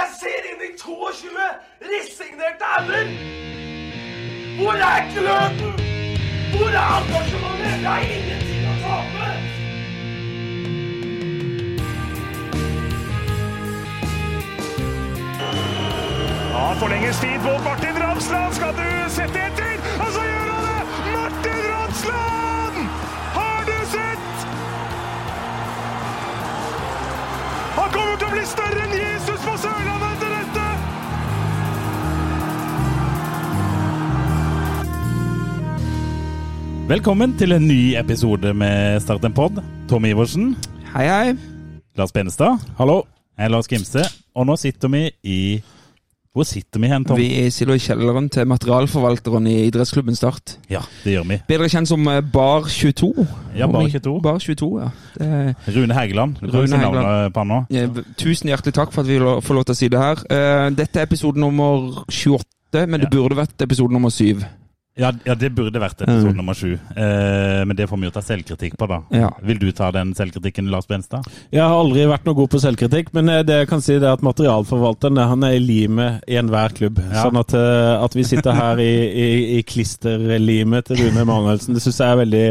Jeg ser inn i 22 resignerte ender! Hvor er gløden? Hvor er engasjementet? Jeg har ingenting å tape! Ja, forlenges tid på Martin Ramsland. Skal du sette etter? Og så gjør han det! Martin Ramsland! Har du sett? Han kommer til å bli større Velkommen til en ny episode med Start en pod. Tom Iversen, Hei, hei. Lars Benestad. Hallo. Jeg er Lars Gimse, og nå sitter vi i Hvor sitter vi hen, Tom? Vi sitter i kjelleren til materialforvalteren i idrettsklubben Start. Ja, det gjør vi. Bedre kjent som eh, Bar 22. Ja, Bar 22. Bar 22, ja. Det er, Rune Hægeland. Rune Hegeland. Hægeland. eh, tusen hjertelig takk for at vi får lov til å si det her. Eh, Dette er episode nummer 28, men det Ja. burde vært episode nummer 7. Ja, ja, det burde vært episode Mm. nummer sju. Eh, men det får vi jo ta selvkritikk på, da. Ja. Vil du ta den selvkritikken, Lars Benstad? Jeg har aldri vært noe god på selvkritikk, men eh, det jeg kan si det er at materialforvalteren eh, han er i limet i enhver klubb. Ja. Sånn at, eh, at vi sitter her i, i, i klisterlimet til Rune Emanuelsen, det syns jeg er veldig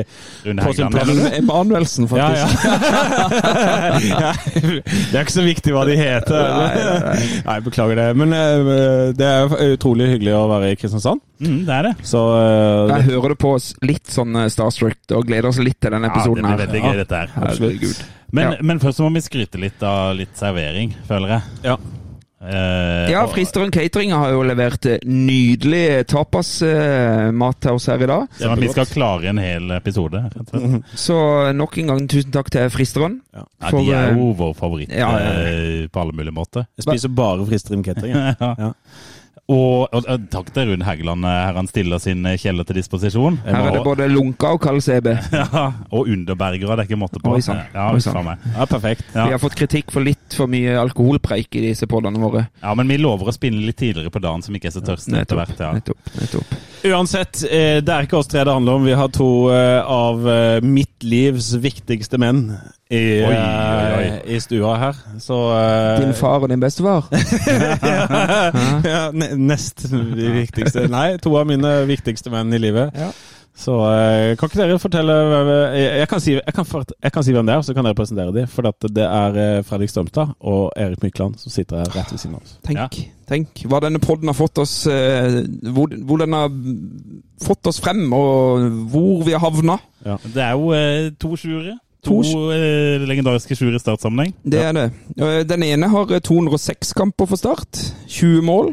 Rune På sin plass. Emanuelsen, faktisk. Ja, Det er ikke så viktig hva de heter. Nei, Nei, beklager det. Men det er utrolig hyggelig å være i Kristiansand. Mm, det er det. Så uh, Jeg hører det på oss litt sånn eh, starstruck og gleder oss litt til denne episoden Ja, det blir her. veldig gøy, dette her. Absolutt. Men, Ja. men først må vi skryte litt av litt servering, føler jeg. Ja. Uh, Ja, Fristeren Catering har jo levert eh, nydelig tapas-mat til oss her i dag. Ja, men vi skal klare en hel episode. slett. Så nok en gang tusen takk til Fristeren. Ja. Ja, For, de er eh, jo vår favoritt ja, ja, ja. eh, på alle mulige måter. jeg spiser bare Fristeren catering. ja. Og, og, og takk til Rune Hægeland eh, her han stiller sin eh, kjeller til disposisjon. Her er det både lunka og kald CB. ja, og underbergere, det er ikke måte på. Oi, sann. Ja. Ja, perfekt. Ja. Vi har fått kritikk for litt for mye alkoholpreik i disse podene våre. ja, men vi lover å spinne litt tidligere på dagen, som ikke er så tørste etter hvert. Ja. nettopp, nettopp. Uansett, eh, det er ikke oss tre det handler om. Vi har to av mitt livs viktigste menn i, Oi, oi, eh, oi. i stua her. Så uh, Din far og din bestefar. ja, ja, Nest de viktigste. Nei, to av mine viktigste menn i livet. Ja. Så uh, kan ikke dere fortelle hvem jeg, jeg, kan si, jeg, kan jeg kan si hvem det er, så kan dere presentere dem. For at det er Fredrik Strømstad og Erik Mykland som sitter her rett ved siden av oss. Tenk, Ja. tenk hva denne podden har fått oss uh, hvor, hvor den har fått oss frem, og hvor vi har havna. Det er jo to sjuere. To To eh, legendariske sjuere i startsammenheng. Det er det. Eh, Den ene har eh, 206 kamper for Start. 20 mål.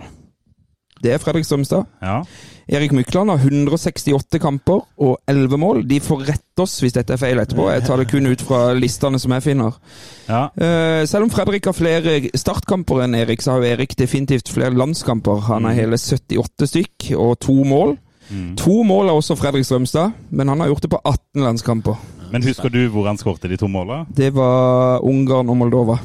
Det er Fredrik Strømstad. Ja. Erik Mykland har 168 kamper og 11 mål. De får rette oss hvis dette er feil etterpå. Jeg tar det kun ut fra listene som jeg finner. ja. Eh, selv om Fredrik har flere startkamper enn Erik, så har jo Erik definitivt flere landskamper. Han har hele 78 stykk og to mål. Mm. To mål er også Fredrik Strømstad, men han har gjort det på 18 landskamper. Men husker du hvor han skårte de to måla? Det var Ungarn og Moldova.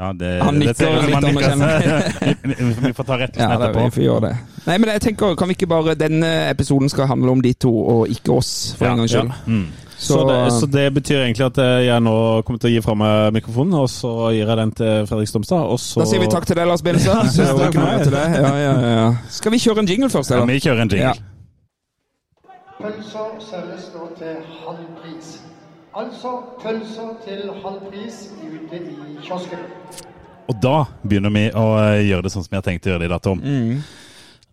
Ja, det, Han det nikker litt anerkjennende. Vi- får ta rettelsen Ja, det, etterpå. vi får gjøre det. Nei, men jeg tenker, Kan vi ikke bare Denne episoden skal handle om de to, og ikke oss, for Ja, en gangs ja. Mm. Så, det, så det betyr egentlig at eh, jeg nå kommer til å gi fra meg mikrofonen, og så gir jeg den til Fredrik Stomstad, og så Da sier vi takk til deg, Lars Benestad. Ja, Så. Skal vi kjøre en jingle først, Ja, vi kjører en jingle. Pølser selges nå til halv pris. Altså pølser til halv pris ute i kiosken. Og da begynner vi å eh, gjøre det sånn som vi har tenkt å gjøre det i dag, Tom. Mm.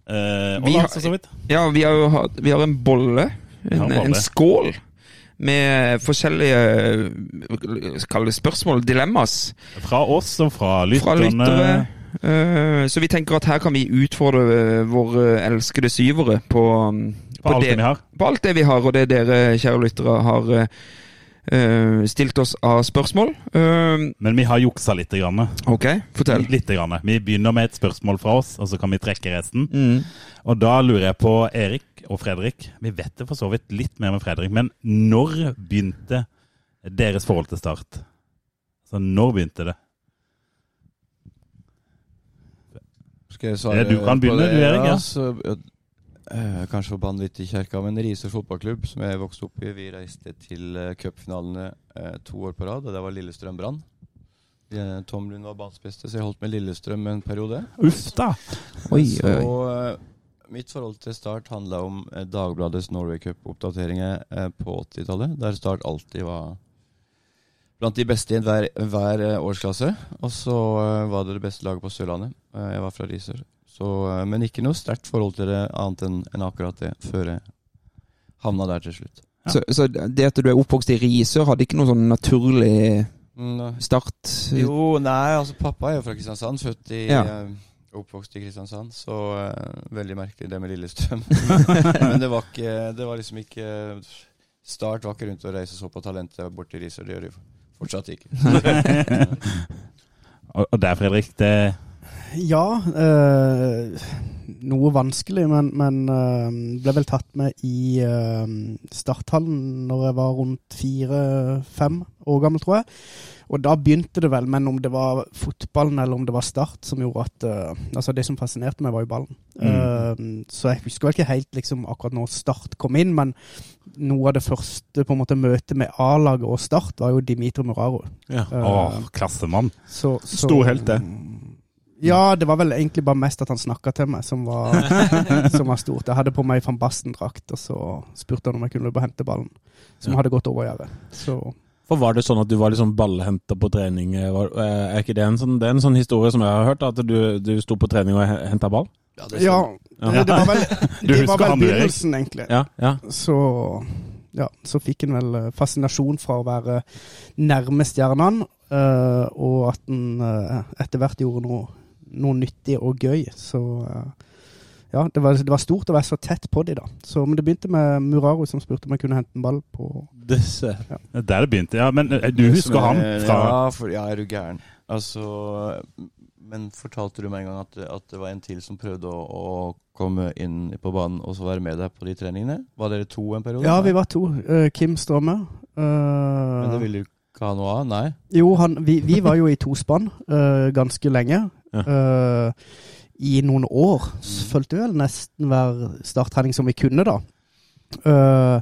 Eh, og Vi har- for så vidt. Ja, vi har Vi har en bolle. En, bolle. en skål. Med forskjellige eh, det spørsmål, dilemmas, Fra oss og fra fra lytterne. lyttere. Eh, så vi tenker at her kan vi utfordre eh, våre elskede syvere på, På alt det, vi har. på alt det vi har, og det dere, kjære lyttere, har eh, eh, stilt oss av spørsmål. Uh, Men vi har juksa litt. Grann. ok, fortell. Litt grann. Vi begynner med et spørsmål fra oss, og så kan vi trekke resten. Mm. Og da lurer jeg på Erik og Fredrik. Vi vet det for så vidt litt mer med Fredrik, men når begynte deres forhold til Start? Så når begynte det? Skal jeg svare du kan begynne, du, Erik, ja. Eh, kanskje forbanne litt i kjerka, men Risør fotballklubb, som jeg vokste opp i, vi reiste til eh, cupfinalene eh, to år på rad, og det var Lillestrøm Brann. Eh, Tom Lund var banens beste, så jeg holdt med Lillestrøm en periode. Uff da. Oi, oi, Så eh, mitt forhold til Start handla om eh, Dagbladets Norway Cup-oppdateringer eh, på 80-tallet, der Start alltid var blant de beste i hver, hver eh, årsklasse. Og så eh, var det det beste laget på Sørlandet. Eh, jeg var fra Risør. Så, eh, men ikke noe sterkt forhold til det annet enn enn akkurat det, før jeg havna der til slutt. Så, så det at du er oppvokst i Risør, hadde ikke noen sånn naturlig Mm, start? Jo, nei, altså pappa er jo fra Kristiansand, født i Ja. eh, Oppvokst i Kristiansand, så uh, veldig merkelig det med Lillestrøm. Men det var ikke Det var liksom ikke Start var ikke rundt å reise så på talentet bort til Risør. Det gjør de fortsatt ikke. Og, og der, Fredrik, det Ja, Øh, noe vanskelig, men, men øh, ble vel tatt med i øh, starthallen når jeg var rundt fire-fem år gammel, tror jeg. Og da begynte det vel, men om det var fotballen eller om det var Start som gjorde at eh, Altså, det som fascinerte meg, var jo ballen. Eh, så jeg husker vel ikke helt liksom akkurat når Start kom inn, men noe av det første på en måte møtet med A-laget og Start var jo Dimitri Muraro. Ja. uh, Å, klassemann. så, så, Stor helt, det. Ja, det var vel egentlig bare mest at han snakka til meg, som var, som var stort. Jeg hadde på meg van Basten-drakt, og så spurte han om jeg kunne løpe og hente ballen, som Ja. hadde gått over gjerdet. Så For Var det sånn at du var liksom ballhenter på trening? eh, Var, eh, er ikke det en sånn, det er en sånn historie som jeg har hørt, at du, du sto på trening og henta ball? Ja, det ja, Ja. det, det var vel, Du det var vel begynnelsen, egentlig. Ja, ja. Så ja, så fikk han vel eh, fascinasjon fra å være nærme stjernene, eh, og at han eh, etter hvert gjorde noe, noe nyttig og gøy. Så eh, ja, det var, det var stort å være så tett på de da. Så, men det begynte med Muraro som spurte om jeg kunne hente en ball på Disse. Der det begynte, ja. Men eh, du husker han fra Ja, for, ja, er du gæren. Altså Men fortalte du meg en gang at, at det var en til som prøvde å, å komme inn på banen og så være med deg på de treningene? Var dere to en periode? Ja, vi var to. Uh, Kim Strømme. Uh, Men det ville du ikke ha noe av? Nei? Jo, han, vi, vi var jo i tospann uh, ganske lenge. Ja. Eh, I noen år. Så Fulgte vel nesten hver starttrening som vi kunne, da. Uh,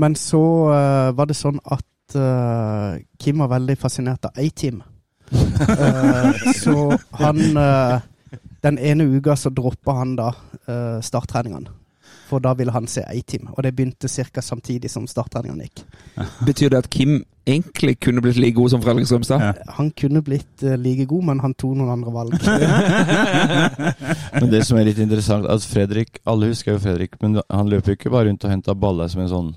men så uh, var det sånn at Kim var veldig fascinert av A-Team. Eh, så han Den ene uka så droppa han da uh, starttreningene. For da ville han se A-Team, og det begynte ca. samtidig som starttreningene gikk. Betyr det at Kim egentlig kunne blitt like god som Fredrik Strømstad? Ja. Han kunne blitt uh, like god, men han tok noen andre valg. Men det som er litt interessant, at Fredrik Alle husker jo Fredrik, men han løp jo ikke bare rundt og henta baller som en sånn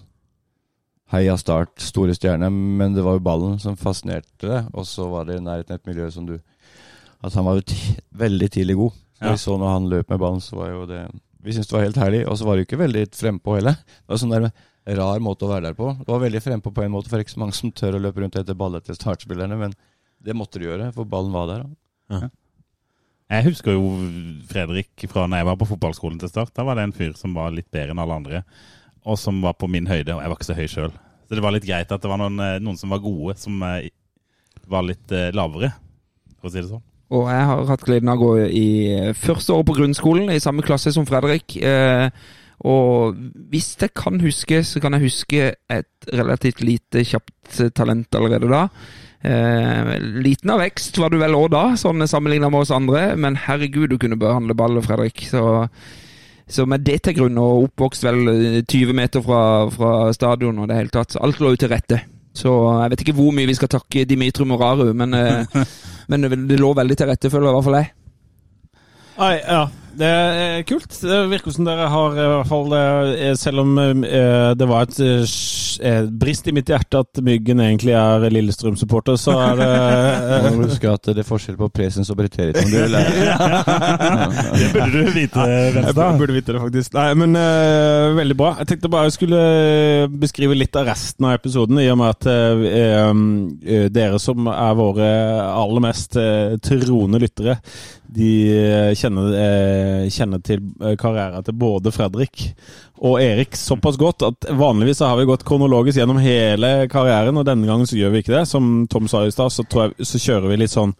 heia start, store stjerne, men det var jo ballen som fascinerte det, og så var det i nærheten et miljø som du At han var jo veldig tidlig god. Ja. vi så når han løp med ballen, så var jo det Vi syntes det var helt herlig, og så var det jo ikke veldig frempå heller. Det var sånn der rar måte å være der på. Det var veldig frempå på en måte, for ikke så mange som tør å løpe rundt etter baller til startspillerne, men det måtte de gjøre, for ballen var der. da. Jeg husker jo Fredrik fra når jeg var på fotballskolen til start. Da var det en fyr som var litt bedre enn alle andre, og som var på min høyde. Og jeg var ikke så høy sjøl. Så det var litt greit at det var noen, eh, noen som var gode, som eh, var litt eh, lavere, for å si det sånn. Og jeg har hatt gleden av å gå i første året på grunnskolen, i samme klasse som Fredrik. Eh, og hvis jeg kan huske, så kan jeg huske et relativt lite kjapt eh, talent allerede da. Eh, liten av vekst var du vel òg da, sånn sammenligna med oss andre. Men herregud, du kunne behandle ball, Fredrik. Så, så med det til grunn, og oppvokst vel eh, 20 meter fra, fra stadion og det hele tatt, alt lå jo til rette. Så jeg vet ikke hvor mye vi skal takke Dimitri Moraru, men, eh, men det, lå veldig til rette, føler i hvert fall jeg. Nei, ja. Det er kult. Det virker som dere har i hvert fall eh, Selv om eh, det var et eh, eh, brist i mitt hjerte at Myggen egentlig er Lillestrøm-supporter, så er det Man eh, må huske at det er forskjell på presens og preteritum. Det burde du vite, Jeg Venstad. burde- vite det, faktisk. Nei, men uh, veldig bra. Jeg tenkte bare jeg skulle eh, beskrive litt av resten av episoden, i og med at uh, uh, dere som er våre aller mest eh, troende lyttere, de eh, kjenner, eh, kjenner til eh, karrieren til både Fredrik og Erik såpass godt at vanligvis har vi gått kronologisk gjennom hele karrieren, og denne gangen så gjør vi ikke det. Som Tom sa i stad, så, så kjører vi litt sånn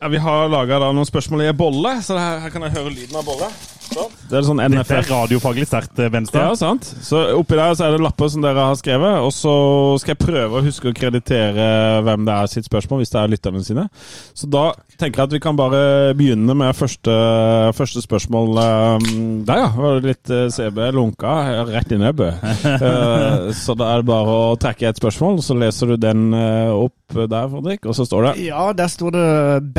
ja, Vi har laga noen spørsmål i en bolle, så her, her kan jeg høre lyden av bolle. Så Det er sånn Dette er radiofaglig sterkt, venstre. Ja, sant. Så oppi der så er det lapper som dere har skrevet, og så skal jeg prøve å huske å kreditere hvem det er sitt spørsmål, hvis det er lytterne sine. Så da tenker jeg at vi kan bare begynne med første, første spørsmål. Um, Der, ja. Var det litt eh, CB lunka rett i nebbet. Eh, så da er det bare å trekke et spørsmål, så leser du den eh, opp der, Fredrik, og så står det Ja, der står det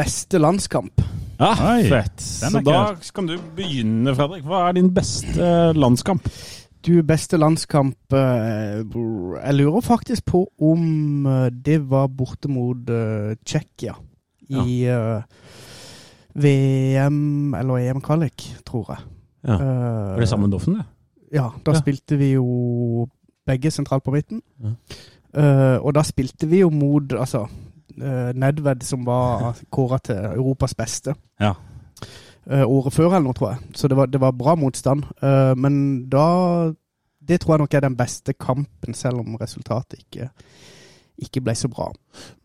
'beste landskamp'. Ja, Oi, fett. den Så da kan du begynne, Fredrik. Hva er din beste landskamp? Du, beste landskamp eh, Jeg lurer faktisk på om eh, det var borte mot Tsjekkia ja. i eh, VM eller EM-kvalik, tror jeg. Ja. Eh, Er det sammen Doffen, det? Ja, da Ja. spilte vi jo begge sentralt på midten. Ja. Uh, og da spilte vi jo mot altså, eh, Nedved, som var kåra til Europas beste. Ja. Eh, året før eller noe, tror jeg. Så det var, det var bra motstand. Eh, men da Det tror jeg nok er den beste kampen, selv om resultatet ikke, ikke ble så bra.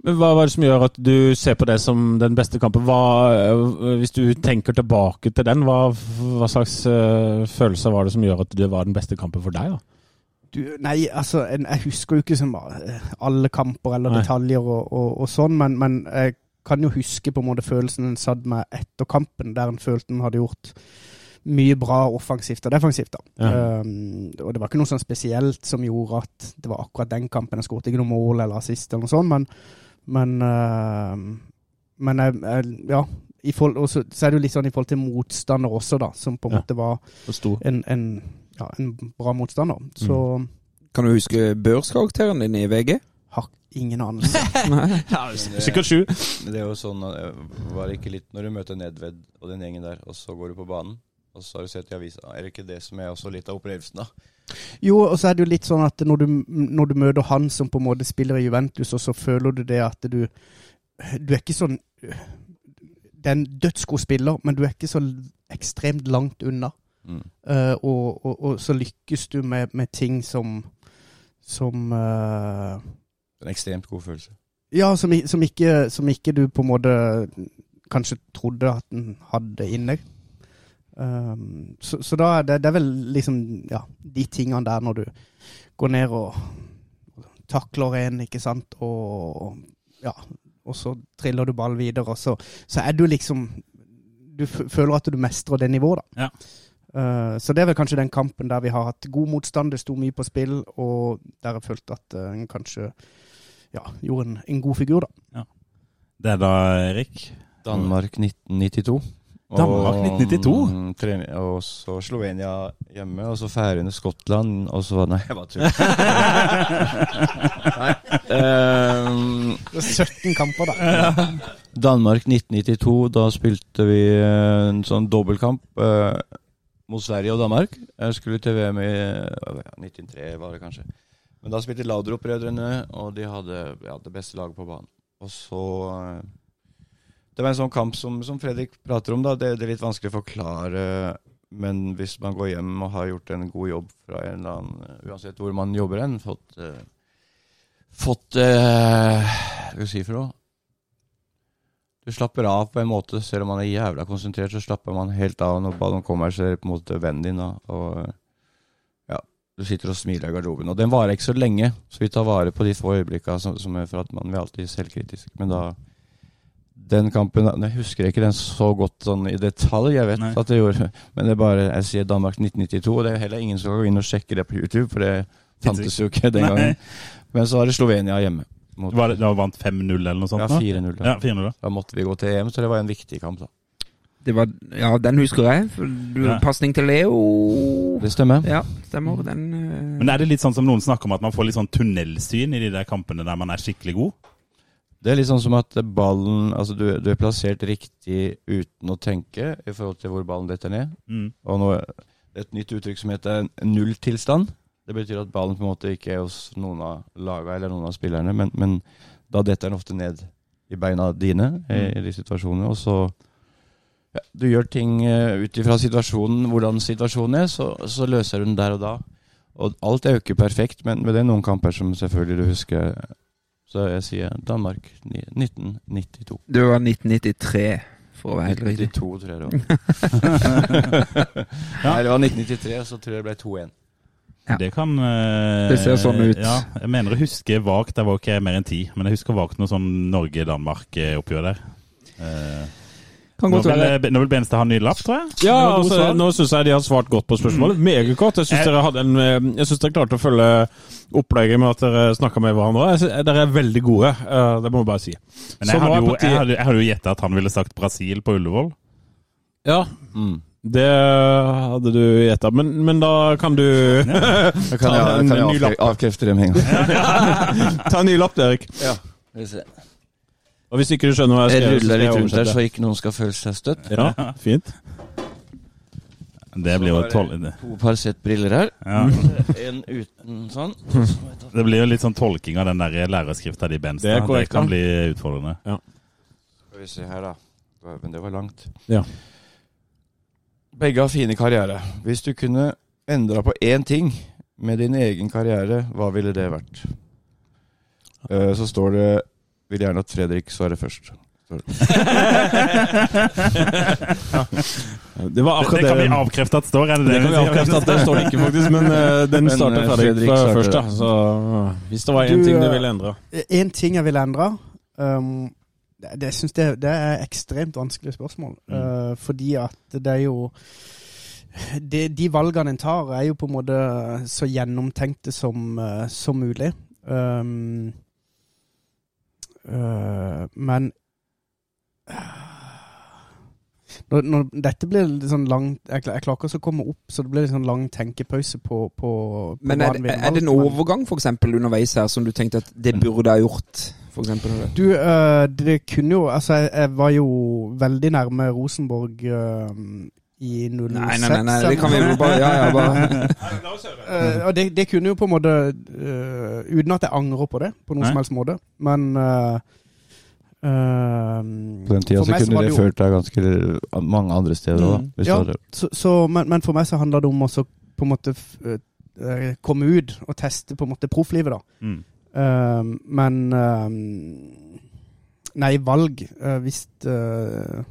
Men Hva var det som gjør at du ser på det som den beste kampen? Hva, hvis du tenker tilbake til den, hva, hva slags følelser var det som gjør at det var den beste kampen for deg? da? Du, nei, altså, en, jeg husker jo ikke som alle kamper eller detaljer og, og, og sånn, men, men jeg kan jo huske på en måte følelsen en satt med etter kampen, der en følte en hadde gjort mye bra offensivt og defensivt. da. Ja. Um, og det var ikke noe sånn spesielt som gjorde at det var akkurat den kampen. Jeg skåret ikke noe mål eller assist eller noe sånt, men, men, uh, men jeg, jeg, ja. I forhold, og så, så er det jo litt sånn i forhold til motstander også, da, som på en Ja. måte var en, en, ja, en bra motstander. Så Kan du huske børskarakteren din i VG? har ingen anelse. Sikkert sju. Men det er jo sånn eh, Var det ikke litt Når du møter Nedved og den gjengen der, og så går du på banen, og så har du sett i avisa Er det ikke det som er også litt av opplevelsen, da? Jo, og så er det jo litt sånn at når du, når du møter han som på en måte spiller i Juventus, og så føler du det at du Du er ikke sånn Det er en dødsgod spiller, men du er ikke så ekstremt langt unna. Mm. Eh, og, og, og så lykkes du med, med ting som Som uh, En ekstremt god følelse. Ja, som, som, ikke, som ikke du på en måte kanskje trodde at den hadde inni. Um, så, så da er det, det er vel liksom ja, de tingene der når du går ned og takler en, ikke sant, og ja, og så triller du ball videre, og så, så er du liksom Du f føler at du mestrer det nivået, da. Ja. Uh, så det er vel kanskje den kampen der vi har hatt god motstand, det sto mye på spill, og der jeg følte at uh, en kanskje ja, gjorde en, en god figur, da. Det er da Erik. Danmark 1992. Danmark 1992? Og, Og så Slovenia hjemme, og så Færøyene, Skottland, og så Nei, jeg bare tuller. Det ehm, 17 kamper, da. Danmark 1992, da spilte vi eh, en sånn dobbeltkamp eh, mot Sverige og Danmark. Jeg skulle til VM i eh, 1903, var det kanskje. Men da spilte Laudrup-brødrene, og de hadde ja, det beste laget på banen. Og så eh, Det var en sånn kamp som, som Fredrik prater om, da. Det, det er litt vanskelig å forklare. Men hvis man går hjem og har gjort en god jobb fra en eller annen Uansett hvor man jobber hen, fått Fått Hva skal jeg si for noe? Du slapper av på en måte, selv om man er jævla konsentrert, så slapper man helt av når ballen kommer, så er det på en måte vennen din, da. Og ja, du sitter og smiler i garderoben. Og den varer ikke så lenge, så vi tar vare på de få øyeblikkene som, som er for at man blir alltid selvkritisk. Men da Den kampen Jeg husker ikke den så godt sånn i detalj, jeg vet Nei. at det gjorde Men det er bare Jeg sier Danmark 1992, og det er heller ingen som kan gå inn og sjekke det på YouTube, for det fantes jo ikke den gangen. Men så var det Slovenia hjemme. Mot, Var det, da vant 5-0 eller noe sånt? ja, 4-0. da. Ja, 4-0 da. Måtte vi gå til EM, så det var en viktig kamp, da. Det var, ja, den husker jeg. Ja. Pasning til Leo. Det stemmer. Ja, stemmer. Den uh... Men er det litt sånn som noen snakker om, at man får litt sånn tunnelsyn i de der kampene der man er skikkelig god? Det er litt sånn som at ballen Altså, du, du er plassert riktig uten å tenke i forhold til hvor ballen detter ned. Mm. Og nå det et nytt uttrykk som heter nulltilstand. Det betyr at ballen på en måte ikke er hos noen av laga eller noen av spillerne, men, men da detter den ofte ned i beina dine i, i de situasjonene. Og så ja, Du gjør ting uh, ut ifra situasjonen, hvordan situasjonen er, så, så løser du den der og da. Og alt er jo ikke perfekt, men, men det er noen kamper som selvfølgelig du husker. Så jeg sier Danmark 1992. Det var 1993, for å være helt riktig. 92, tror jeg det var. Nei, det var 1993, så tror jeg det ble 2-1. Ja. Det kan eh, Det ser sånn ut. Ja, jeg mener å huske vagt, det var ikke mer enn ti, men jeg husker vagt noe sånn Norge-Danmark-oppgjør der. Eh, Kan nå, godt vil, være. nå vil Benstad ha ny lapp, tror jeg. Ja, altså, nå syns jeg de har svart godt på spørsmålet. Meget godt. Jeg syns Jeg- dere en eh, Jeg synes dere klarte å følge opplegget med at dere snakka med hverandre. Jeg synes, dere er veldig gode, eh, det må jeg bare si. Men Så jeg hadde, jo, jeg, hadde, jeg hadde jo gjetta at han ville sagt Brasil på Ullevål. Ja, Mm. Det hadde du gjetta. Men, men da kan du Da kan en kan jeg ny avkre- lapp. avkrefte det med en gang. ta en ny lapp, Erik. Ja, vi ser. Og hvis ikke du skjønner hva jeg Jeg skrev, så ruller litt rundt der, så ikke noen skal føle seg støtt. Ja, fint. Det blir jo tol det det, To par sett briller her. ja. En uten sånn. det blir jo litt sånn tolking av den der lærerskrifta di, Benstad. Det korrekt, kan bli utfordrende. Skal vi se her, da. Men det var langt. Ja. Begge har fine karriere. Hvis du kunne endra på én ting med din egen karriere, hva ville det vært? Eh, Så står det Vil gjerne at Fredrik svarer først. Står det. Det var akkurat det kan vi avkreftet avkrefte at står, er det det? Det kan vi avkrefte at det står det ikke, faktisk. Men eh, den Men, starter eh, Fredrik Fredrik fra starter. først, da. Så eh, hvis det var én Du, ting du eh, ville endre En ting jeg ville endre um, det, det, synes det, det er ekstremt vanskelige spørsmål. Mm. Uh, fordi at det er jo de, De valgene en tar, er jo på en måte så gjennomtenkte som, uh, som mulig. Um, uh, men når, når dette blir litt sånn lang Jeg, jeg klarer ikke å komme opp, så det blir litt sånn lang tenkepause på, på, på Men er, det- er det en overgang for eksempel underveis her som du tenkte at det burde ha gjort? For eksempel, Du, uh, det kunne jo Altså, jeg, jeg var jo veldig nærme Rosenborg uh, i 06. Nei, nei, nei, nei, det kan vi jo bare Ja, ja, bare uh, og det, det kunne jo på en måte Uten at jeg angrer på det på noen Nei. som helst måte, men På den tida så kunne det det ført deg ganske mange andre steder òg, Mm. Ja. så, så, men, men for meg så handler det om å på en måte f- komme ut og teste på en måte profflivet, da. Mm. Øh, men uh, Nei, valg Uh, Hvis øh,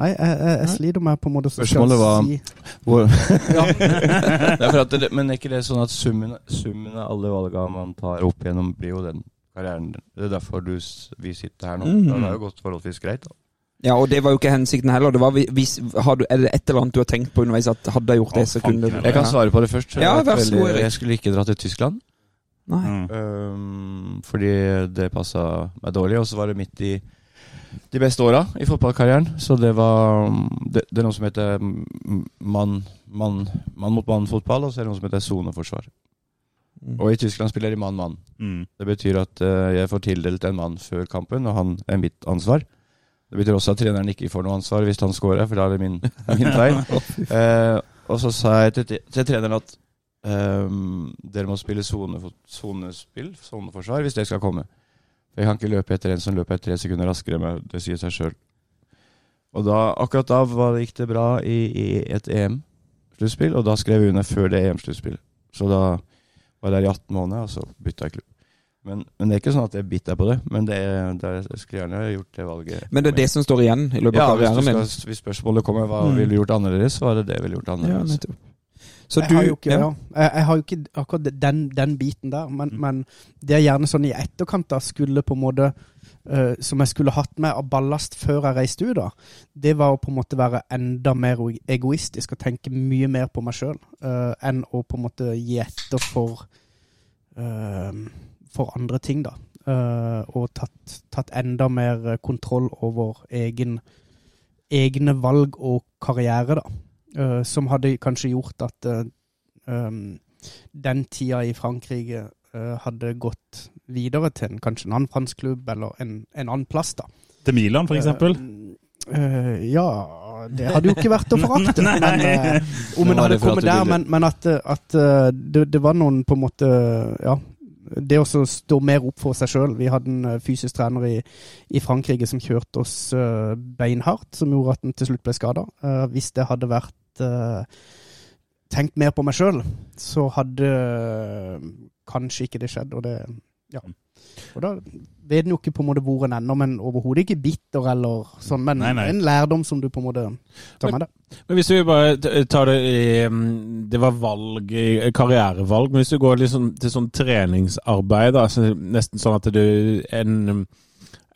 Nei, jeg, jeg, jeg sliter med på en måte Spørsmålet var- si Hvor- ja. Det at det, men er ikke det sånn at summen, summen av alle valgene man tar opp igjennom, blir jo den karrieren din? Det er derfor du, vi sitter her nå. Mhm. Det har jo gått forholdsvis greit. da. Ja, og det var jo ikke hensikten heller. Det var hvis, har du, er det et eller annet du har tenkt på underveis at hadde jeg gjort det, så kunne du Jeg kan svare på det først. Ja, vær så god, Jeg skulle ikke dra til Tyskland. Nei. Mm. Fordi det passa meg dårlig, og så var det midt i de beste åra i fotballkarrieren. Så det var Det, det er noe som heter mm, mann man, man mot mann-fotball, og så er det noe som heter soneforsvar. Mm. Og i Tyskland spiller de mann-mann. Mm. Det betyr at uh, jeg får tildelt en mann før kampen, og han er mitt ansvar. Det betyr også at treneren ikke får noe ansvar hvis han scorer, for da er det min, min feil. uh, og så sa jeg til, til treneren at ehm, dere må spille sonespill, soneforsvar, hvis det skal komme. For jeg kan ikke løpe etter en som løper tre sekunder raskere enn meg. Det sier seg sjøl. Og da, akkurat da var, gikk det bra i, i et EM-sluttspill, og da skrev jeg under før det EM-sluttspillet. Så da var jeg der i 18 måneder, og så bytta jeg klubb. Men, men det er ikke sånn at jeg er bitter på det. Men det det jeg skulle gjerne gjort det valget. Men det er det som står igjen i løpet ja, av hvis, karrieren skal, hvis spørsmålet kommer hva Mm. ville du gjort annerledes, så var det det jeg ville gjort Ja, annerledes. nettopp. Så jeg, du har jo ikke, ja. ja. jeg, har jo ikke akkurat den, den biten der, men, Mm. men det er gjerne sånn i etterkant da skulle på en måte uh, Som jeg skulle hatt med av ballast før jeg reiste ut, da. Det var å på en måte være enda mer egoistisk og tenke mye mer på meg sjøl enn å på en måte gi etter for uh, For andre ting, da. Eh, og tatt, tatt enda mer kontroll over egen, egne valg og karriere, da. Eh, som hadde kanskje gjort at uh, um, den tida i Frankrike uh, hadde gått videre til en, kanskje en annen fransk klubb eller en, en annen plass. da. Til Milan, for eksempel. Ja Det hadde jo ikke vært å forakte. Men, om Men en hadde kommet der, men, men at, at det, det var noen på en måte Ja. Det å stå mer opp for seg sjøl. Vi hadde en fysisk trener i, i Frankrike som kjørte oss beinhardt, som gjorde at han til slutt ble skada. hvis det hadde vært tenkt mer på meg sjøl, så hadde eh, kanskje ikke det skjedd. Og det, Og da vet en jo ikke på en måte hvor en ender, men overhodet ikke bitter eller sånn. Men Nei, nei. en lærdom som du på en måte tar med deg. Men hvis vi bare tar det i mm, Det var valg, karrierevalg. Men hvis du går liksom til sånn treningsarbeid, da, så nesten sånn at du en,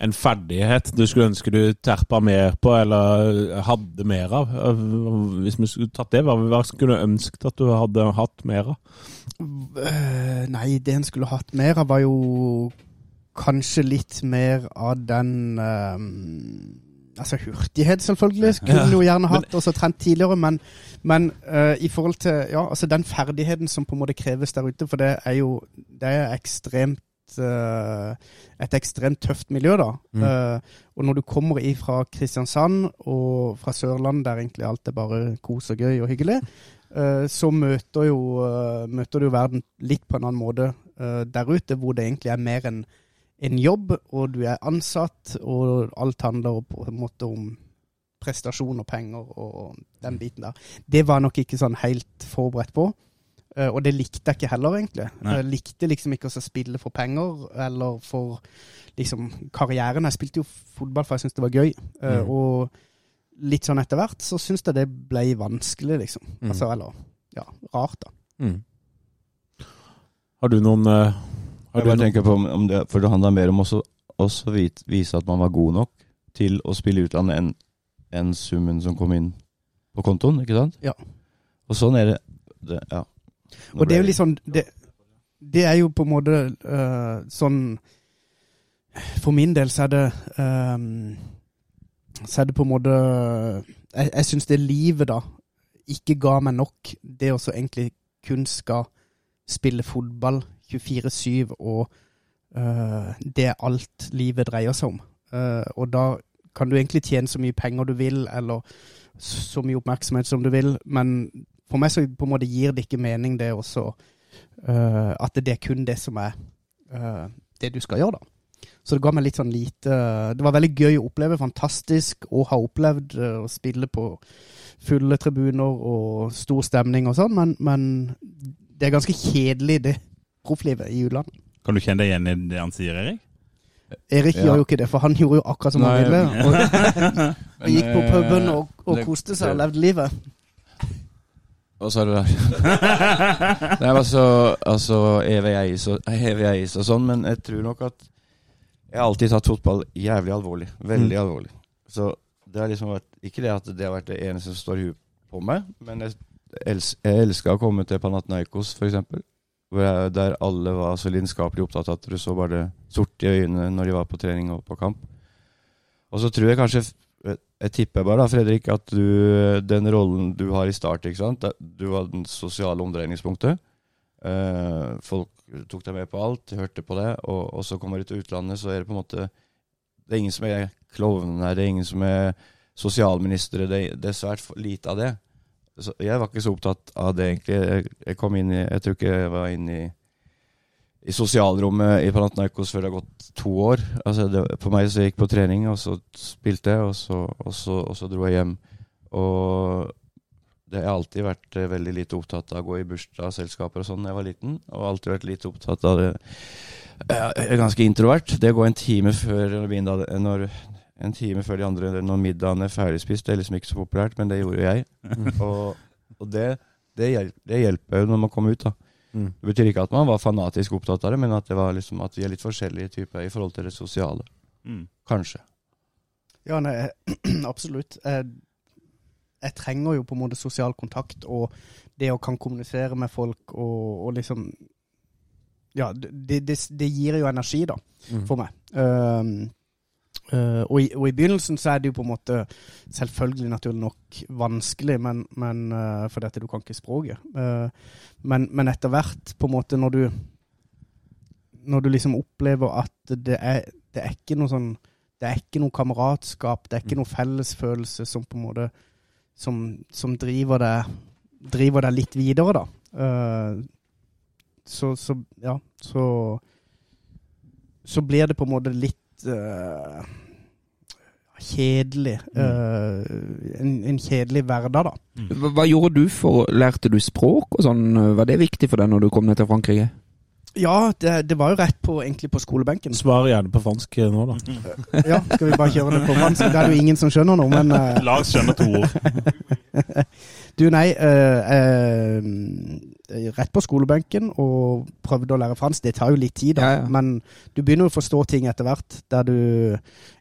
en ferdighet du skulle ønske du terpa mer på, eller hadde mer av Hvis vi skulle tatt det, hva, skulle du ønsket at du hadde hatt mer av? Øh, nei, det en skulle hatt mer av, var jo kanskje litt mer av den um, Altså hurtighet, selvfølgelig. Skulle en jo gjerne hatt, og så trent tidligere. Men, men uh, i forhold til ja, altså den ferdigheten som på en måte kreves der ute, for det er jo det er ekstremt et ekstremt tøft miljø, da. Mm. Uh, og når du kommer ifra Kristiansand og fra Sørlandet, der egentlig alt er bare kos og gøy og hyggelig, uh, så møter, jo, uh, møter du verden litt på en annen måte eh, der ute, hvor det egentlig er mer en, en jobb, og du er ansatt, og alt handler på en måte om prestasjon og penger og den biten der. Det var jeg nok ikke sånn helt forberedt på. Eh, og det likte jeg ikke heller, egentlig. Nei. Jeg likte liksom ikke å spille for penger eller for liksom karrieren. Jeg spilte jo fotball for jeg syntes det var gøy. eh, Mm. Og litt sånn etter hvert så syns jeg det ble vanskelig, liksom. Mm. Altså, eller ja, rart, da. Mm. Har du noen uh, har Jeg du bare noen- tenker på om, om det, For det handla mer om også, også vit, vise at man var god nok til å spille i utlandet enn en summen som kom inn på kontoen, ikke sant? Ja. Og sånn er det, det Ja. Og det er jo litt sånn Det, det er jo på en måte uh, sånn For min del så er det um, Så er det på en måte Jeg, jeg syns det livet da ikke ga meg nok. Det å så egentlig kun skal spille fotball 24-7, og uh, det er alt livet dreier seg om. Uh, og da kan du egentlig tjene så mye penger du vil, eller så mye oppmerksomhet som du vil, men for meg så på en måte gir det ikke mening det også Uh, at det er kun det som er uh, det du skal gjøre, da. Så det ga meg litt sånn lite Det var veldig gøy å oppleve, fantastisk å ha opplevd øh, å spille på fulle tribuner og stor stemning og sånn, men, men det er ganske kjedelig, det profflivet i utlandet. Kan du kjenne deg igjen i det han sier, Erik? Erik Ja. gjør jo ikke det, for han gjorde jo akkurat som han ville. Og og gikk på eh, puben og, og koste seg og levde livet. Hva sa du der? Nei, altså, altså evig eis og, og sånn, men jeg tror nok at jeg har alltid tatt fotball jævlig alvorlig. Veldig alvorlig. Så det har liksom vært Ikke det at det har vært det eneste som står i huet på meg, men jeg, els, jeg elska å komme til Panathinaikos, f.eks. Der alle var så lidenskapelig opptatt av at du så bare sort i øynene når de var på trening og på kamp. Og så tror jeg kanskje jeg tipper bare da, Fredrik, at du, den rollen du har i start, ikke sant? Du var den sosiale omdreiningspunktet. Eh, folk tok deg med på alt, hørte på det, og, og så kommer du til utlandet, så er det på en måte Det er ingen som er klovn her, det er ingen som er sosialministre, det, det er svært lite av det. Så jeg var ikke så opptatt av det, egentlig. Jeg, jeg kom inn i Jeg tror ikke jeg var inne i i sosialrommet i Panathinaikos før det har gått to år. Altså det, for meg så gikk jeg på trening, og så spilte jeg, og så, og så, og så dro jeg hjem. Og det har alltid vært eh, veldig lite opptatt av å gå i bursdagsselskaper og sånn da jeg var liten. Og alltid vært litt opptatt av det. Jeg er ganske introvert. Det å gå en time før når, en time før de andre når middagen er ferdigspist, det er liksom ikke så populært, men det gjorde jeg. Og, og det, det, hjelper, det hjelper jo når man kommer ut, da. Mm. Det betyr ikke at man var fanatisk opptatt av det, men at, det var liksom, at vi er litt forskjellige typer i forhold til det sosiale. Mm. Kanskje. Ja, nei, absolutt. Jeg, jeg trenger jo på en måte sosial kontakt, og det å kan kommunisere med folk og, og liksom Ja, det, det, det gir jo energi, da, Mm. for meg. Um, uh, og, i, og i begynnelsen så er det jo på en måte selvfølgelig naturlig nok vanskelig, men, men uh, for dette du kan ikke språket. Uh, men, men etter hvert, på en måte, når du Når du liksom opplever at det er, det er ikke noe sånn det er ikke noe kameratskap, det er ikke noe fellesfølelse som på en måte som, som driver deg driver deg litt videre, da. Eh, så, så ja, så så blir det på en måte litt eh, kjedelig. uh, en, en kjedelig hverdag, da. Hva, hva gjorde du for Lærte du språk og sånn? Var det viktig for deg når du kom ned til Frankrike? Ja, det, det var jo rett på, egentlig på skolebenken. Svar gjerne på fransk nå, da. Ja, Skal vi bare kjøre det på fransk? Det er det jo ingen som skjønner noe, men eh, Lars skjønner to ord. Du, nei. eh, eh, rett på skolebenken og prøvde å lære fransk. Det tar jo litt tid, da. Ja, ja. Men du begynner å forstå ting etter hvert. Der du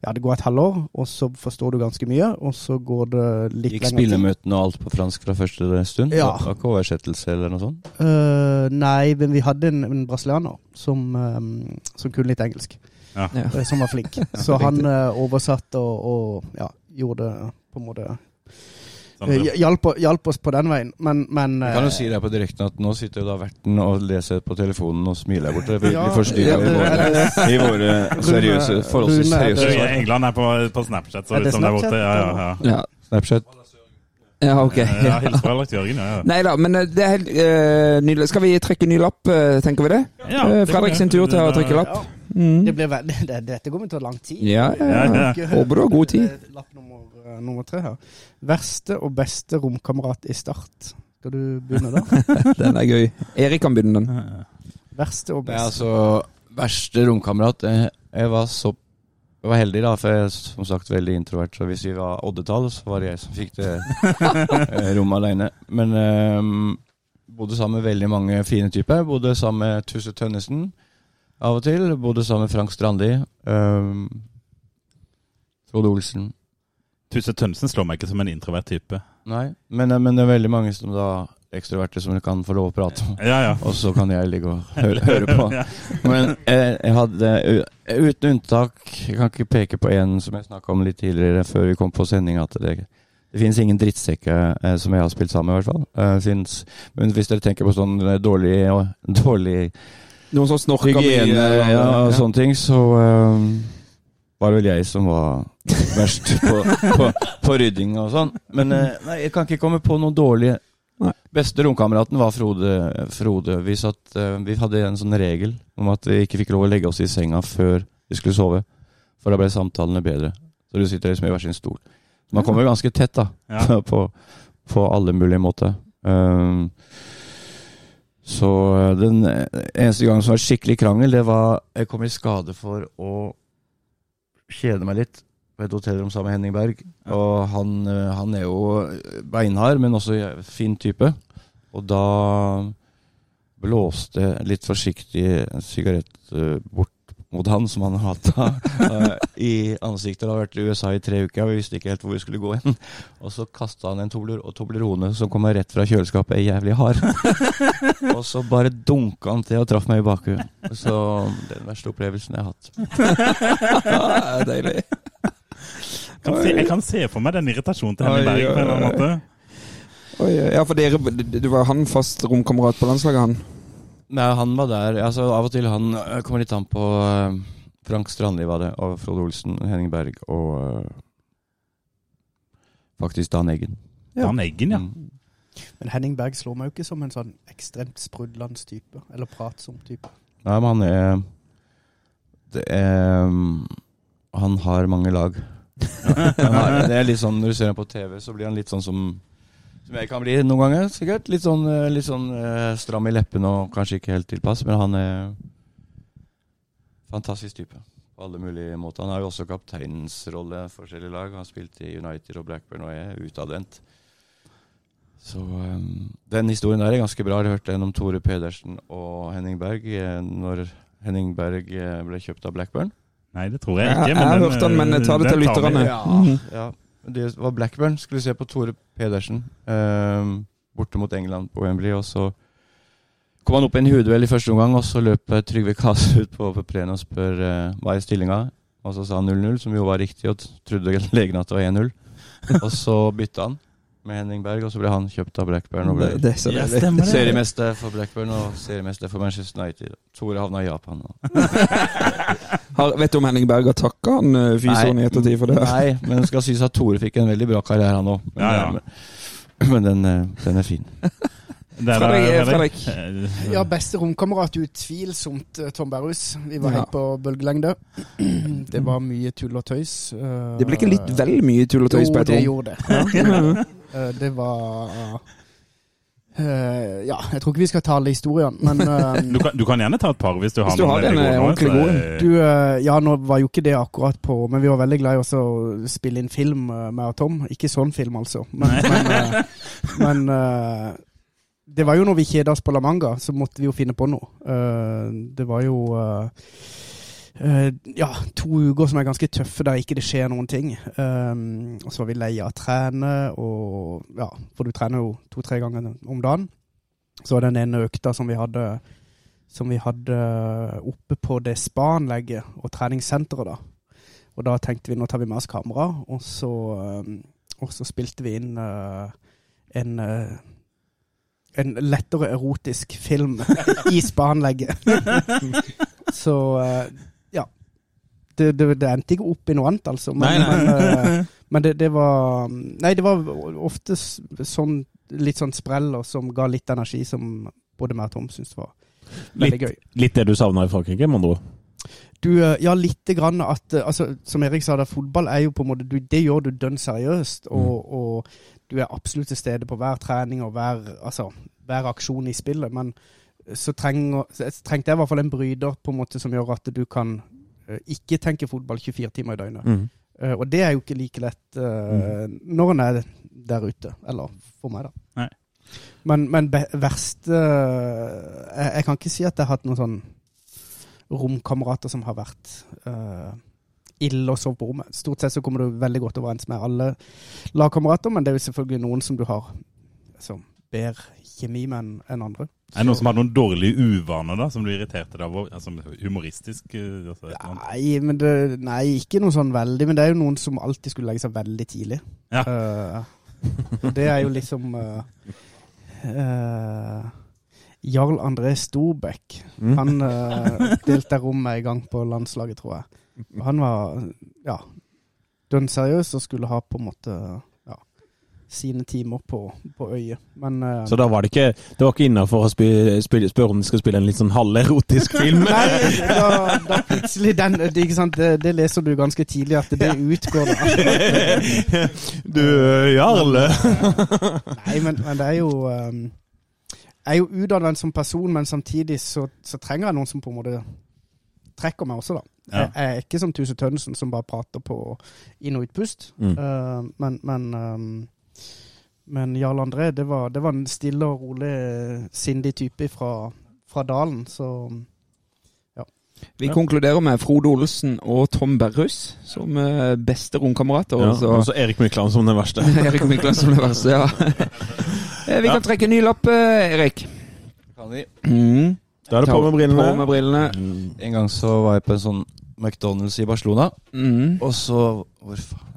Ja, det går et halvår, og så forstår du ganske mye. Og så går det litt Gikk lengre tid. spillemøtene og alt på fransk fra første stund? Ja. Det var ikke oversettelse eller noe sånt? Uh, nei, men vi hadde en, en brasilianer som, um, som kunne litt engelsk. Ja. Ja. eh, Som var flink. Så han uh, oversatte og, og ja, gjorde på en måte hjalp, hjalp oss på den veien. Men, men Jeg kan jo eh, si det på direkten at nå sitter jo da verten og leser på telefonen og smiler borte. Vi, Ja, vi forstyrrer ja, våre, i våre seriøse, forholdsvis seriøse svar. England er på, på Snapchat, så Er det det er borte. Ja, ja, ja. Ja, Snapchat. Ja ok. Ja, Hilser fra Lars Jørgen, ja. ja. Nei da, men eh, det er helt eh, nydelig. Skal vi trekke ny lapp, eh, tenker vi det? Ja, Eh, det Fredrik sin tur til å trekke trykke lapp. ja, Mm. det blir veldig, det, dette kommer til å ta lang tid. Ja, ja, Ja, ja. ja. Håper du har god tid. Det er Lapp nummer, eh, nummer tre her. Verste og beste romkamerat i Start. Skal du begynne da? Den er gøy. Erik kan begynne den. Verste og Det er beste. altså verste romkamerat. Jeg, jeg var så jeg var heldig, da, for jeg er som sagt veldig introvert. Så hvis vi var oddetall, så var det jeg som fikk det eh, rommet alene. Men um, bodde sammen med veldig mange fine typer. Bodde sammen med Tusse Tønnesen av og til. Bodde sammen med Frank Strandi. Um, Frode Olsen. Tusse Tønnesen slår meg ikke som en introvert type. Nei, men, eh, men det er veldig mange som da ekstroverte som kan få lov å prate om. Ja, ja. Og så kan jeg ligge og høre, høre på. Men jeg, jeg hadde uten unntak Jeg kan ikke peke på en som jeg snakka om litt tidligere, før vi kom på sending, at det, det finnes ingen drittsekker eh, som jeg har spilt sammen med, i hvert fall. Eh, finnes, men hvis dere tenker på sånn eh, dårlig, dårlig Noen som snorker hygiene mye, ja, og sånne ting, så eh, var det vel jeg som var verst på, på, på rydding og sånn. Men nei, jeg kan ikke komme på noen dårlig. Nei. Beste romkameraten var Frode. Frode. Vi, satt, eh, vi hadde en sånn regel om at vi ikke fikk lov å legge oss i senga før vi skulle sove. For da ble samtalene bedre. Så du sitter liksom i hver sin stol. Man kommer ganske tett da, Ja. på, på alle mulige måter. Um, så eh, den eneste gangen som var skikkelig krangel, det var Jeg kom i skade for å kjede meg litt på et hotellrom sammen med Henning Berg. Og han, eh, han er jo beinhard, men også fin type. Og da blåste litt forsiktig en sigarett eh, bort mot han som han hata eh, i ansiktet. Han hadde vært i USA i tre uker, og vi visste ikke helt hvor vi skulle gå hen. Og så kasta han en Tobler- og Toblerone som kom rett fra kjøleskapet, er jævlig hard. og så bare dunka han til og traff meg i bakhuet. Så den verste opplevelsen jeg har hatt. det er deilig. Kan se, jeg kan se for meg den irritasjonen til Henning Berg på en eller annen måte. Oi, ja, for dere Du var han fast romkamerat på landslaget, han? Nei, han var der. Altså, av og til han øh, kommer litt an på øh, Frank Strandli var det, og Frode Olsen, Henning Berg og øh, faktisk Dan Eggen. Ja. Dan Eggen, ja. Mm. Men Henning Berg slår meg jo ikke som en sånn ekstremt sprudlende type. Eller pratsom type. Nei, men han er Det er um, Han har mange lag. Det er litt sånn, Når du ser ham på TV, så blir han litt sånn som Som jeg kan bli noen ganger, sikkert. Litt sånn, øh, litt sånn øh, stram i leppene og kanskje ikke helt tilpass, men han er fantastisk type. På alle mulige måter. Han har jo også kapteinens rolle i forskjellige lag. Han har spilt i United og Blackburn og er utadvendt. Så um, den historien der er ganske bra. Jeg har hørt den om Tore Pedersen og Henning Berg eh, når Henning Berg eh, ble kjøpt av Blackburn. Nei, det tror jeg ikke. jeg har hørt den, men jeg tar det til lytterne. Ja, Mhm. ja. Det var Blackburn. Skulle se på Tore Pedersen eh, borte mot England på Wembley. Og så kom han opp i en hodeduell i første omgang, og så løp eh, Trygve Kase ut på, på plenen og spør eh, hva er stillinga. Og så sa han 0-0, som jo var riktig, og trodde legen at det var 1-0. og så bytta han med Henning Berg, og så ble han kjøpt av Blackburn og ble Det, det Ja, det. seriemester for Blackburn og seriemester for Manchester United. Tore havna i Japan. Har, vet du om Henning Berg har takka han eh, fysioen i ettertid for det? Nei, men det skal sies at Tore fikk en veldig bra karriere, han òg. Men, Ja, ja. men, men den, eh, den er fin. Er Fredrik, Fredrik. Eh, Ja, beste romkamerat utvilsomt eh, Tom Berrhus. Vi var Ja. helt på bølgelengde. Det var mye tull og tøys. eh, Det ble ikke litt vel mye tull og tøys Jo, på et det gjorde det. Ja. Eh, Det var Eh, ja, jeg tror ikke vi skal ta alle historiene, men eh, Du kan, du kan gjerne ta et par hvis du har Hvis du har en, gode eh, ordentlig god. eh, eh, ja, nå var jo ikke det akkurat på Men vi var veldig glad i også å spille inn film eh, med Tom. Ikke sånn film, altså. Men, men, eh, men eh, det var jo når vi kjeda oss på La Manga, så måtte vi jo finne på noe. Uh, det var jo Uh, ja, to uker som er ganske tøffe der ikke det skjer noen ting. Um, og så var vi lei av å trene, og ja, for du trener jo to-tre ganger om dagen. Så var den ene økta som vi hadde som vi hadde oppe på det spa-anlegget og treningssenteret da. Og da tenkte vi nå tar vi med oss kamera, og så, og så spilte vi inn uh, en uh, en lettere erotisk film i spa-anlegget. så uh, ja. Det, det, det endte ikke opp i noe annet, altså. Men, Nei, nei. men, uh, men det, det var Nei, det var ofte sånn litt sånn spreller som ga litt energi, som både meg og Tom syntes var veldig Litt, gøy. litt det du savna i Frankrike, med andre ord. Du, eh, ja, lite grann at eh, altså, Som Erik sa, da, fotball er jo på en måte du, Det gjør du dønn seriøst, og, og du er absolutt til stede på hver trening og hver, altså, hver aksjon i spillet. Men så trenger, trengte jeg i hvert fall en bryter på en måte som gjør at du kan eh, ikke tenke fotball 24 timer i døgnet. Mm. Uh, og det er jo ikke like lett eh, når en er der ute. Eller for meg, da. Nei. Men, men verste uh, jeg, jeg kan ikke si at jeg har hatt noen sånn romkamerater som har vært ille å sove på rommet. Stort sett så kommer du veldig godt overens med alle lagkamerater, men det er jo selvfølgelig noen som du har som bedre kjemi med enn andre. Er det noen som har noen dårlige uvaner da, som du irriterte deg over? Altså, humoristisk? eh, Altså? Nei, men det, nei, ikke noe sånn veldig, men det er jo noen som alltid skulle legge seg veldig tidlig. Ja. Uh, og det er jo liksom uh, uh, Jarl André Storbekk. Mm. Han uh, delte rom med en gang på landslaget, tror jeg. Han var ja, dønn seriøs og skulle ha på en måte ja, sine timer på, på øyet. Men uh, Så da var det ikke Det var ikke innafor å spille, spille, spørre om de skal spille en litt sånn halverotisk film? Nei, da, da plutselig den, det, ikke sant? Det, det leser du ganske tidlig at det utgår. Da. du, Jarle! Nei, men, men det er jo um, Jeg er jo utdannet som person, men samtidig så, så trenger jeg noen som på en måte trekker meg også, da. Ja. Jeg, jeg er ikke som Tuse Tønnesen som bare prater på inn- og utpust. Mm. Uh, men men, um, men Jarl André, det var, det var en stille og rolig, sindig type fra, fra dalen, så Vi konkluderer med Frode Olsen og Tom Berrus som eh, beste romkamerater. Ja, og så- så Erik Mykland som den verste. Erik Mykland som den verste, ja. Vi kan trekke en ny lapp, Erik. Kan vi? Mm. Da er det på med På brillene. med brillene. En gang så var jeg på en sånn McDonald's i Barcelona, Mm. og så Hvor faen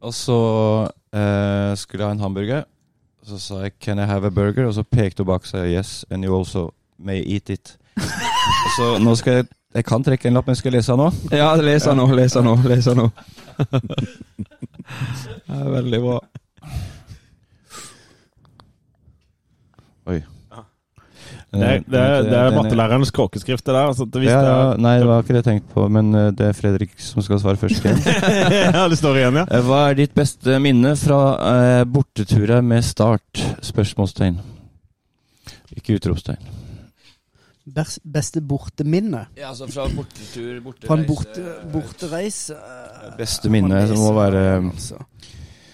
Og så eh, skulle jeg ha en hamburger. Så sa jeg 'Can I have a burger?' Og så pekte hun bak seg 'Yes, and you also may eat it'. Så nå skal jeg Jeg kan trekke en lapp, men skal jeg lese den nå? Ja, les den nå, les den nå, les nå. Det er veldig bra. Oi. Det er, det er, det er mattelærerens kråkeskrift, det der. Altså, det ja, ja, nei, det var ikke det jeg tenkte på, men eh, det er Fredrik som skal svare først. igjen. ja, det står igjen, ja. Eh, Hva er ditt beste minne fra eh, borteturer med start? Spørsmålstegn. Ikke utropstegn. best, beste borteminne Ja, altså fra bortetur, fra en borte, bortereise eh, Beste minne som må være altså.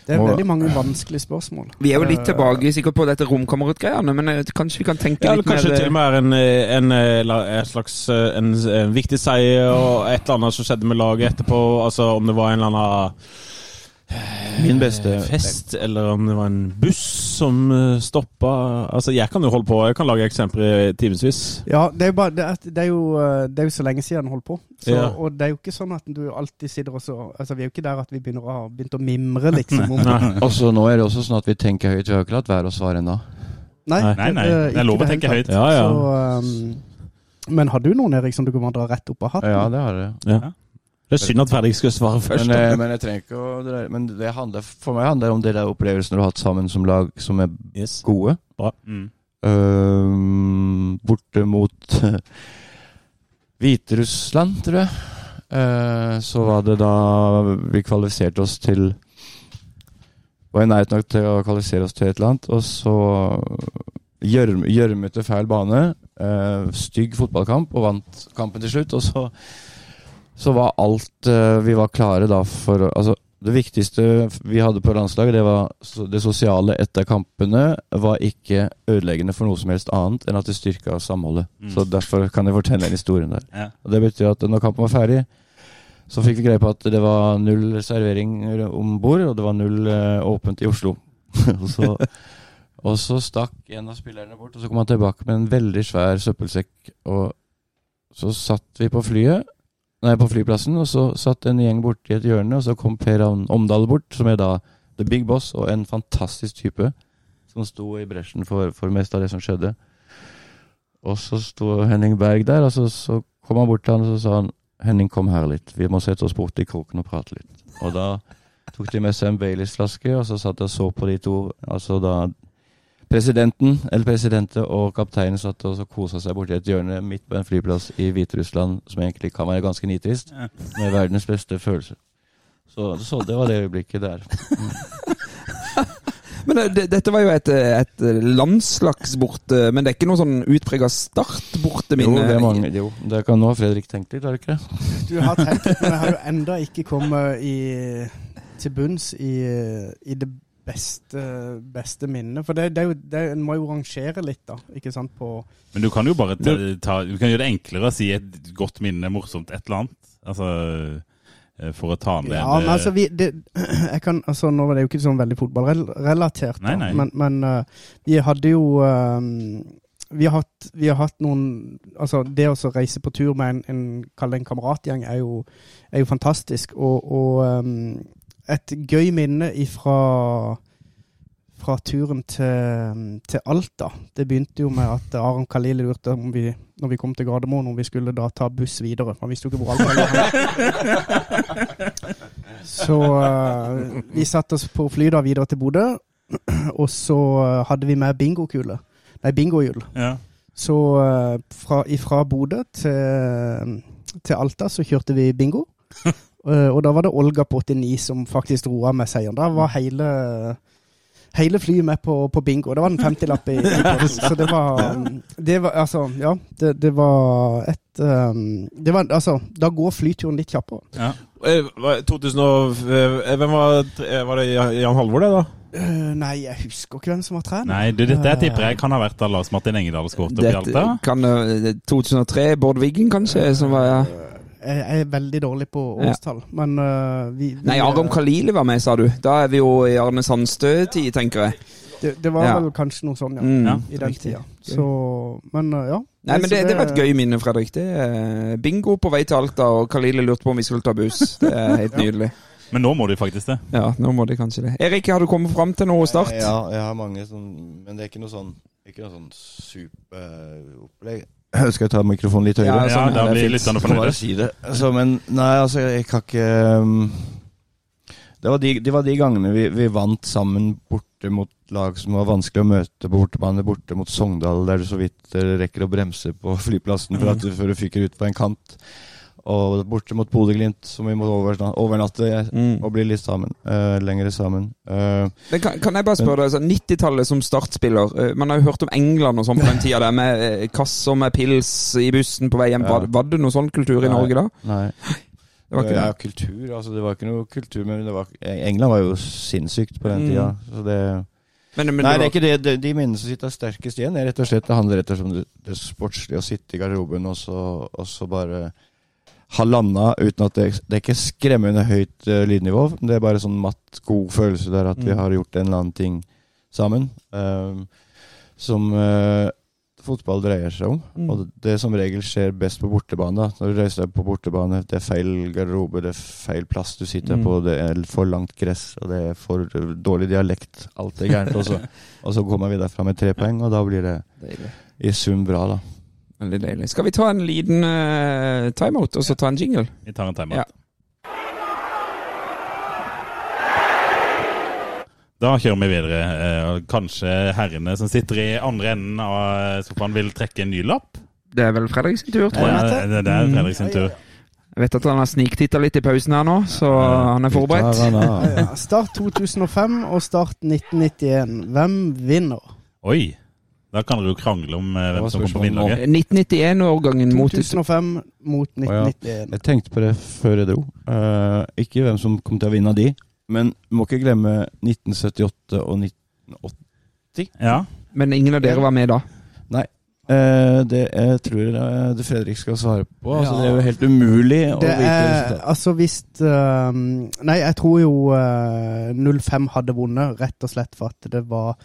Det er og, veldig mange vanskelige spørsmål. Vi er jo litt Eh, tilbake sikkert på dette romkameratgreiene, men eh, kanskje vi kan tenke Ja, litt mer kanskje til og med en, eh, en, en slags en, en viktig seier og et eller annet som skjedde med laget etterpå. Altså om det var en eller annen Min beste fest, eller om det var en buss som uh, stoppa Altså, jeg kan jo holde på, jeg kan lage eksempler i timevis. Ja, det er, bare, det, er, det, er jo, eh, det er jo så lenge siden den holdt på. Så, Ja. Og det er jo ikke sånn at du alltid sitter og så Altså, vi er jo ikke der at vi begynner å begynt å mimre, liksom. Om, Og så nå er det også sånn at vi tenker høyt. Vi har jo ikke latt være å svare ennå. Nei, Nei, nei, eh, det er lov å tenke høyt. Ja, ja. Så, um, men har du noen, Erik, som du kan dra rett opp av hatten? Ja, det har jeg. Ja. Det er synd at Fredrik skulle svare først. Men, eh, men jeg trenger ikke å dreie. Men det handler, for meg handler det om de der opplevelsene du har hatt sammen som lag, som er Yes. gode. Mm. Øhm, borte mot Hviterussland, tror jeg. Uh, så var det da vi kvalifiserte oss til var i nærheten nok til å kvalifisere oss til et eller annet. Og så gjørm- gjørmete feil bane. Uh, stygg fotballkamp, og vant kampen til slutt. Og så, så var alt eh, Vi var klare da for Altså, det viktigste vi hadde på landslaget, det var det sosiale etter kampene, var ikke ødeleggende for noe som helst annet enn at det styrka samholdet. Mm. Så derfor kan jeg fortelle den historien der. Ja. Og Det betyr at når kampen var ferdig, så fikk vi greie på at det var null servering om bord, og det var null uh, åpent i Oslo. og, så, og så stakk en av spillerne bort, og så kom han tilbake med en veldig svær søppelsekk. Og så satt vi på flyet, nei, på flyplassen, og så satt en gjeng borti et hjørne, og så kom Per Omdal bort, som er da the big boss, og en fantastisk type, som sto i bresjen for, for mest av det som skjedde. Og så sto Henning Berg der, og så, så kom han bort til han og så sa han Henning, kom her litt. Vi må sette oss bort i kroken og prate litt. Og da tok de med seg en Baileys-flaske, og så satt jeg og så på de to. Altså da presidenten, eller presidentet og kapteinen satt og så kosa seg borti et hjørne midt på en flyplass i Hviterussland, som egentlig kan være ganske nitrist, Ja. med verdens beste følelse. Så, så det var det øyeblikket der. Men eh, det, dette var jo et, eh, et landslagsborte, men det er ikke noe sånn utprega startborteminne? Jo, det er mange, jo, det kan nå Fredrik tenkt litt, har du ikke det? Du har tenkt litt, men jeg har jo enda ikke kommet i, til bunns i, i det beste, beste minnet. For det, det er jo, det, en må jo rangere litt, da. Ikke sant, på Men du kan jo bare ta, ta, du kan gjøre det enklere å si et godt minne, morsomt, et eller annet. Altså eh, for å ta med Ja, men altså, vi, det, jeg kan, altså Nå var det jo ikke sånn veldig fotballrelatert, Nei, nei. men, men eh, vi hadde jo um, vi har, hatt, vi har hatt noen Altså, det å reise på tur med en, en, en kameratgjeng, er jo, er jo fantastisk. Og, og eh, et gøy minne ifra fra turen til, til Alta. Det begynte jo med at Aron Khalili lurte om vi, når vi kom til Gardermoen, om vi skulle da ta buss videre. Han visste jo ikke hvor Alta lå. Så uh, vi satte oss på fly da videre til Bodø, og så eh, hadde vi med bingokule. Nei, bingohjul. ja. Så uh, fra, ifra Bodø til, til Alta så kjørte vi bingo. Eh, og da var det Olga på 89 som faktisk roa med seieren. Da var hele, hele flyet med på, på bingo. Det var en 50-lapp i, i posten. Så det var, det var Altså, ja. Det, det var et um, det var, Altså, da går flyturen litt kjappere. ja. Eh, 2000 og, eh, Hvem var, var det Jan Halvor, det, da? Uh, nei, jeg husker ikke hvem som var trener. Nei, du, dette jeg tipper jeg kan ha vært da Lars Martin Engedal skåret opp i Alta. Kan eh, 2003, Bård Wiggen kanskje, som var ja. Jeg, er veldig dårlig på årstall, men uh, vi, vi Nei, Aram Khalili var med, sa du. Da er vi jo i Arne Sandstø-tid, tenker jeg. det, det var Ja. vel kanskje noe sånn, ja. Mm, Ja, I den tida. Så Men uh, ja. Nei, men det, det var et gøy minne, Fredrik. Det er bingo på vei til Alta, og Khalili lurte på om vi skulle ta buss. Det er helt nydelig. Men nå må de faktisk det. Ja, nå må de kanskje det. Erik, har du kommet fram til noe start? Ja, jeg har mange sånn Men det er ikke noe sånn Ikke noe sånn superopplegg. Skal jeg ta mikrofonen litt høyere? Ja, Ja, sånn, da det er blir lytterne fornøyde. si. Altså, men nei, altså, jeg kan ikke um, det, var de, det var de gangene vi, vi vant sammen borte mot lag som var vanskelig å møte på bortebane. Borte mot Sogndal, der du så vidt eh, rekker å bremse på flyplassen for at du, før du fyker ut på en kant. Og borte mot Bodø-Glimt, som vi må overnatte Mm. og bli litt sammen. Uh, lengre sammen. Uh, Men kan, kan jeg bare spørre deg, altså, 90-tallet som startspiller Uh, Man har jo hørt om England og sånn på den tida der, med eh, kasser med pils i bussen på vei hjem. Ja. Var, var det noe sånn kultur i Nei. Norge da? nei. Det var ikke ja, kultur. Altså, det var ikke noe kultur, men det var, England var jo sinnssykt på den Mm. tida. Så det Men, men Nei, det det er ikke det. De, de minnene som sitter sterkest igjen, er rett og slett, det handler rett og slett om det, det sportslige. Å sitte i garderoben og så, og så bare ha landa uten at det, det er ikke skremmende høyt uh, lydnivå. Det er bare sånn matt, god følelse der at vi Mm. har gjort en eller annen ting sammen. ehm, som uh, fotball dreier seg om. Mm. Og det som regel skjer best på bortebane. da. Når du reiser deg på bortebane, det er feil garderobe, det er feil plass du sitter Mm. på, det er for langt gress, og det er for dårlig dialekt. Alt er gærent. Og så kommer vi derfra med tre poeng, og da blir det Deilig. i sum bra, da. Veldig deilig. Skal vi ta en liten uh, timeout, og så ta en jingle? Vi tar en timeout. Ja. Da kjører vi videre. Eh, Kanskje herrene som sitter i andre enden av sofaen vil trekke en ny lapp? Det er vel Fredrik sin tur, tror jeg. Ja, det, det er Fredrik sin tur. Jeg vet at han har sniktitta litt i pausen her nå, så han er forberedt. Ja, start 2005 og start 1991. Hvem vinner? Oi! Da kan dere jo krangle om eh, hvem som kommer på vinnerlaget. 1991-årgangen mot 2005 mot Å ja. 1991. Jeg tenkte på det før jeg dro. Eh, ikke hvem som kom til å vinne av de, men må ikke glemme 1978 og 1980. Ja. Men ingen av dere var med da. Eh, det jeg tror jeg det Fredrik skal svare på. Altså, Ja. Det er jo helt umulig å Det vite er resultatet. altså hvis uh, Nei, jeg tror jo uh, 05 hadde vunnet, rett og slett for at det var eh,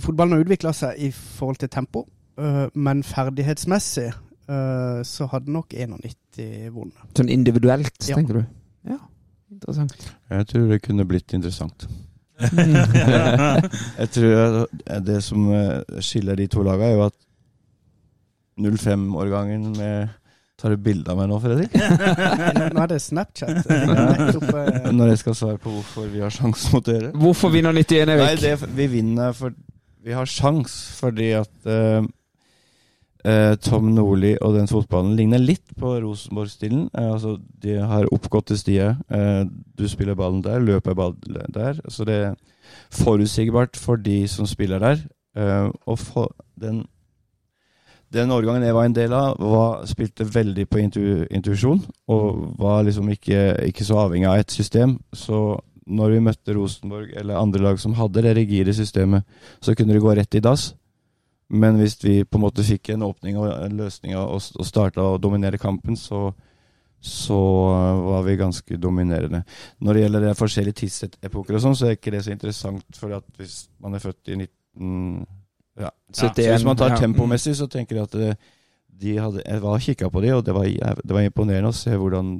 Fotballen har utvikla seg i forhold til tempo, eh, men ferdighetsmessig eh, så hadde nok 91 vunnet. Sånn individuelt, Ja. tenker du. Ja, interessant. Jeg tror det kunne blitt interessant. Jeg tror det som eh, skiller de to lagene, er jo at 05-årgangen med Tar du bilde av meg nå, Fredrik? Nå er det Snapchat. Eh, Når jeg skal svare på hvorfor vi har sjanse mot dere? Hvorfor vinner 91, Nei, det, vi vinner for Vi har sjans fordi at uh, uh, Tom Nordli og den fotballen ligner litt på Rosenborg-stilen. Eh, altså, de har oppgåtte stier. Du spiller ballen der, løper ballen der. Så det er forutsigbart for de som spiller der. Og for den den årgangen jeg var en del av, var, spilte veldig på intu, intuisjon. Og var liksom ikke, ikke så avhengig av et system. Så når vi møtte Rosenborg eller andre lag som hadde det rigide systemet, så kunne det gå rett i dass. Men hvis vi på en måte fikk en åpning og en løsning og, og starta å dominere kampen, så, så var vi ganske dominerende. Når det gjelder det forskjellige tidsepoker og sånn, så er ikke det så interessant, for hvis man er født i 19... Ja. Så 71, hvis man tar tempomessig, så tenker jeg at det, de hadde, jeg var kikka på de, og det var, det var imponerende å se hvordan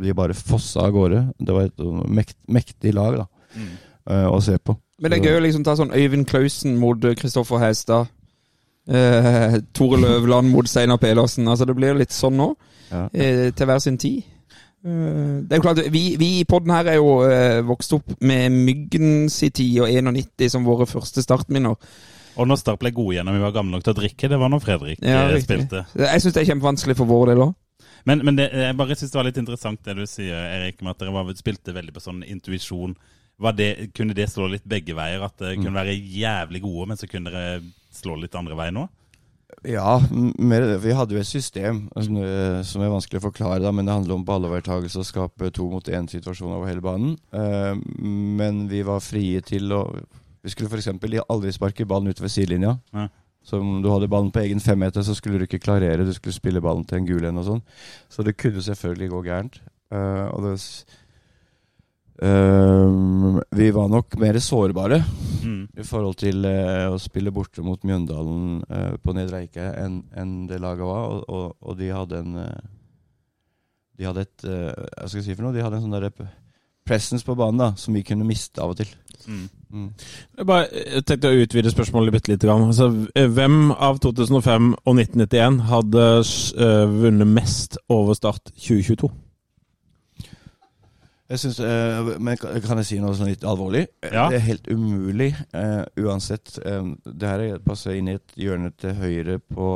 de bare fossa av gårde. Det var et mekt, mektig lag da, Mm. uh, å se på. Men det er gøy å liksom ta sånn Øyvind Klausen mot eh, Kristoffer Hestad. Uh, Tore Løvland mot Steinar Pedersen. Altså Det blir litt sånn nå, Ja. Uh, til hver sin tid. Eh, det er jo klart, Vi, vi i podden her er jo eh, vokst opp med Myggens i tid og 91 som våre første startminner. Og når Start ble gode igjen når vi var gamle nok til å drikke, det var når Fredrik Ja, eh, spilte. Jeg syns det er kjempevanskelig for vår del òg. Men, men det, jeg bare synes det var litt interessant det du sier, Erik, med at dere var, spilte veldig på sånn intuisjon. Det, kunne det slå litt begge veier? At dere kunne være jævlig gode, men så kunne dere slå litt andre veien nå? Ja, mer. Vi hadde jo et system som, eh, som er vanskelig å forklare, da, men det handler om ballovertagelse og skape to mot én-situasjoner over hele banen. Eh, men vi var frie til å Vi skulle f.eks. aldri sparke ballen utover sidelinja. Ja. Så om du hadde ballen på egen femmeter, så skulle du ikke klarere. Du skulle spille ballen til en gul en og sånn. Så det kunne selvfølgelig gå gærent. Uh, og det eh, Vi var nok mer sårbare Mm. i forhold til uh, å spille borte mot Mjøndalen på Nedre Eike enn en det laget var. Og, og, og de hadde en De hadde et Hva skal jeg si for noe? De hadde en sånn derre presence på banen da som vi kunne miste av og til. Mm. Mm. Jeg bare jeg tenkte å utvide spørsmålet bitte lite grann. Altså, eh, hvem av 2005 og 1991 hadde uh, vunnet mest over Start 2022? Jeg synes, eh, men kan jeg si noe sånn litt alvorlig? Ja. Det er helt umulig uh, uansett. Um, det her er- passer inn i et hjørne til høyre på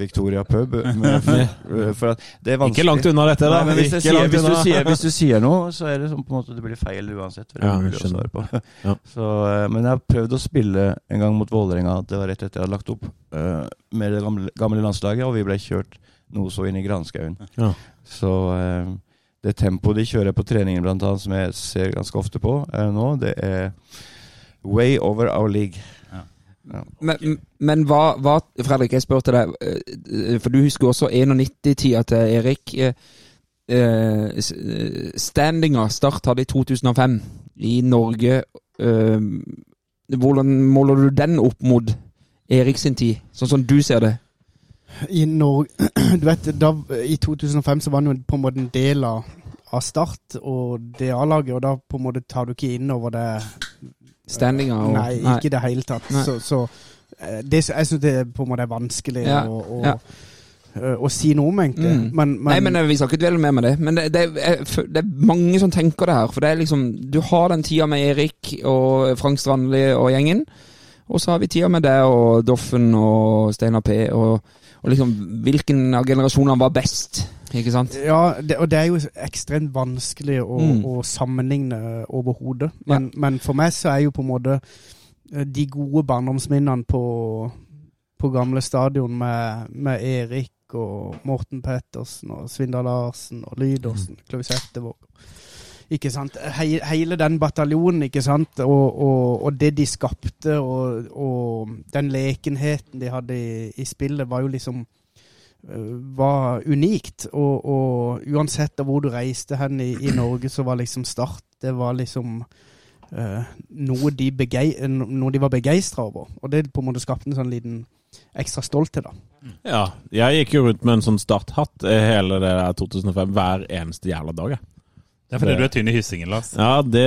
Victoria pub. Men, for, for at det er vanskelig. Ikke langt unna dette, da. Nei, men hvis, sier, hvis, du sier, hvis du sier noe, så er det sånn på en måte det blir feil uansett. For det Ja, er mulig å svare på. Ja. Så, uh, men jeg har prøvd å spille en gang mot Vålerenga. Det var rett etter jeg hadde lagt opp med det gamle, gamle landslaget, og vi ble kjørt noe så inn i granskauen. Ja. Så det tempoet de kjører på treningen, blant annet, som jeg ser ganske ofte på eh, nå, det er way over our league. Ja. Ja. Men, men hva, hva Fredrik, jeg spurte deg, eh, for du husker også 91-tida til Erik. eh, eh, eh, Standinga Start hadde i 2005 i Norge. eh, Hvordan måler du den opp mot Erik sin tid, sånn som du ser det? I Norge Du vet, da, i 2005 så var han jo på en måte en del av, av Start og det A-laget, og da på en måte tar du ikke inn over det Standinga og Nei, ikke i det hele tatt. Nei. Så, så eh, det, jeg syns det på en måte er vanskelig Ja, å, å, ja. eh, å si noe om, egentlig. Mm. Men, men, Nei, men eh, vi skal ikke dvele mer med det. Men det, det, er, det er mange som tenker det her. For det er liksom Du har den tida med Erik og Frank Strandli og gjengen. Og så har vi tida med deg og Doffen og Steinar P. Og, og liksom Hvilken av generasjonene var best? Ikke sant? Ja, det, og det er jo ekstremt vanskelig å, Mm. å sammenligne overhodet. Men, men for meg så er jo på en måte eh, de gode barndomsminnene på, på gamle stadion med, med Erik og Morten Pettersen og Svindal Larsen og Lydersen, Klaus Ettevåg ikke sant? He, hele den bataljonen, ikke sant? Og, og, og det de skapte, og, og den lekenheten de hadde i, i spillet, var jo liksom eh, var unikt. Og, og uansett hvor du reiste hen i, i Norge, så var liksom Start Det var liksom uh, noe, de noe de var begeistra over. Og det på en måte skapte en sånn liten ekstra stolthet, da. Ja, jeg gikk jo rundt med en sånn starthatt eh, hele det der 2005 hver eneste jævla dag. jeg. Det er fordi du er tynn i hyssingen, Lars. Ja, det,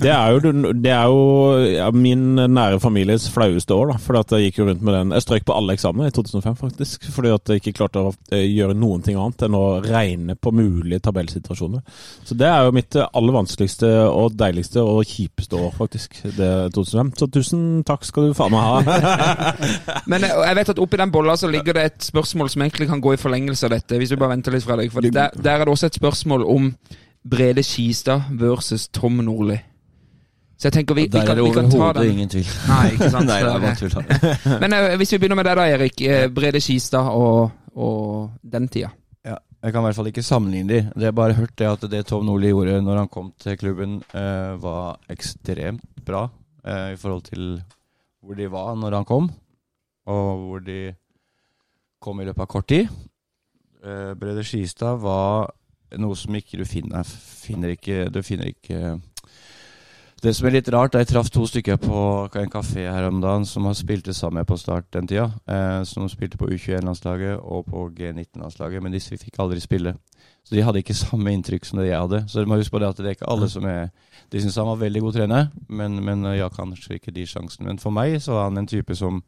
det er jo, det er jo ja, min nære families flaueste år, da. Fordi at jeg gikk jo rundt med den Jeg strøk på alle eksamener i 2005, faktisk. Fordi at jeg ikke klarte å eh, gjøre noen ting annet enn å regne på mulige tabellsituasjoner. Så det er jo mitt eh, aller vanskeligste og deiligste og kjipeste år, faktisk. Det 2005. Så tusen takk skal du faen meg ha. Men eh, jeg vet at oppi den bolla så ligger det et spørsmål som egentlig kan gå i forlengelse av dette. Hvis vi bare venter litt, Fredrik. For der, der er det også et spørsmål om Brede Skistad versus Tom Nordli. Så jeg tenker vi, vi, er kan, det vi kan ta den. ingen tvil. Nei, ikke sant. Nei, det er tull. Men uh, hvis vi begynner med deg da, Erik. Eh, Brede Skistad og, og den tida. Ja, jeg kan i hvert fall ikke sammenligne de. Det jeg bare hørt det at det Tom Nordli gjorde når han kom til klubben, uh, var ekstremt bra uh, i forhold til hvor de var når han kom, og hvor de kom i løpet av kort tid. Brede Skistad var noe som ikke du finner, finner ikke, Du finner ikke det som er litt rart, jeg traff to stykker på en kafé her om dagen som har spilt det samme på start den tida. Eh, som spilte på U21-landslaget og på G19-landslaget, men disse fikk aldri spille. Så de hadde ikke samme inntrykk som det jeg hadde. Så du må huske på det at det er ikke alle som er De syns han var veldig god trener, men, men ja, kanskje ikke de sjansene. Men for meg så var han en type som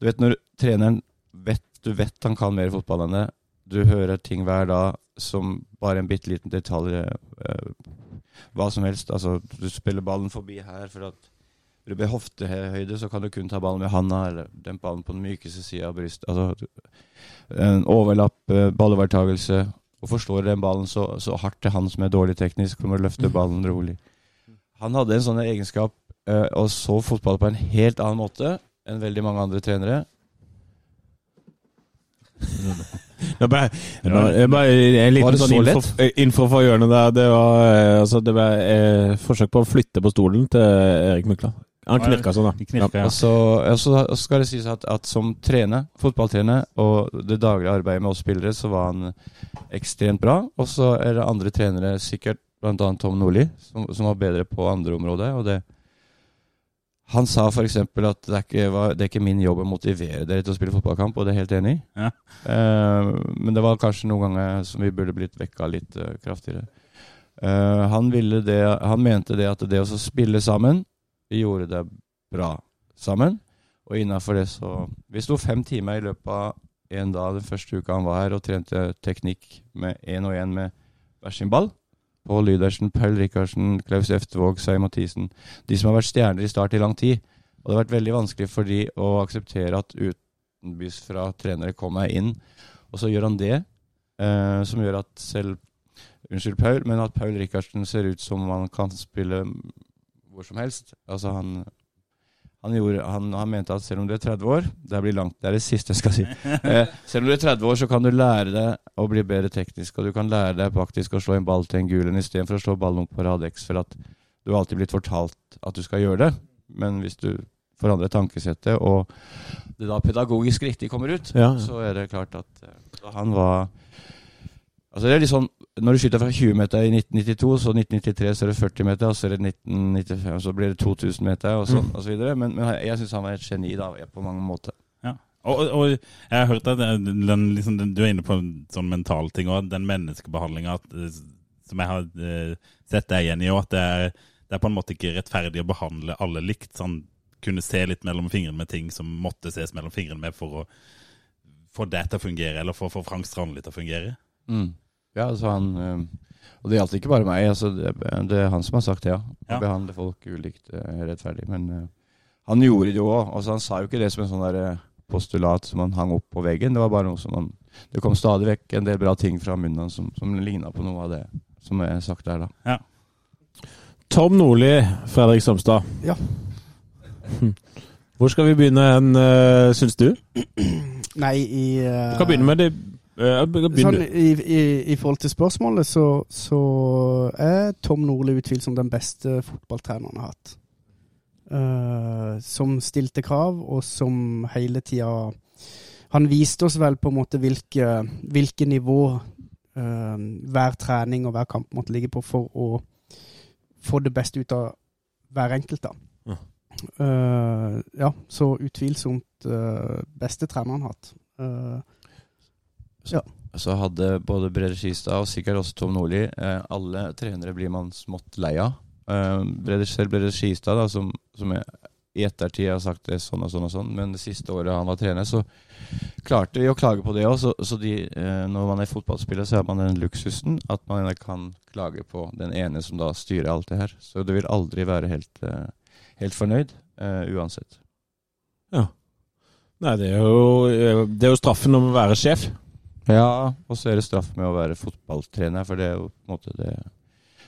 Du vet når treneren vet du vet han kan mer fotball enn det. Du hører ting hver dag som bare en bitte liten detalj eh, hva som helst. Altså, du spiller ballen forbi her for at du blir hoftehøyde, så kan du kun ta ballen med handa, eller den ballen på den mykeste sida av brystet. Altså, en overlapp, eh, ballovertagelse. Hvorfor slår den ballen så, så hardt til han som er dårlig teknisk, for å løfte ballen rolig? Han hadde en sånn egenskap, eh, og så fotball på en helt annen måte enn veldig mange andre trenere. Det ble, det ble, det ble en Var liten det sånn så info, eh, info for hjørnet der. Det var eh, altså, det ble, eh, forsøk på å flytte på stolen til Erik Mykla. Han knirka sånn, da. Knirker, ja. Og så, og så skal det sies at, at som trener, fotballtrener, og det daglige arbeidet med oss spillere, så var han ekstremt bra. Og så er det andre trenere, sikkert bl.a. Tom Nordli, som, som var bedre på andre områder. Og det Han sa f.eks. at det er, ikke, var, det er ikke min jobb å motivere dere til å spille fotballkamp, og det er jeg helt enig i. Ja. Eh, men det var kanskje noen ganger som vi burde blitt vekka litt uh, kraftigere. Eh, han, ville det, han mente det at det å spille sammen Vi gjorde det bra sammen. Og innafor det så Vi sto fem timer i løpet av en dag den første uka han var her, og trente teknikk med én og én med hver sin ball. Pål Lydersen, Paul Rikardsen, Klaus Eftervåg, Sei Mathisen. De som har vært stjerner i start i lang tid. Og det har vært veldig vanskelig for de å akseptere at utenbys fra trenere kommer inn, og så gjør han det, eh, som gjør at selv Unnskyld, Paul, men at Paul Rikardsen ser ut som han kan spille hvor som helst. Altså han han, gjorde, han, han mente at selv om du er 30 år Det blir langt, det er det siste jeg skal si. Eh, selv om du er 30 år, så kan du lære deg å bli bedre teknisk. Og du kan lære deg faktisk å slå en ball til en gul en istedenfor å slå ballen opp på rad X. For at du har alltid blitt fortalt at du skal gjøre det. Men hvis du forandrer tankesettet, og det da pedagogisk riktig kommer ut, Ja. så er det klart at eh, han var Altså det er litt sånn, Når du skyter fra 20 meter i 1992, så 1993 så er det 40 meter, og så er det 1995, så blir det 2000 meter, og, sånn, og så videre. Men, men jeg syns han var et geni da, på mange måter. Ja. Og, og, jeg har hørt at den, den, liksom, den, du er inne på en sånn mental ting òg. Den menneskebehandlinga som jeg har uh, sett deg igjen i òg. At det er, det er på en måte ikke rettferdig å behandle alle likt. Sånn, kunne se litt mellom fingrene med ting som måtte ses mellom fingrene med for å få det til å fungere, eller for å få Frank Strandli til å fungere. Mm. Ja, altså han Og det gjaldt ikke bare meg, altså det, det er han som har sagt det, ja. Å Ja. behandle folk ulikt uh, rettferdig. Men øh, han gjorde det jo òg. Altså, han sa jo ikke det som en sånn der øh, postulat som han hang opp på veggen. Det var bare noe som han Det kom stadig vekk en del bra ting fra munnen hans som, som ligna på noe av det som er sagt der, da. Tom Nordli, Fredrik Somstad. Ja. Hvor skal vi begynne hen, syns du? Nei, i uh... Du kan begynne med det. Uh, begynne. Sånn, i, i, I forhold til spørsmålet, så, så er Tom Nordli utvilsomt den beste fotballtreneren jeg har hatt. Uh, som stilte krav, og som hele tida Han viste oss vel på en måte hvilke, hvilke nivå uh, hver trening og hver kamp måtte ligge på for å få det beste ut av hver enkelt. da. Ja. Eh, ja, så utvilsomt uh, beste treneren han har hatt. Eh, Så hadde både Brede Skistad og sikkert også Tom Nordli eh, Alle trenere blir man smått lei av. Eh, Brede, selv Brede Skistad, da, som, som jeg, i ettertid har sagt det sånn og sånn og sånn, men det siste året han var trener, så klarte vi å klage på det òg. Så, så de, eh, når man er fotballspiller, så har man den luksusen at man kan klage på den ene som da styrer alt det her. Så du vil aldri være helt, eh, helt fornøyd, eh, uansett. Nei, det er, jo, det er jo straffen om å være sjef. Ja, og så er det straff med å være fotballtrener, for det er jo på en måte det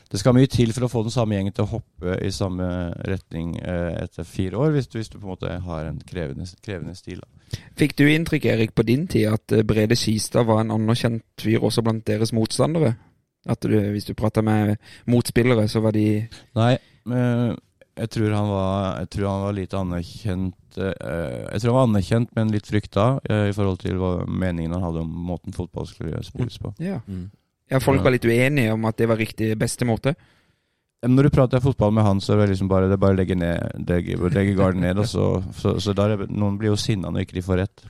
Det skal mye til for å få den samme gjengen til å hoppe i samme retning eh, etter fire år, hvis du, hvis du på en måte har en krevende, krevende stil. Da. Fikk du inntrykk, Erik, på din tid at eh, Brede Skistad var en anerkjent fyr også blant deres motstandere? At du, hvis du prata med motspillere, så var de Nei, men jeg tror han var, jeg tror han var litt anerkjent eh, Jeg tror han var anerkjent, men litt frykta eh, i forhold til hva meningen han hadde om måten fotball skulle spilles på. Ja. ja folk var litt uenige om at det var riktig beste måte. Når du prater fotball med han, så er det liksom bare, det er bare å legge, ned, legge, legge garden ned. Og så, så, så der er, noen blir jo sinna når ikke de får rett.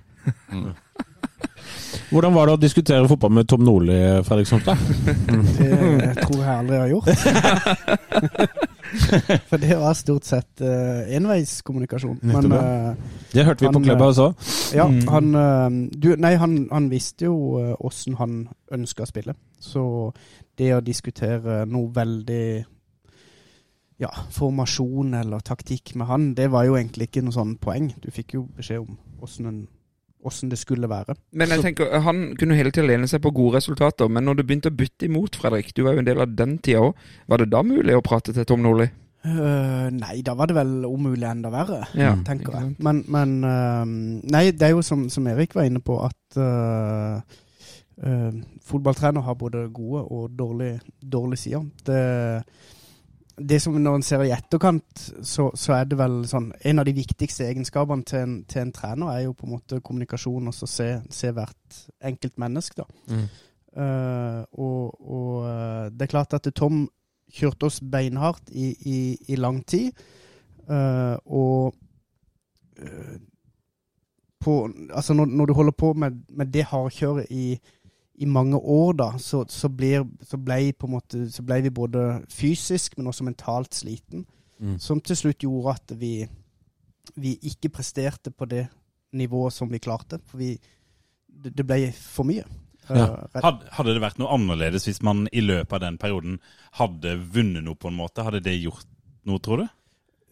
Mm. Hvordan var det å diskutere fotball med Tom Nordli, Fredrik Somstad? Det tror jeg aldri har gjort. For det var stort sett uh, enveiskommunikasjon. Men uh, Det hørte vi på klubba også. ja, Mm. han uh, du, Nei, han, han visste jo åssen han ønska å spille. Så det å diskutere noe veldig ja, formasjon eller taktikk med han, det var jo egentlig ikke noe sånn poeng. Du fikk jo beskjed om åssen en- åssen det skulle være. Men jeg tenker, han kunne hele tida lene seg på gode resultater. Men når du begynte å bytte imot, Fredrik, du var jo en del av den tida òg, var det da mulig å prate til Tom Nordli? Uh, nei, da var det vel om mulig enda verre. Ja, tenker jeg. Men, men uh, Nei, det er jo som, som Erik var inne på, at uh, øh, fotballtrener har både gode og dårlige, dårlige sider. Det, det som Når en ser i etterkant, så, så er det vel sånn En av de viktigste egenskapene til en, til en trener er jo på en måte kommunikasjon, og så se, se hvert enkelt menneske, da. Eh, og og øh, det er klart at Tom kjørte oss beinhardt i, i, i lang tid. Uh, og uh, på, altså når, når du holder på med, med det hardkjøret i, i mange år, da, så, så, blir, så, ble på en måte, så ble vi både fysisk, men også mentalt sliten. Mm. Som til slutt gjorde at vi, vi ikke presterte på det nivået som vi klarte. For vi, det, det ble for mye. Eh, Ja. Hadde, hadde det vært noe annerledes hvis man i løpet av den perioden hadde vunnet noe på en måte? Hadde det gjort noe, tror du?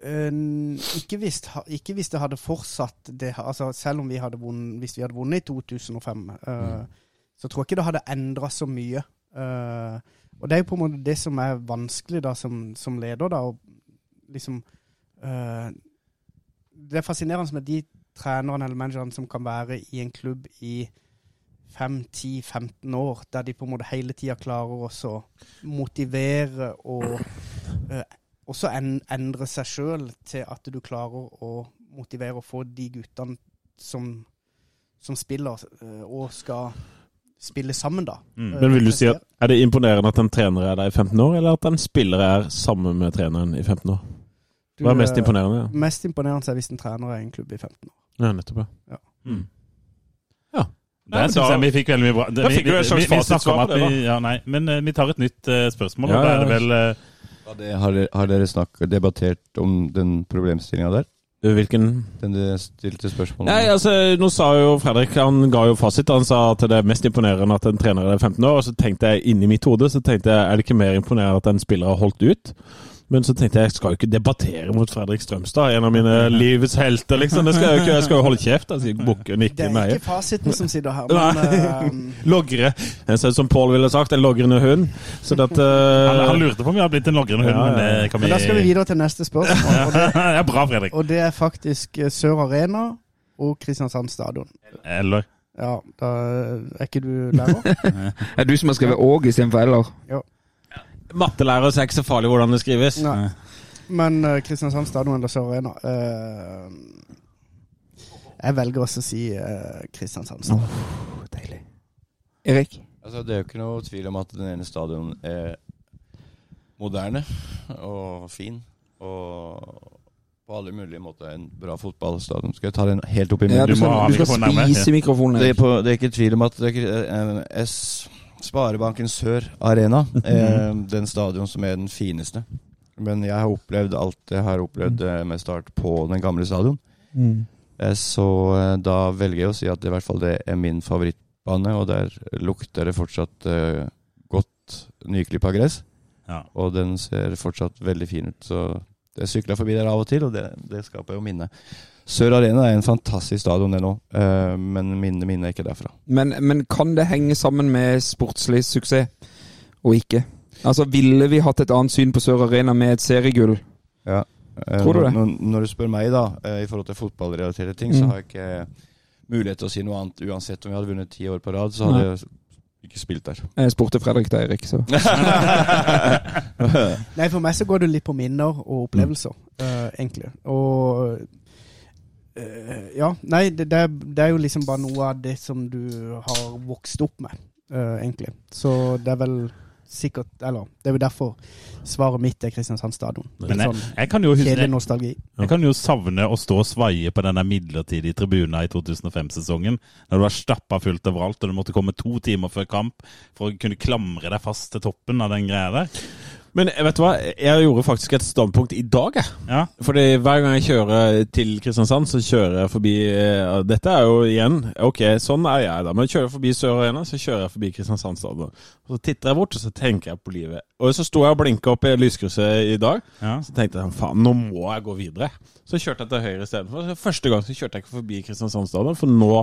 Uh, ikke, hvis, ikke hvis det hadde fortsatt det, altså Selv om vi hadde vunnet, hvis vi hadde vunnet i 2005, eh, så tror jeg ikke det hadde endra så mye. Uh, og det er jo på en måte det som er vanskelig da som, som leder, da. Liksom uh, Det er fascinerende med de trenerne eller managerne som kan være i en klubb i 5-10-15 år, der de på en måte hele tida klarer å motivere og uh, også en, endre seg sjøl til at du klarer å motivere og få de guttene som, som spiller, og skal spille sammen, da. Mm. Eh, Men vil du si at. Er det imponerende at en trener er der i 15 år, eller at en spiller er sammen med treneren i 15 år? Hva er mest imponerende? Ja, Mest imponerende er hvis en trener er i en klubb i 15 år. ja nettopp. ja. Mm. Ja. Der men syns jeg vi fikk veldig mye bra. Da fikk vi vi, vi, vi snakker om at det, vi, ja, nei, Men uh, vi tar et nytt uh, spørsmål. Ja, og da er det vel uh, Ja, det, har, dere, har dere snakket, debattert om den problemstillinga der? Hvilken Den du stilte spørsmål om? Nei, altså, Nå sa jo Fredrik Han ga jo fasit. Han sa at det er mest imponerende at en trener er 15 år. Og så tenkte jeg inni mitt hode så tenkte jeg, er det ikke mer imponerende at en spiller har holdt ut? Men så tenkte jeg jeg skal jo ikke debattere mot Fredrik Strømstad, en av mine livets helter, liksom. Det skal jeg jo ikke. Jeg skal jo holde kjeft. Altså, bukke nikke, Det er ikke fasiten som sitter her, men uh, Logre. Jeg ser ut som Pål ville sagt, en logrende hund. Så at Han, eh, han lurte på om vi har blitt en logrende hund, Ja, ja, ja. men det kan vi Men da skal vi videre til neste spørsmål. Og det, ja, bra, Fredrik. og det er faktisk eh, Sør Arena og Kristiansand stadion. Eller Ja, da er ikke du lærer? Er du som har skrevet 'og' istedenfor Eller? Mattelærer så er ikke så farlig hvordan det skrives. Nei. Men uh, Kristiansand stadion eller Sør Arena uh, Jeg velger også å si uh, Kristiansand stadion. Deilig. Erik? Altså, det er jo ikke noe tvil om at den ene stadion er moderne og fin. Og på alle mulige måter en bra fotballstadion. Skal jeg ta den helt opp i Ja, munnen? du, Du skal, du skal mikrofonen nærmere. spise mikrofonen. Det er, på, det er ikke tvil om at det er, eh, S, Sparebanken Sør Arena Eh, den stadion som er den fineste. Men jeg har opplevd alt jeg har opplevd eh, med start på den gamle stadion. Mm. Eh, Så eh, da velger jeg å si at i hvert fall det er min favorittbane, og der lukter det fortsatt godt nyklippa gress. Ja. Og den ser fortsatt veldig fin ut. Så jeg sykler forbi der av og til, og det, det skaper jo minne. Sør Arena er en fantastisk stadion, det nå, eh, men minne minne er ikke derfra. Men, men kan det henge sammen med sportslig suksess, og ikke? Altså, Ville vi hatt et annet syn på Sør Arena med et seriegull? Ja. Eh, Tror du det? Når, når du spør meg, da, eh, i forhold til fotballrelaterte ting, Mm. så har jeg ikke mulighet til å si noe annet. Uansett om vi hadde vunnet ti år på rad, så hadde Nei. jeg ikke spilt der. Jeg spurte Fredrik da, Erik, så Nei, for meg så går det litt på minner og opplevelser, eh, egentlig. Og eh, Ja, nei, det, det er jo liksom bare noe av det som du har vokst opp med, uh, egentlig. Så det er vel sikkert Eller det er jo derfor svaret mitt er Kristiansand stadion. Men jeg, sånn jeg, kan jo huske, nostalgi. jeg kan jo savne å stå og svaie på denne midlertidige tribunen i 2005-sesongen, når du var stappa fullt overalt, og du måtte komme to timer før kamp for å kunne klamre deg fast til toppen av den greia der. Men eh, vet du hva, jeg gjorde faktisk et standpunkt i dag, jeg. Ja, Fordi hver gang jeg kjører til Kristiansand, så kjører jeg forbi eh, Dette er jo igjen Ok, sånn er jeg, da. Men kjører jeg forbi Sør Arena, så kjører jeg forbi Kristiansand stadion. Så titter jeg bort, og så tenker jeg på livet. Og så sto jeg og blinka opp i lyskrysset i dag. ja. Så tenkte jeg faen, nå må jeg gå videre. Så kjørte jeg til høyre istedenfor. Første gang så kjørte jeg ikke forbi Kristiansand stadion, for nå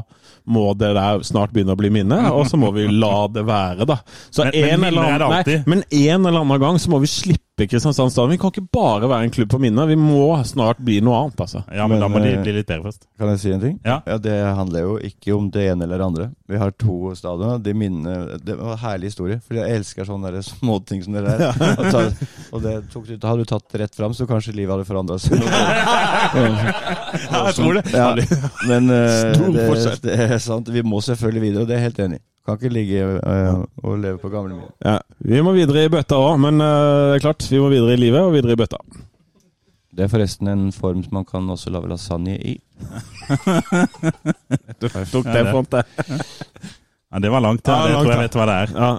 må det der snart begynne å bli minne, og så må vi la det være, da. Så Men- men en eller minner er det annen, nei, men en eller annen gang så må vi slippe Kristiansand stadion. Vi kan ikke bare være en klubb på minner. Vi må snart bli noe annet, altså. ja men, Men, da må de eh, bli litt bedre først. Kan jeg si en ting? Ja. Det handler jo ikke om det ene eller det andre. Vi har to stadioner. De minner Det var en herlig historie. For jeg elsker sånne småting som det der. Og, og det tok du, hadde du tatt det rett fram, så kanskje livet hadde forandra seg. Ja, jeg tror det. Ja, men eh, det, det er sant. Vi må selvfølgelig videre, og det er jeg helt enig i. Kan ikke ligge eh, og leve på gamle minner. Ja, Vi må videre i bøtta òg, men det er klart, vi må videre i livet og videre i bøtta. Det er forresten en form som man kan også lage lasagne i. Tok Ja, det det. Ja, det var langt, ja. Det langt, tror jeg vet hva det er. Ja.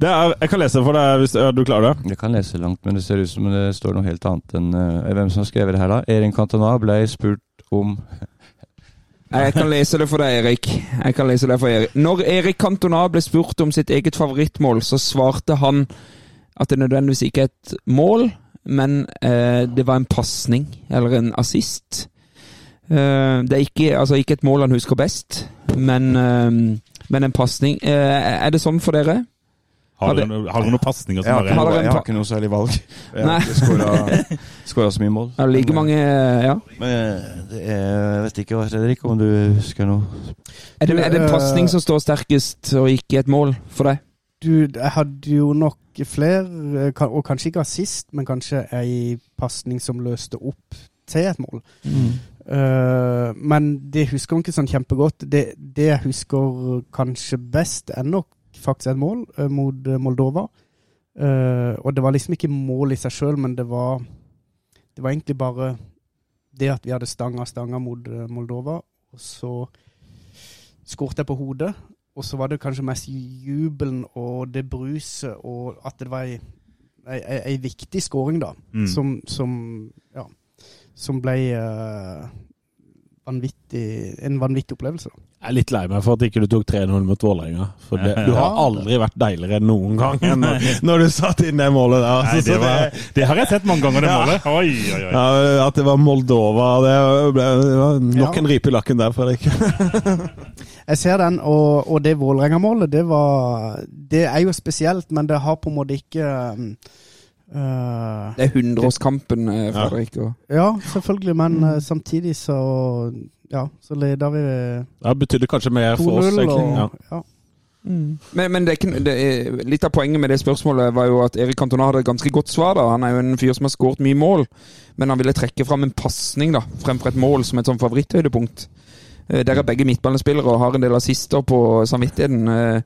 Det er, jeg kan lese for deg hvis ja, du klarer det. Jeg kan lese langt, men det ser ut som det står noe helt annet enn uh, Hvem som har skrevet det her, da? Erin Cantona ble spurt om Jeg kan lese det for deg, Erik. Jeg kan lese det for Erik. Når Erik Cantona ble spurt om sitt eget favorittmål, så svarte han at det nødvendigvis ikke er et mål, men eh, det var en pasning, eller en assist. Eh, det er ikke, altså ikke et mål han husker best, men, eh, men en pasning. Eh, er det sånn for dere? Har du dere noe- har dere noen pasninger Jeg som har, ikke, Har jeg har ikke noe særlig valg. Jeg har ikke skåra- så mye mål. Er det like mange Ja. Men eh, er, jeg vet ikke, Fredrik, om du husker noe? Er det, er det en eh, pasning som står sterkest, og ikke et mål for deg? Du, jeg hadde jo nok flere, eh, og kanskje ikke assist, men kanskje ei pasning som løste opp til et mål. Eh, men det husker jeg ikke sånn kjempegodt. Det, det jeg husker kanskje best, er nok faktisk et mål uh, mot Moldova. Uh, og det var liksom ikke mål i seg sjøl, men det var, det var egentlig bare det at vi hadde stanga stanga mot Moldova, og så skårte jeg på hodet. Og så var det kanskje mest jubelen og det bruset, og at det var ei, ei, ei, ei viktig skåring, da. Mm. Som, som Ja. Som ble uh, vanvittig En vanvittig opplevelse. da. Jeg er litt lei meg for at ikke du tok 3-0 mot Vålerenga. For det, du har aldri vært deiligere enn noen gang enn når, når du satt inn det målet der. Nei, Altså, det, var, det har jeg sett mange ganger, det Ja. målet. Oi, oi, oi. ja, at det var Moldova det, ble, det var nok Ja. en ripe i lakken der, Fredrik. Jeg ser den, og, og det Vålerenga-målet, det var Det er jo spesielt, men det har på en måte ikke um, øh, Det er hundreårskampen, eh, Fredrik. Ja. Ja, selvfølgelig, men samtidig så Ja, så leder vi Det betydde kanskje mer for oss, egentlig. Og, ja. Ja. Mm. Men, men det det litt av poenget med det spørsmålet var jo at Erik Cantona hadde et ganske godt svar. da. Han er jo en fyr som har skåret mye mål, men han ville trekke fram en pasning fremfor et mål som et sånn favoritthøydepunkt. Der Dere er begge midtbanespillere og har en del assister på samvittigheten. Eh,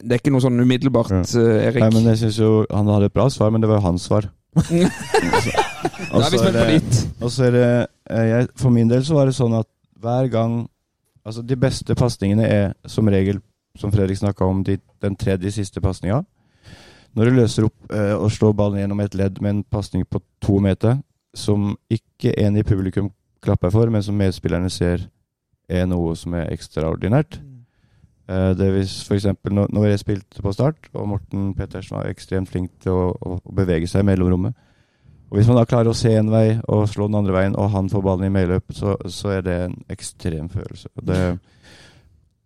Det er ikke noe sånn umiddelbart, ja. Erik. Nei, men jeg synes jo Han hadde et bra svar, men det var jo hans svar. Da er vi spent på ditt. Og så er det eh, jeg, For min del så var det sånn at hver gang Altså, de beste pasningene er som regel, som Fredrik snakka om, de, den tredje siste pasninga. Når du løser opp eh, og slår ballen gjennom et ledd med en pasning på to meter, som ikke en i publikum klapper for, men som medspillerne ser er noe som er ekstraordinært. Eh, det hvis eksempel når, når jeg spilte på start, og Morten Pettersen var ekstremt flink til å, å, å bevege seg i mellomrommet, og Hvis man da klarer å se en vei og slå den andre veien, og han får ballen i medløp, så, så er det en ekstrem følelse. Det,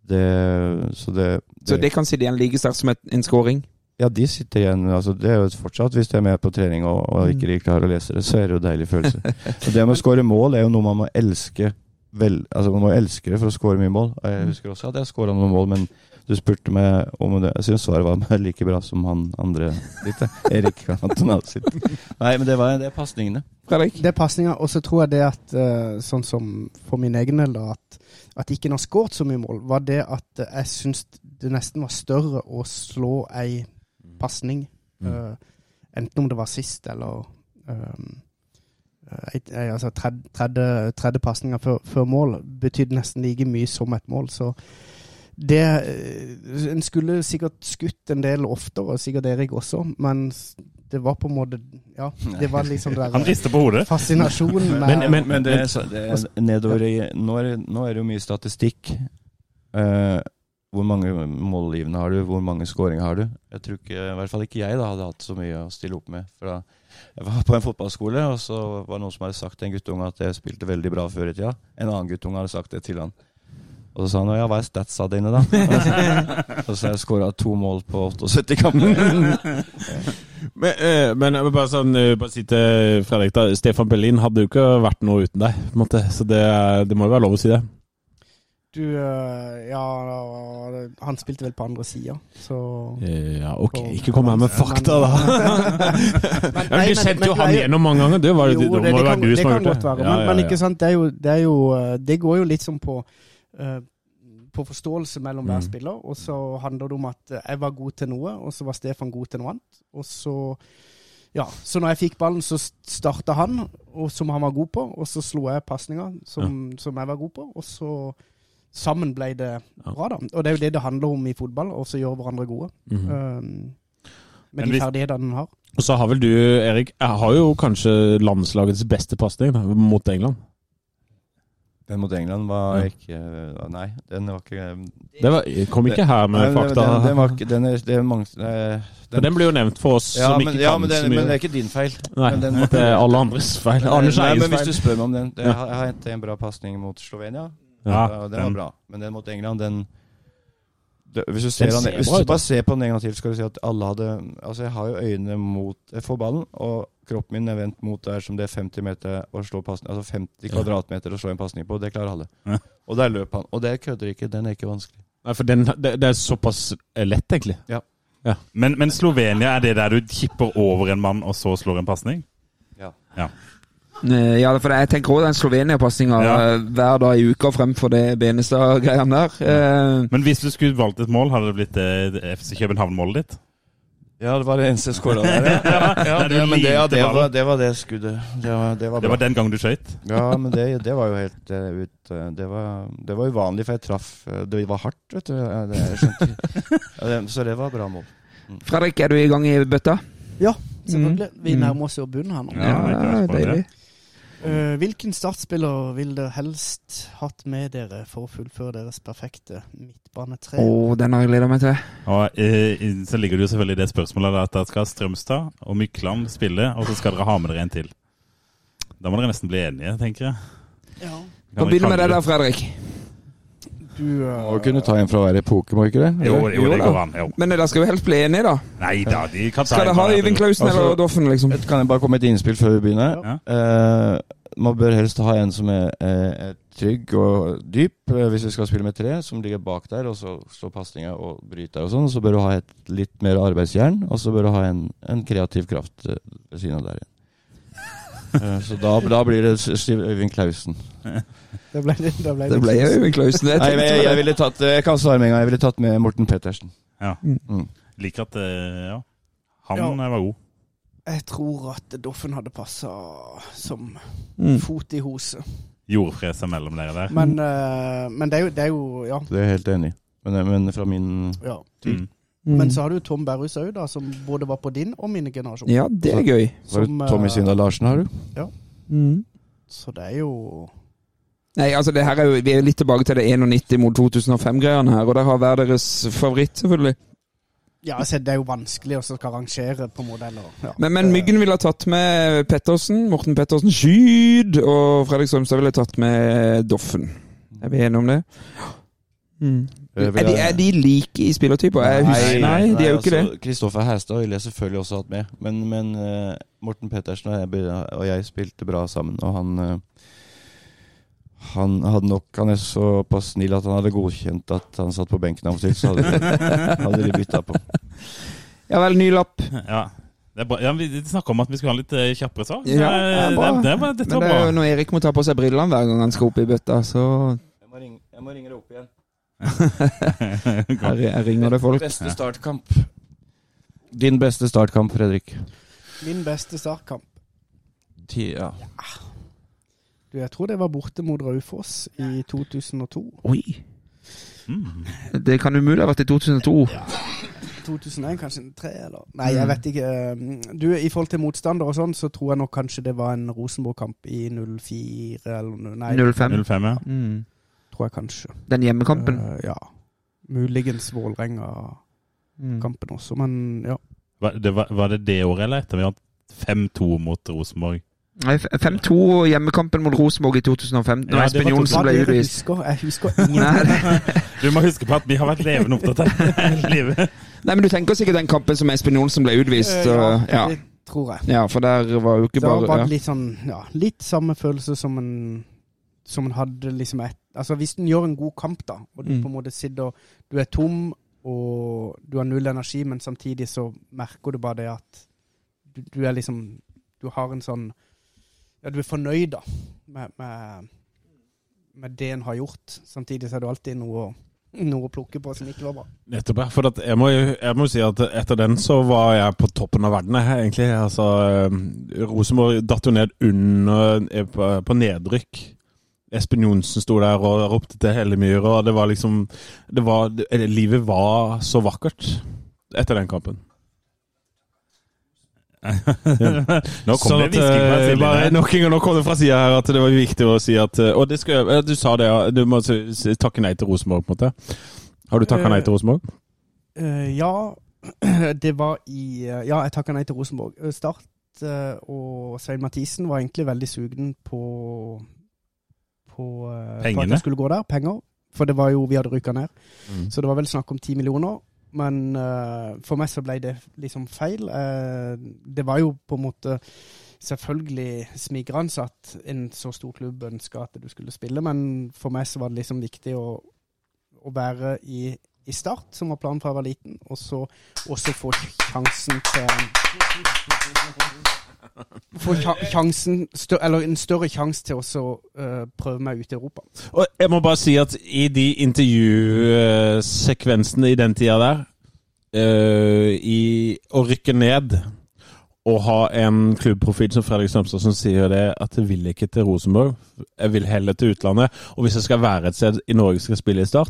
det, så det, Så det kan sitte igjen like sterkt som et, en scoring? Ja, de sitter igjen altså Det er jo fortsatt, hvis de er med på trening og, og ikke de klarer å lese det, så er det jo en deilig følelse. Og det med å skåre mål er jo noe man må elske vel, altså Man må elske det for å skåre mye mål. Jeg husker også at jeg skåra noen mål, men du spurte meg om det. Jeg syns svaret var like bra som han andre ditt. Erik Antonal sitt. Nei, men det var det er pasningene. Fredrik? Det er pasninger. Og så tror jeg det at, eh, sånn som for min egen del, da, at, at ikke en har skåret så mye mål, var det at eh, jeg syns det nesten var større å slå ei pasning. eh, enten om det var sist eller um, et, eh, altså tredje, tredje, tredje pasninga før, før mål betydde nesten like mye som et mål. Så det eh, En skulle sikkert skutt en del oftere, sikkert Erik også, men det var på en måte Ja, det var liksom det Han rister på hodet. fascinasjonen med Men- men- Men det er, så- det er nedover i nå er, det- nå er det jo mye statistikk. Uh, hvor mange målgivende har du? Hvor mange skåringer har du? Jeg tror ikke, i hvert fall ikke jeg da hadde hatt så mye å stille opp med. For da, jeg var på en fotballskole, og så var det noen som hadde sagt til en guttunge at jeg spilte veldig bra før i tida. En annen guttunge hadde sagt det til han. Og så sa han ja, hva er statsa dine, da? Og så har jeg skåra to mål på 78 kamper. Men, eh, men jeg må bare, sånn, eh, bare si til Fredrik da, Stefan Berlin hadde jo ikke vært noe uten deg. på en måte, Så det, det må jo være lov å si det. Du, øh, ja Han spilte vel på andre sida, så Eh, Ja, ok, ikke kom her med fakta, da. Men- nei, du kjente sendte jo han gjennom mange ganger. Det, var, Jo, det, det, det, må jo kan, være du det som har kan godt være. Ja, Men, Ja, men ja, ikke sant, det er jo, det, er jo, øh, det går jo litt sånn på På forståelse mellom hver Mm. spiller. Og så handler det om at øh, jeg var god til noe, og så var Stefan god til noe annet. Og så ja, Så når jeg fikk ballen, så starta han, og, som han var god på, og så slo jeg pasninga som, som jeg var god på, og så Sammen ble det bra, da. Og det er jo det det handler om i fotball, å også gjøre hverandre gode. Mhm. Um, Men med de hvis- ferdighetene han har. Og så har vel du, Erik, jeg har jo kanskje landslagets beste pasning mot England. Den mot England var Ja. ikke Nei, den var ikke Det var, kom ikke her med fakta. Den, den var Den er, er mange eh, den blir jo nevnt for oss ja, som men, ikke ja, kan så mye. men det er ikke din feil. Nei, men den- det er alle andres feil. Anders Nei, feil. men hvis du spør meg om den Jeg har, hentet en bra pasning mot Slovenia. Ja, Ja, den var bra. Men den mot England, den det, Hvis du ser, Den han, hvis du bare ser på den en gang til, skal du si at alle hadde Altså, jeg har jo øynene mot Jeg får ballen, og kroppen min er vendt mot der som det er 50 meter å slå pasning Altså 50 kvadratmeter å slå en pasning på. Det klarer alle. Ja. Og der løp han. Og det kødder ikke. Den er ikke vanskelig. Nei, for den, det, det er såpass lett, egentlig. Men, men Slovenia, er det der du kipper over en mann og så slår en pasning? Ja. Ja, for jeg tenker også den Slovenia-pasninga Ja. hver dag i uka fremfor det Benestad-greiene der. Eh, Men hvis du skulle valgt et mål, hadde det blitt det FC København-målet ditt? Ja, det var det eneste jeg skåra der. Ja, ja, det, men det, ja, det, var, det var det skuddet. Det var, det var Det var den gang du skøyt? Ja, men det, det var jo helt uh, ut eh, det, var, det var uvanlig, for jeg traff eh, Det var hardt, vet du. Ja, Det, jeg. Ja, det, så det var bra mål. Fredrik, er du i gang i bøtta? Ja, selvfølgelig. Vi Mm. nærmer oss jo bunnen her nå. Ja, det er deilig. Eh, hvilken startspiller vil dere helst hatt med dere for å fullføre deres perfekte midtbanetre? Oh, den har jeg gleda meg til. Og uh, så ligger det jo selvfølgelig det spørsmålet der at dere skal Strømstad og Mykland spille, og så skal dere ha med dere en til. Da må dere nesten bli enige, tenker jeg. Ja. Kan begynner dere med det der, Fredrik? Du eh, Må kunne ta en fra hver epoke, må ikke det? Jo, jo, det går an. Jo. Men dere skal jo helst bli enige, da. Nei da, de kan ta Skal en dere ha Even Klausen Altså- eller Doffen, liksom? Et- Kan jeg bare komme med et innspill før vi begynner? Ja. Uh, man bør helst ha en som er, eh, er trygg og dyp, eh, hvis vi skal spille med tre, som ligger bak der, og så står pasninga og bryter og sånn. Så bør du ha et litt mer arbeidsjern, og så bør du ha en, en kreativ kraft eh, ved siden av der igjen. Eh, så da, da blir det Øyvind Klausen. Det ble det. Det ble, Det ble Øyvind Klausen. Jeg Nei, jeg, jeg, ville tatt Jeg kan svare med en gang. Jeg ville tatt med Morten Pettersen. Ja. Mm. Liker at eh, Ja. Han Ja. eh, var god. Jeg tror at Doffen hadde passa som Mm. fot i hose. Jordfreser mellom dere der. Men, uh, men det, er jo, det er jo Ja. Det er jeg helt enig i. Men, eh, men fra min ja. Mm. Mm. Men så har du Tom Berrhus òg, som både var på din og min generasjon. Ja, det er gøy. Var det Som, eh, Tommy Sinda Larsen, har du? Mm. Så det er jo Nei, altså det her er jo, Vi er litt tilbake til det 91 mot 2005-greiene her, og der har hver deres favoritt, selvfølgelig. Ja, altså, det er jo vanskelig å skal rangere på modeller. Ja. Men, men Myggen ville ha tatt med Pettersen, Morten Pettersen, Skyd, og Fredrik Strømstad ville ha tatt med Doffen. Er vi enige om det? Mm. Er de, er de like i spillertyper? Nei, nei, nei, de er jo ikke det. altså, Kristoffer Hæstad ville jeg selvfølgelig også hatt med. Men, men uh, Morten Pettersen og jeg, og jeg spilte bra sammen, og han eh, han hadde nok Han er såpass snill at han hadde godkjent at han satt på benken av og til, så hadde de, hadde de bytta på. Ja vel, ny lapp. Ja. Det er bra. Ja, vi snakka om at vi skulle ha litt eh, kjappere sak. Ja, det er bra. det, det var, det er jo bra. når Erik må ta på seg brillene hver gang han skal opp i bøtta, så Jeg må ringe, jeg må ringe deg opp igjen. her, jeg ringer det folk. Beste startkamp. Din beste startkamp, Fredrik? Min beste startkamp. Ti, ja. Jeg tror det var borte mot Raufoss i 2002. Oi. Mm. Det kan umulig ha vært i 2002. 2001, kanskje en tre, eller Nei, jeg vet ikke. Du, I forhold til motstander og sånn, så tror jeg nok kanskje det var en Rosenborg-kamp i 04 eller. Nei, 05. 05, ja. Mm. tror jeg kanskje. Den hjemmekampen. Uh, ja. Muligens Vålerenga-kampen Mm. også, men ja. Var det, var, var det det året eller etter vi vant 5-2 mot Rosenborg? Nei, f- 5-2 hjemmekampen mot Rosenborg i 2015, Når Ja, Espen Johnsen ble utvist. husker? Jeg husker ingen. Du må huske på at vi har vært levende opptatt av hele livet. Nei, men du tenker sikkert den kampen som Espen Johnsen ble utvist. Eh, og- ja, ja. det tror jeg. ja, for der var jo ikke Det var bare bare ja. litt sånn Ja, litt samme følelse som en Som en hadde liksom et Altså, hvis en gjør en god kamp, da, og du Mm. på en måte sitter Du er tom, og du har null energi, men samtidig så merker du bare det at du, du er liksom Du har en sånn Ja, du er fornøyd, da, med, med, med det en har gjort. Samtidig så er det alltid noe, noe å plukke på som ikke var bra. Nettopp, ja. For jeg, må, jeg må si at etter den så var jeg på toppen av verden, egentlig. Altså, eh, Rosenborg datt jo ned under eh, på, på nedrykk. Espen Johnsen sto der og ropte til Hellemyr, og det var liksom det var, Livet var så vakkert etter den kampen. Nå kom Sånn det hvisking fra siden. bare. Nok en gang nå kom det fra sida her at det var viktig å si at eh, Og det skal, du sa det, ja. Du må takke nei til Rosenborg, på en måte. Har du takka nei til Rosenborg? Uh, ja, det var i eh, Ja, jeg takka nei til Rosenborg. Eh, Start eh, og Svein Mathisen var egentlig veldig sugen på på, eh, på at jeg skulle gå der. Penger. For det var jo Vi hadde rykka ned. Mm. Så det var vel snakk om ti millioner. Men uh, for meg så ble det liksom feil. Uh, det var jo på en måte selvfølgelig smigrende at en så stor klubb ønska at du skulle spille, men for meg så var det liksom viktig å, å være i, i Start, som var planen fra jeg var liten, og så også få sjansen til Få sja- sjansen, eller en større sjanse til å eh, prøve meg ute i Europa. Og jeg må bare si at i de intervjusekvensene i den tida der eh, i Å rykke ned og ha en klubbprofil som Fredrik Strømstad som sier det at jeg vil ikke til Rosenborg, jeg vil heller til utlandet. Og hvis jeg skal være et sted i Norge skal spille i Start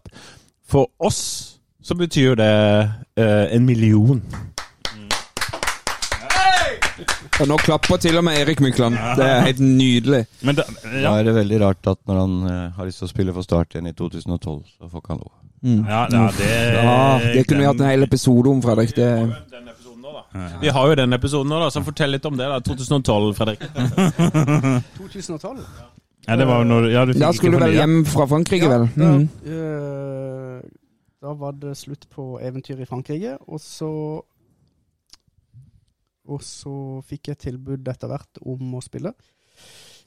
For oss så betyr det eh, en million. Og nå klapper til og med Erik Mykland. Det er helt nydelig. Men da, Da er det veldig rart at når han uh, har lyst til å spille for Start igjen i 2012, så får ikke han lov. ja, ja, det Ja, det kunne vi hatt en hel episode om, Fredrik. Det, Den nå, da. Vi har jo den episoden nå, da, så fortell litt om det. da 2012, Fredrik. 2012? Ja, det var jo når ja, du fikk da skulle du vel hjem fra Frankrike, vel? Da, Mm. eh, da var det slutt på eventyr i Frankrike, og så Og så fikk jeg tilbud etter hvert om å spille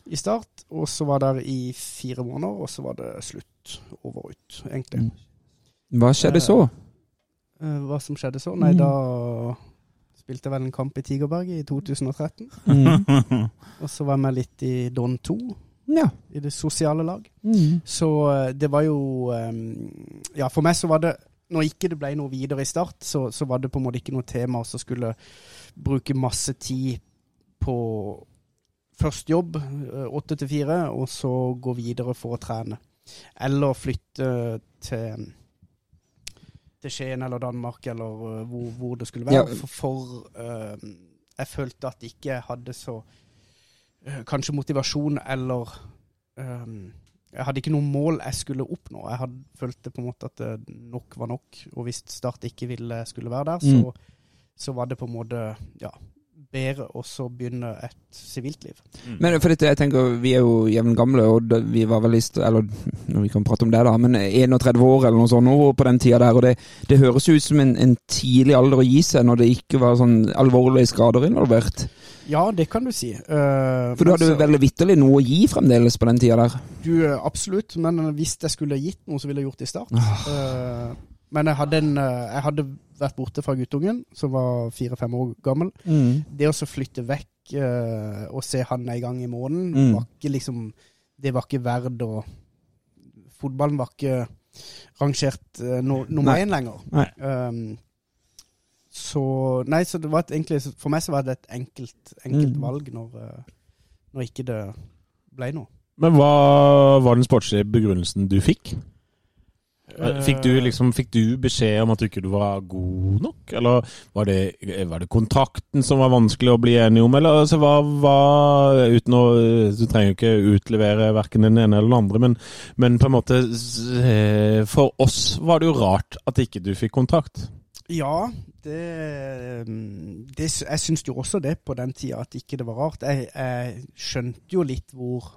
i start. Og så var jeg der i fire måneder, og så var det slutt. Over og ut, egentlig. Hva skjedde så? Eh, hva som skjedde så? Nei, Mm. da spilte jeg vel en kamp i Tigerberg i 2013. Mm. Og så var jeg med litt i Don 2, Ja. i det sosiale lag. Mm. Så eh, det var jo eh, Ja, for meg så var det Når ikke det ble noe videre i start, så, så var det på en måte ikke noe tema å skulle bruke masse tid på først jobb, eh, åtte til fire, og så gå videre for å trene. Eller flytte til til Skien eller Danmark, eller eh, hvor, hvor det skulle være. Ja. For, for uh, jeg følte at jeg ikke hadde så uh, Kanskje motivasjon eller eh, Jeg hadde ikke noe mål jeg skulle oppnå. Jeg hadde følte på en måte at nok var nok. Og hvis Start ikke ville skulle være der, så, så var det på en måte ja, bedre også så begynne et sivilt liv. Men for dette, jeg tenker, vi er jo jevn gamle, og vi var vel list, Eller når vi kan prate om det, da, men 31 år eller noe sånt nå på den tida der. Og det, det høres jo ut som en, en tidlig alder å gi seg, når det ikke var sånn alvorlige skader involvert. Ja, det kan du si. Uh, For du hadde altså, veldig vitterlig noe å gi fremdeles på den tida der. Du, eh, absolutt. Men hvis jeg skulle gitt noe, så ville jeg gjort det i start. Eh, men jeg hadde, en, eh, jeg hadde vært borte fra guttungen, som var fire-fem år gammel. Det å flytte vekk uh, og se han en gang i måneden, Mm. var ikke liksom Det var ikke verd å Fotballen var ikke rangert uh, no, nummer én lenger. Nei. Um, så Nei, så det var et, egentlig For meg så var det et enkelt, enkelt Mm. valg når, når ikke det ble noe. Men hva var den sportslige begrunnelsen du fikk? Eh, Fikk du, liksom, fikk du beskjed om at du ikke var god nok, eller var det, var det kontrakten som var vanskelig å bli enig om, eller altså, hva, hva uten å, Du trenger jo ikke utlevere verken den ene eller den andre, men, men på en måte eh, For oss var det jo rart at ikke du fikk kontrakt. Ja, det, det Jeg syns jo også det på den tida, at ikke det var rart. Jeg, jeg skjønte jo litt hvor,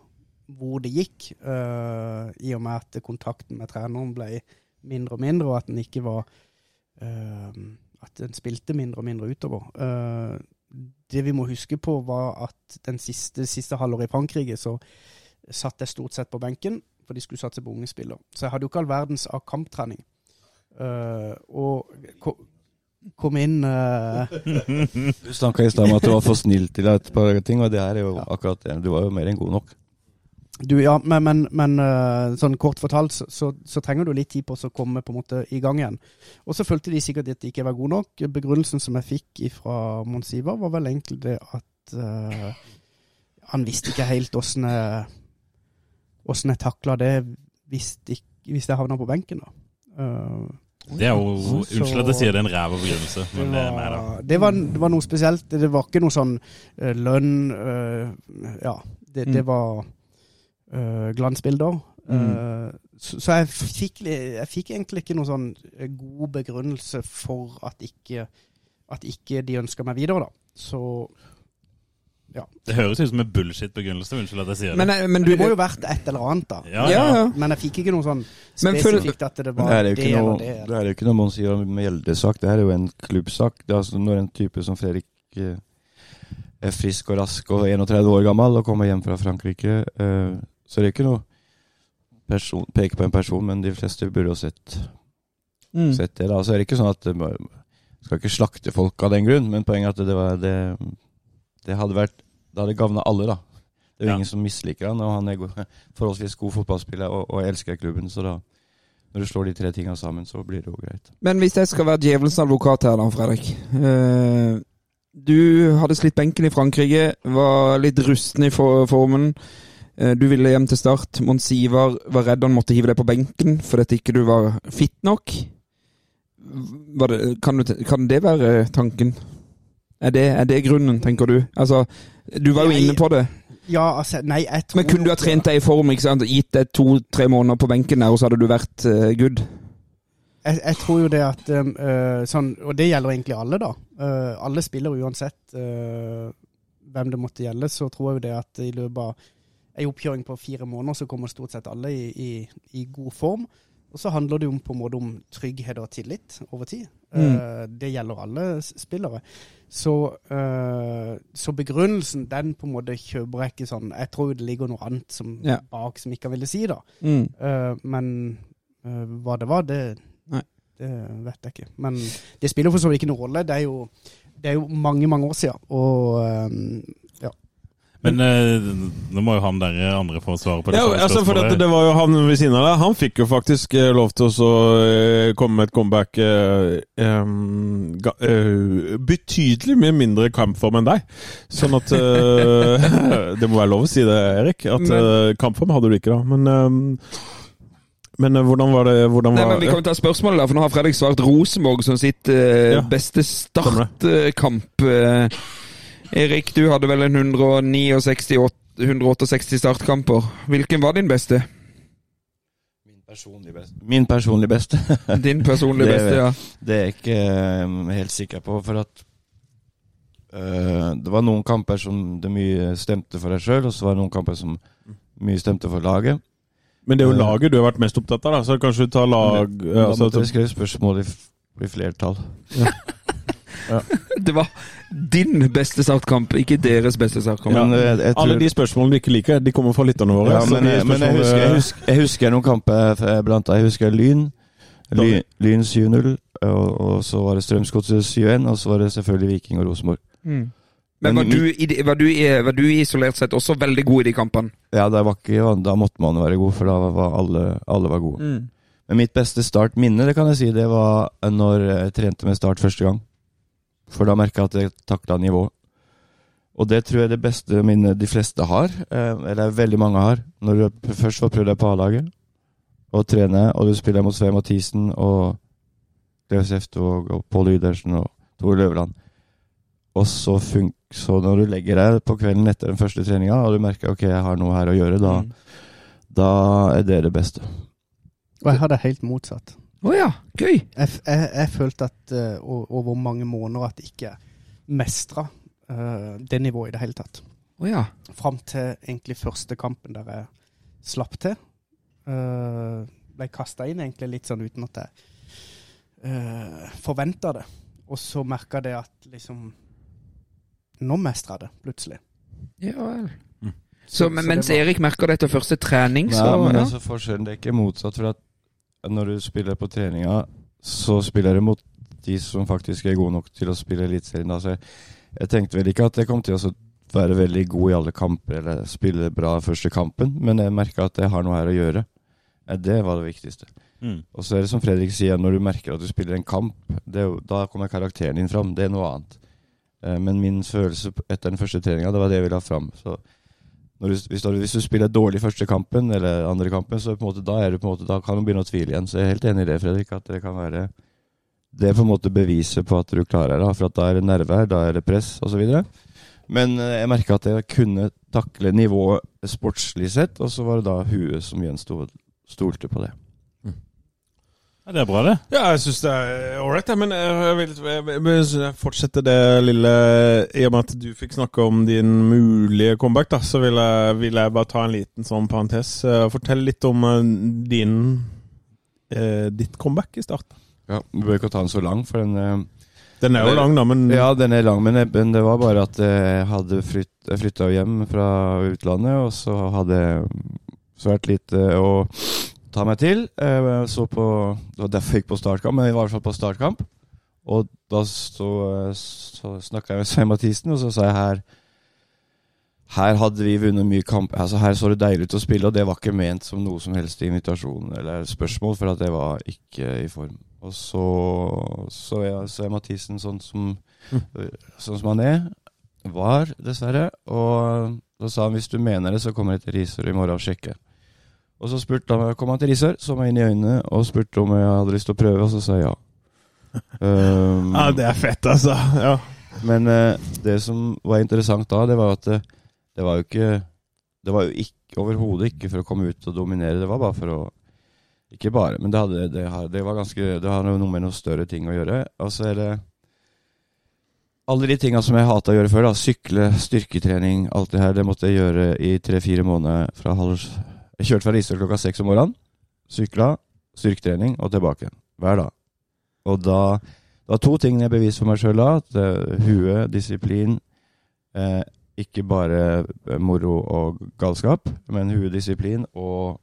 hvor det gikk, uh, i og med at kontakten med treneren ble mindre og mindre, og at den ikke var uh, At den spilte mindre og mindre utover. Uh, det vi må huske på, var at den siste, siste halvåret i Frankrike så satt jeg stort sett på benken, for de skulle satse på unge spillere. Så jeg hadde jo ikke all verdens av kamptrening. Og ko, kom inn Du snakka i stad om at du var for snill til et par ting, og det her er jo akkurat det. Du var jo mer enn god nok. Du, ja, men, men, men eh, sånn kort fortalt så, så, så trenger du litt tid på å komme på en måte i gang igjen. Og så følte de sikkert at de ikke var gode nok. Begrunnelsen som jeg fikk fra Mons Ivar, var vel egentlig det at uh, han visste ikke helt åssen jeg, jeg takla det hvis, de, hvis jeg havna på benken. da. Uh, Det er jo Unnskyld at jeg sier det er en ræva begrunnelse, men det er meg, da. det, var, det var noe spesielt. Det var ikke noe sånn uh, lønn Ja, det, det Mm. var glansbilder. Mm. så, så jeg fikk, jeg fikk egentlig ikke noen sånn eh, god begrunnelse for at ikke, at ikke de ønska meg videre, da. Så Det høres ut som en bullshit-begrunnelse. Unnskyld at jeg sier det. Men, eh, men du det må jo vært et eller annet, da. ja, Ja, ja. ja. Men jeg fikk ikke noe sånn spesifikt at det var det er det, noe, eller det. det er jo ikke noe man sier om Mjelde-sak, det her er jo en klubbsak. Det er altså når en type som Fredrik eh, er frisk og rask og 31 år gammel og kommer hjem fra Frankrike, eh, det er ikke noe person, peke på en person, men de fleste burde jo sett, Mm. sett det. da. Så er det ikke sånn at man skal ikke slakte folk av den grunn, men poenget er at det, var, det, det hadde vært Det hadde gagna alle, da. Det er jo Ja. ingen som misliker han, og han er forholdsvis god fotballspiller og, og elsker klubben, så da når du slår de tre tingene sammen, så blir det jo greit. Men hvis jeg skal være djevelens advokat her da, Fredrik. Eh, du hadde slitt benken i Frankrike, var litt rusten i for formen. Eh, du ville hjem til start. Mons Ivar var redd han måtte hive deg på benken fordi ikke du var fit nok. Var det, kan, du, kan det være tanken? Er det, er det grunnen, tenker du? Altså, du var jo Jeg- inne på det. Ja, altså, nei, jeg tror Men kunne du ha trent deg i form, ikke sant? gitt deg to-tre måneder på benken der, og så hadde du vært uh, good? Jeg, jeg tror jo det at um, uh, sånn, Og det gjelder egentlig alle, da. Uh, alle spiller uansett hvem det måtte gjelde, så tror jeg jo det at i løpet av ei oppkjøring på fire måneder, så kommer stort sett alle i, i, i god form. Og så handler det jo på en måte om trygghet og tillit over tid. Eh, det gjelder alle spillere. Så, uh, så begrunnelsen, den på en måte kjøper jeg ikke sånn. Jeg tror det ligger noe annet som, Ja. bak som ikke ville si, da. Mm. Uh, men hva det var, det, det vet jeg ikke. Men det spiller for så vidt ikke noen rolle. Det er jo, det er jo mange, mange år siden. Og. Men eh, nå må jo han der andre få svare på det. Ja, altså for dette, det var jo han ved siden av deg. Han fikk jo faktisk eh, lov til å så, eh, komme med et comeback eh, ga, eh, betydelig mye mindre kampform enn deg. Sånn at eh, Det må være lov å si det, Erik. At eh, kampform hadde du ikke, da. Men men eh, hvordan var det hvordan Nei, men Vi kan jo ta spørsmålet, der, for nå har Fredrik svart Rosenborg som sitt eh, Ja. beste startkamp. Eh, Erik, du hadde vel en 169 168 startkamper. Hvilken var din beste? Min personlig beste. Min personlig beste. Din personlige Det- beste, ja. Det er jeg ikke eh, helt sikker på, for at uh, Det var noen kamper som det mye stemte for deg sjøl, og så var det noen kamper som mye stemte for laget. Men det er jo laget du har vært mest opptatt av, da. Så kanskje du tar lag Da ja, altså, måtte jeg skrive spørsmål i, i flertall. Det var din beste startkamp, ikke deres beste startkamp. Ja. Eh, jeg tror- Alle de spørsmålene du ikke liker, de kommer fra lytterne våre. Ja, men, jeg- men jeg, husker, jeg, husker, jeg husker noen kamper eh, blant annet. Jeg husker Lyn. Lyn, Lyn 7-0, og, og så var det Strømsgodset 7-1, og så var det selvfølgelig Viking og Rosenborg. Mm. Men var du, i var, du, var du isolert sett også veldig god i de kampene? Ja, det var ikke, da måtte man være god, for da var alle, alle var gode. Mm. Men mitt beste startminne, det kan jeg si, det var når jeg trente med Start første gang. For da merka jeg at jeg takla nivået. Og det tror jeg er det beste minnet de fleste har, eh, eller veldig mange har. Når du først får prøvd deg på A-laget, og trene, og du spiller mot Svein Mathisen og Klaus Efto og, og Pål Ydersen og Tor Løvland. Og så, fun så når du legger deg på kvelden etter den første treninga, og du merker ok, jeg har noe her å gjøre, da, Mm. da er det det beste. Og jeg har det helt motsatt. Å ja, gøy! Jeg, jeg, jeg følte at uh, over mange måneder at jeg ikke mestra uh, det nivået i det hele tatt. Oh ja. Fram til egentlig første kampen der jeg slapp til. Uh, ble kasta inn egentlig litt sånn uten at jeg uh, forventa det. Og så merka jeg det at liksom Nå mestra jeg det, plutselig. Ja vel. Mm. Så, Så- men, så mens var- Erik merker det etter første trening, så Nei, men ja. altså forskjellen det er ikke motsatt. For at når du spiller på treninga, så spiller du mot de som faktisk er gode nok til å spille Eliteserien. Altså, jeg tenkte vel ikke at jeg kom til å være veldig god i alle kamper eller spille bra første kampen, men jeg merka at jeg har noe her å gjøre. Det var det viktigste. Mm. Og så er det som Fredrik sier, når du merker at du spiller en kamp, det da kommer karakteren din fram. Det er noe annet. Eh, Men min følelse etter den første treninga, det var det jeg ville ha fram. Så du, hvis, du, hvis du spiller dårlig første kampen eller andre kampen, så måte, da, måte, da kan du begynne å tvile igjen. Så jeg er helt enig i det, Fredrik. At det kan være Det er på en måte beviset på at du klarer det. For da er det nerver, da er det press osv. Men eh, jeg merka at jeg kunne takle nivået sportslig sett, og så var det da huet som gjensto. Stolte på det. Ja, det er bra, det. Ja, jeg syns det er ålreit, jeg. Men jeg vil, jeg vil- fortsette det lille I og med at du fikk snakke om din mulige comeback, da, så vil jeg, vil jeg bare ta en liten sånn parentes. Eh, Fortell litt om eh, din eh, ditt comeback i start. Ja, Vi bør ikke ta den så lang, for den eh, Den er jo Det- lang, da, men Ja, den er lang, men, det var bare at jeg hadde flyt, flytta hjem fra utlandet, og så hadde svært lite å ta meg til. Jeg så på, det var derfor jeg gikk på startkamp, men jeg var i hvert fall på startkamp. Og da så, så snakka jeg med Svein Mathisen, og så sa jeg her her hadde vi vunnet mye kamp. Altså Her så det deilig ut å spille, og det var ikke ment som noe som helst invitasjon eller spørsmål, for at det var ikke i form. Og så så jeg, så er Mathisen sånn som, sånn som han er. Var, dessverre. Og da sa han hvis du mener det, så kommer jeg til Risør i morgen og sjekker. Og så spurte han, kom han til Risør, så meg inn i øynene og spurte om jeg hadde lyst til å prøve, og så sa jeg ja. Um, Ja, det er fett, altså. Ja. Men uh, det som var interessant da, det var at det, det var jo ikke Det var jo ikke, overhodet ikke for å komme ut og dominere, det var bare for å Ikke bare, men det, hadde, det, det var ganske Det har noe med noen større ting å gjøre. Og så er det alle de tinga som jeg hata å gjøre før, da, sykle, styrketrening, alt det her, det måtte jeg gjøre i tre-fire måneder fra halv Jeg kjørte fra Risør klokka seks om morgenen, sykla, styrketrening og tilbake. Hver dag. Og da Det var to ting jeg beviste for meg sjøl da. At huet, hue, disiplin eh, Ikke bare eh, moro og galskap, men huet, disiplin og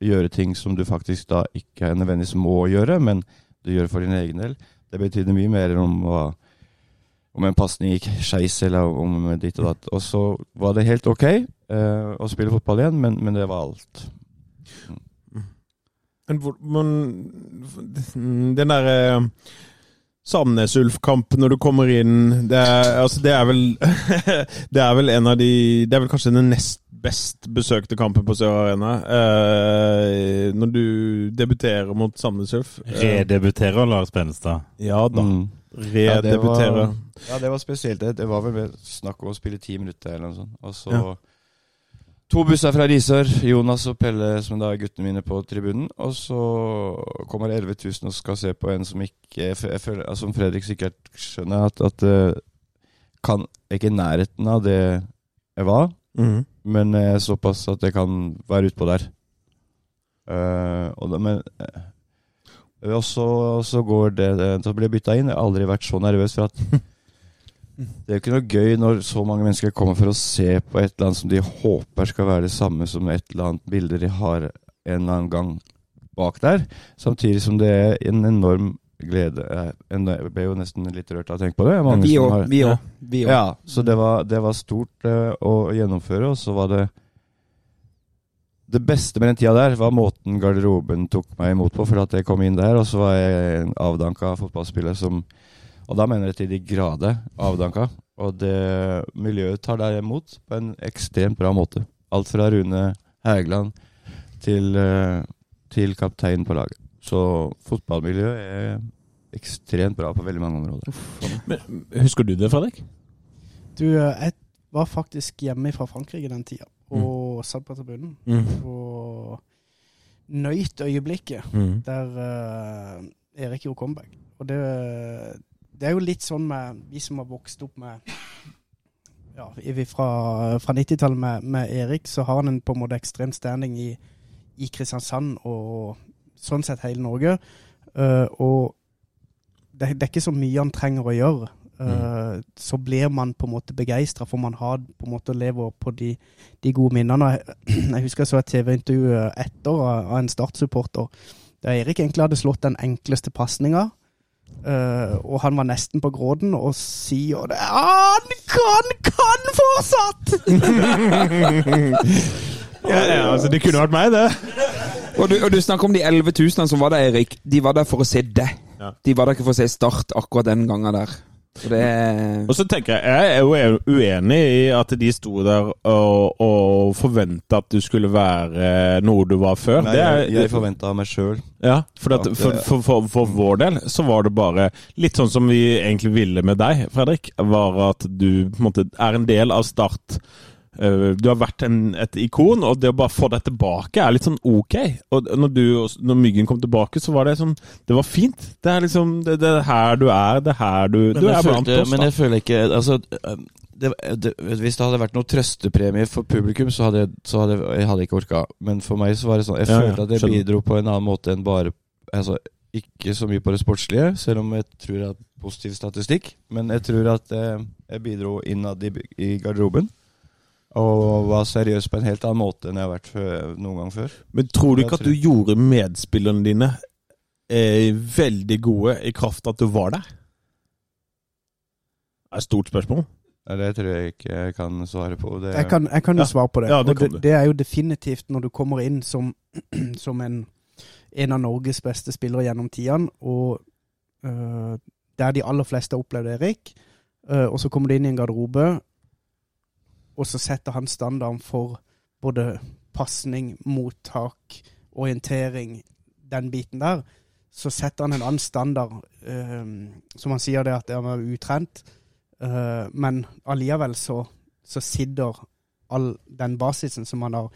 gjøre ting som du faktisk da ikke nødvendigvis må gjøre, men du gjør for din egen del. Det betydde mye mer om hva om en pasning gikk skeis, eller om ditt og datt. Og så var det helt ok eh, å spille fotball igjen, men, men det var alt. Men hvor men, Den der uh, Sandnes-Ulf-kamp når du kommer inn det er, altså det er vel Det er vel en av de Det er vel kanskje den nest best besøkte kampen på Sør Arena. Uh, når du debuterer mot Sandnes-Ulf. Eh, Redebuterer Lars Benestad. ja da. Mm. Ja, det var- Redebuterer. Ja, det var spesielt. Det, det var vel mer snakk om å spille ti minutter eller noe sånt. Og så Ja. To busser fra Risør. Jonas og Pelle, som da er guttene mine, på tribunen. Og så kommer 11 000 og skal se på en som ikke altså, Som Fredrik sikkert skjønner, at, at det kan ikke i nærheten av det jeg var. mm. Men eh, såpass at jeg kan være utpå der. Uh, og da, men eh, og så, så går det det- Så blir jeg bytta inn. Jeg har aldri vært så nervøs for at Det er jo ikke noe gøy når så mange mennesker kommer for å se på et eller annet som de håper skal være det samme som et eller annet bilde de har en eller annen gang bak der. Samtidig som det er en enorm glede. Jeg ble jo nesten litt rørt av å tenke på det. Mange Vi òg. Vi òg. Ja, så det var, det var stort eh, å gjennomføre, og så var det Det beste med den tida der var måten garderoben tok meg imot på, for at jeg kom inn der, og så var jeg en avdanka fotballspiller som Og da mener jeg til de grader avdanka. Og det miljøet tar deg imot på en ekstremt bra måte. Alt fra Rune Hægeland til, eh, til kaptein på laget. Så fotballmiljøet er ekstremt bra på veldig mange områder. Husker du det, Fredrik? Du, eh, jeg var faktisk hjemme fra Frankrike den tida, og satt på tribunen. Mm. Og nøyt øyeblikket Mm. der uh, Erik gjorde comeback. Og det, det er jo litt sånn med vi som har vokst opp med ja, fra, fra 90-tallet med, med Erik, så har han en på en måte ekstrem standing i, i Kristiansand og sånn sett hele Norge. Uh, og det, det er ikke så mye han trenger å gjøre. Eh, Så blir man på en måte begeistra, for man har på en måte lever på de, de gode minnene. Jeg, jeg husker jeg så et TV-intervju etter av en Start-supporter der Erik egentlig hadde slått den enkleste pasninga. Eh, og han var nesten på gråten og sier det Han kan, kan fortsatt! Ja, ja, altså, det kunne vært meg, det. Og du, og du snakker om de 11 000 som var der, Erik. De var der for å se deg. Ja. De var der ikke for å se Start akkurat den gangen der. Og det Og så tenker jeg, jeg er jo uenig i at de sto der og, og forventa at du skulle være noe du var før. Nei, jeg, jeg forventa meg sjøl. Ja, for, at, eh, for, for, for vår del så var det bare litt sånn som vi egentlig ville med deg, Fredrik. Var at du på en måte er en del av Start. Eh, Du har vært en, et ikon, og det å bare få deg tilbake er litt sånn ok. Og når, du, når Myggen kom tilbake, så var det sånn Det var fint. Det er liksom Det, det er her du er. Det er her du Men, Du er blant oss, men jeg føler ikke altså, det, det, Hvis det hadde vært noe trøstepremie for publikum, så hadde jeg, så hadde jeg, hadde ikke orka. Men for meg så var det sånn Jeg Ja, ja, følte at jeg skjønner. bidro på en annen måte enn bare altså, Ikke så mye på det sportslige, selv om jeg tror jeg har positiv statistikk. Men jeg tror at eh, jeg bidro innad i, i garderoben. Og var seriøs på en helt annen måte enn jeg har vært før, noen gang før. Men tror du ikke at du gjorde medspillerne dine eh, veldig gode i kraft av at du var der? Det er et stort spørsmål. Ja, Det tror jeg ikke jeg kan svare på. Det, Jeg kan, jeg kan jo Ja. svare på det. Ja, det det, det er jo definitivt når du kommer inn som, som en, en av Norges beste spillere gjennom tidene, og øh, der de aller fleste har opplevd Erik, øh, og så kommer du inn i en garderobe, og så setter han standarden for både pasning, mottak, orientering, den biten der, så setter han en annen standard. eh, som han sier det at han er utrent. Eh, men allikevel så, så sitter all den basisen som han har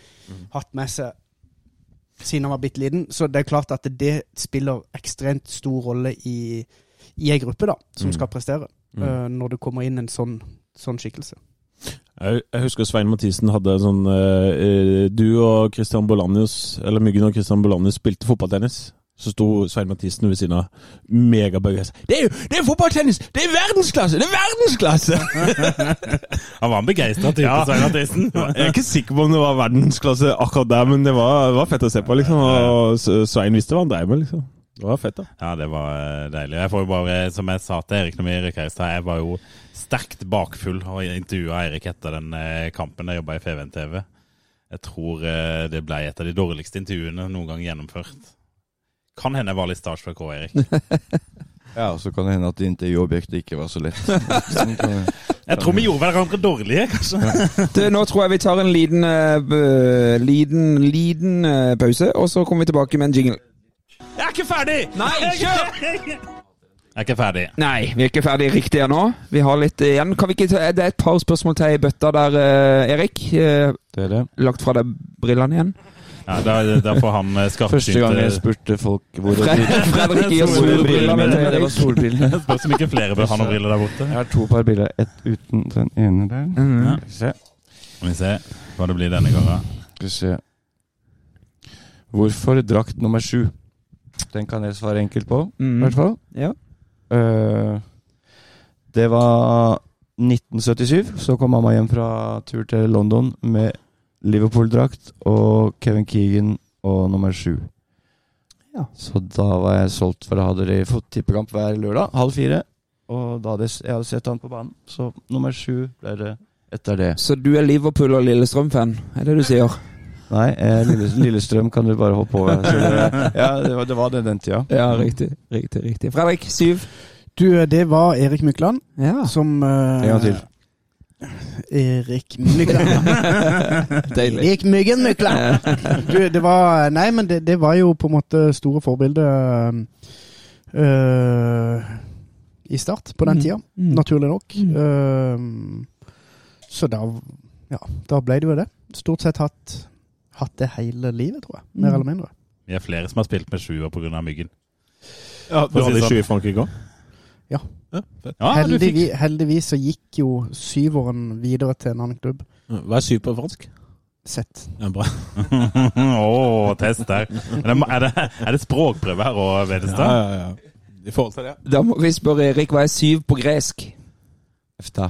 hatt med seg siden han var bitte liten. Så det er klart at det spiller ekstremt stor rolle i, i ei gruppe da, som Mm. skal prestere. Mm. eh, når det kommer inn en sånn, sånn skikkelse. Jeg, jeg husker Svein Mathisen hadde en sånn eh, eh, Du og Christian Bolanius, eller Myggen og Christian Bolanius spilte fotballtennis. Så sto Svein Mathisen ved siden av megabøyes. Det er jo det er fotballtennis! Det er verdensklasse! Det er verdensklasse! Han var en begeistra type, Ja. Svein Mathisen. Jeg er ikke sikker på om det var verdensklasse akkurat der, men det var, var fett å se på, liksom. Og Svein visste hva han drev med, liksom. Det var fett, da. Ja, det var eh, deilig. Jeg får jo bare, som jeg sa til Erik når vi rykka i stad, jeg var jo sterkt bakfull og intervjua Eirik etter den eh, kampen. Jeg jobba i FVN TV. Jeg tror eh, det ble et av de dårligste intervjuene noen gang gjennomført. Kan hende jeg var litt starstruck òg, Erik. Ja, og så kan det hende at intervjuobjektet ikke var så lett. Sånn Jeg tror vi gjorde hverandre dårlige, kanskje. Du, nå tror jeg vi tar en liten, liten, liten pause, og så kommer vi tilbake med en jingle. Jeg er ikke ferdig! Nei, kjør! Jeg er ikke ferdig. Nei, vi er ikke ferdig riktig ennå. Vi har litt igjen. Kan vi ikke ta, det er et par spørsmål til i bøtta der, uh, Erik. Uh, Det er det. lagt fra deg brillene igjen. Ja, da, da får han skarpsynte Første gang jeg spurte folk hvor det Fred, Fredrik gir solbrillene til det var Erik. solbriller. Spørs om ikke flere bør ha noen briller der borte. Jeg har to par briller. Ett uten den ene der. Skal vi se. Skal vi se hva det blir denne gangen. Skal vi se. Hvorfor drakt nummer sju? Den kan jeg svare enkelt på, i mm. hvert fall. Ja. Uh, det var 1977. Så kom mamma hjem fra tur til London med Liverpool-drakt og Kevin Keegan og nummer sju. Ja. Så da var jeg solgt, for da hadde de fått tippekamp hver lørdag, halv fire. Og da hadde jeg, jeg hadde sett han på banen, så nummer sju ble det etter det. Så du er Liverpool- og Lillestrøm-fan, er det du sier? Nei, eh, Lillestrøm kan du bare hoppe over. Så det, ja, det var, det var det den tida. Ja, riktig. Riktig, riktig. Fredrik, syv. Du, det var Erik Mykland Ja. som eh, En gang til. Erik Mykland. Deilig. Erik Myggen Mykland. Du, det var Nei, men det, det var jo på en måte store forbilder uh, i start på den Mm. tida, Mm. naturlig nok. Mm. Uh, så da Ja, da ble det jo det. Stort sett hatt, hatt det hele livet, tror jeg. Mer Mm. eller mindre. Vi er flere som har spilt med sjuer pga. myggen. Ja, du hadde sånn. sju i Frankrike òg? Ja. ja. Ja, Heldigvi, Heldigvis, så gikk jo syveren videre til en annen klubb. Hva er syv på fransk? Sett. Ja, bra. Å, test der. Er det, er, det, er det språkprøve her òg, Vedestad? ja, ja. I forhold til det. Da må vi spørre Erik, hva er syv på gresk? Efta.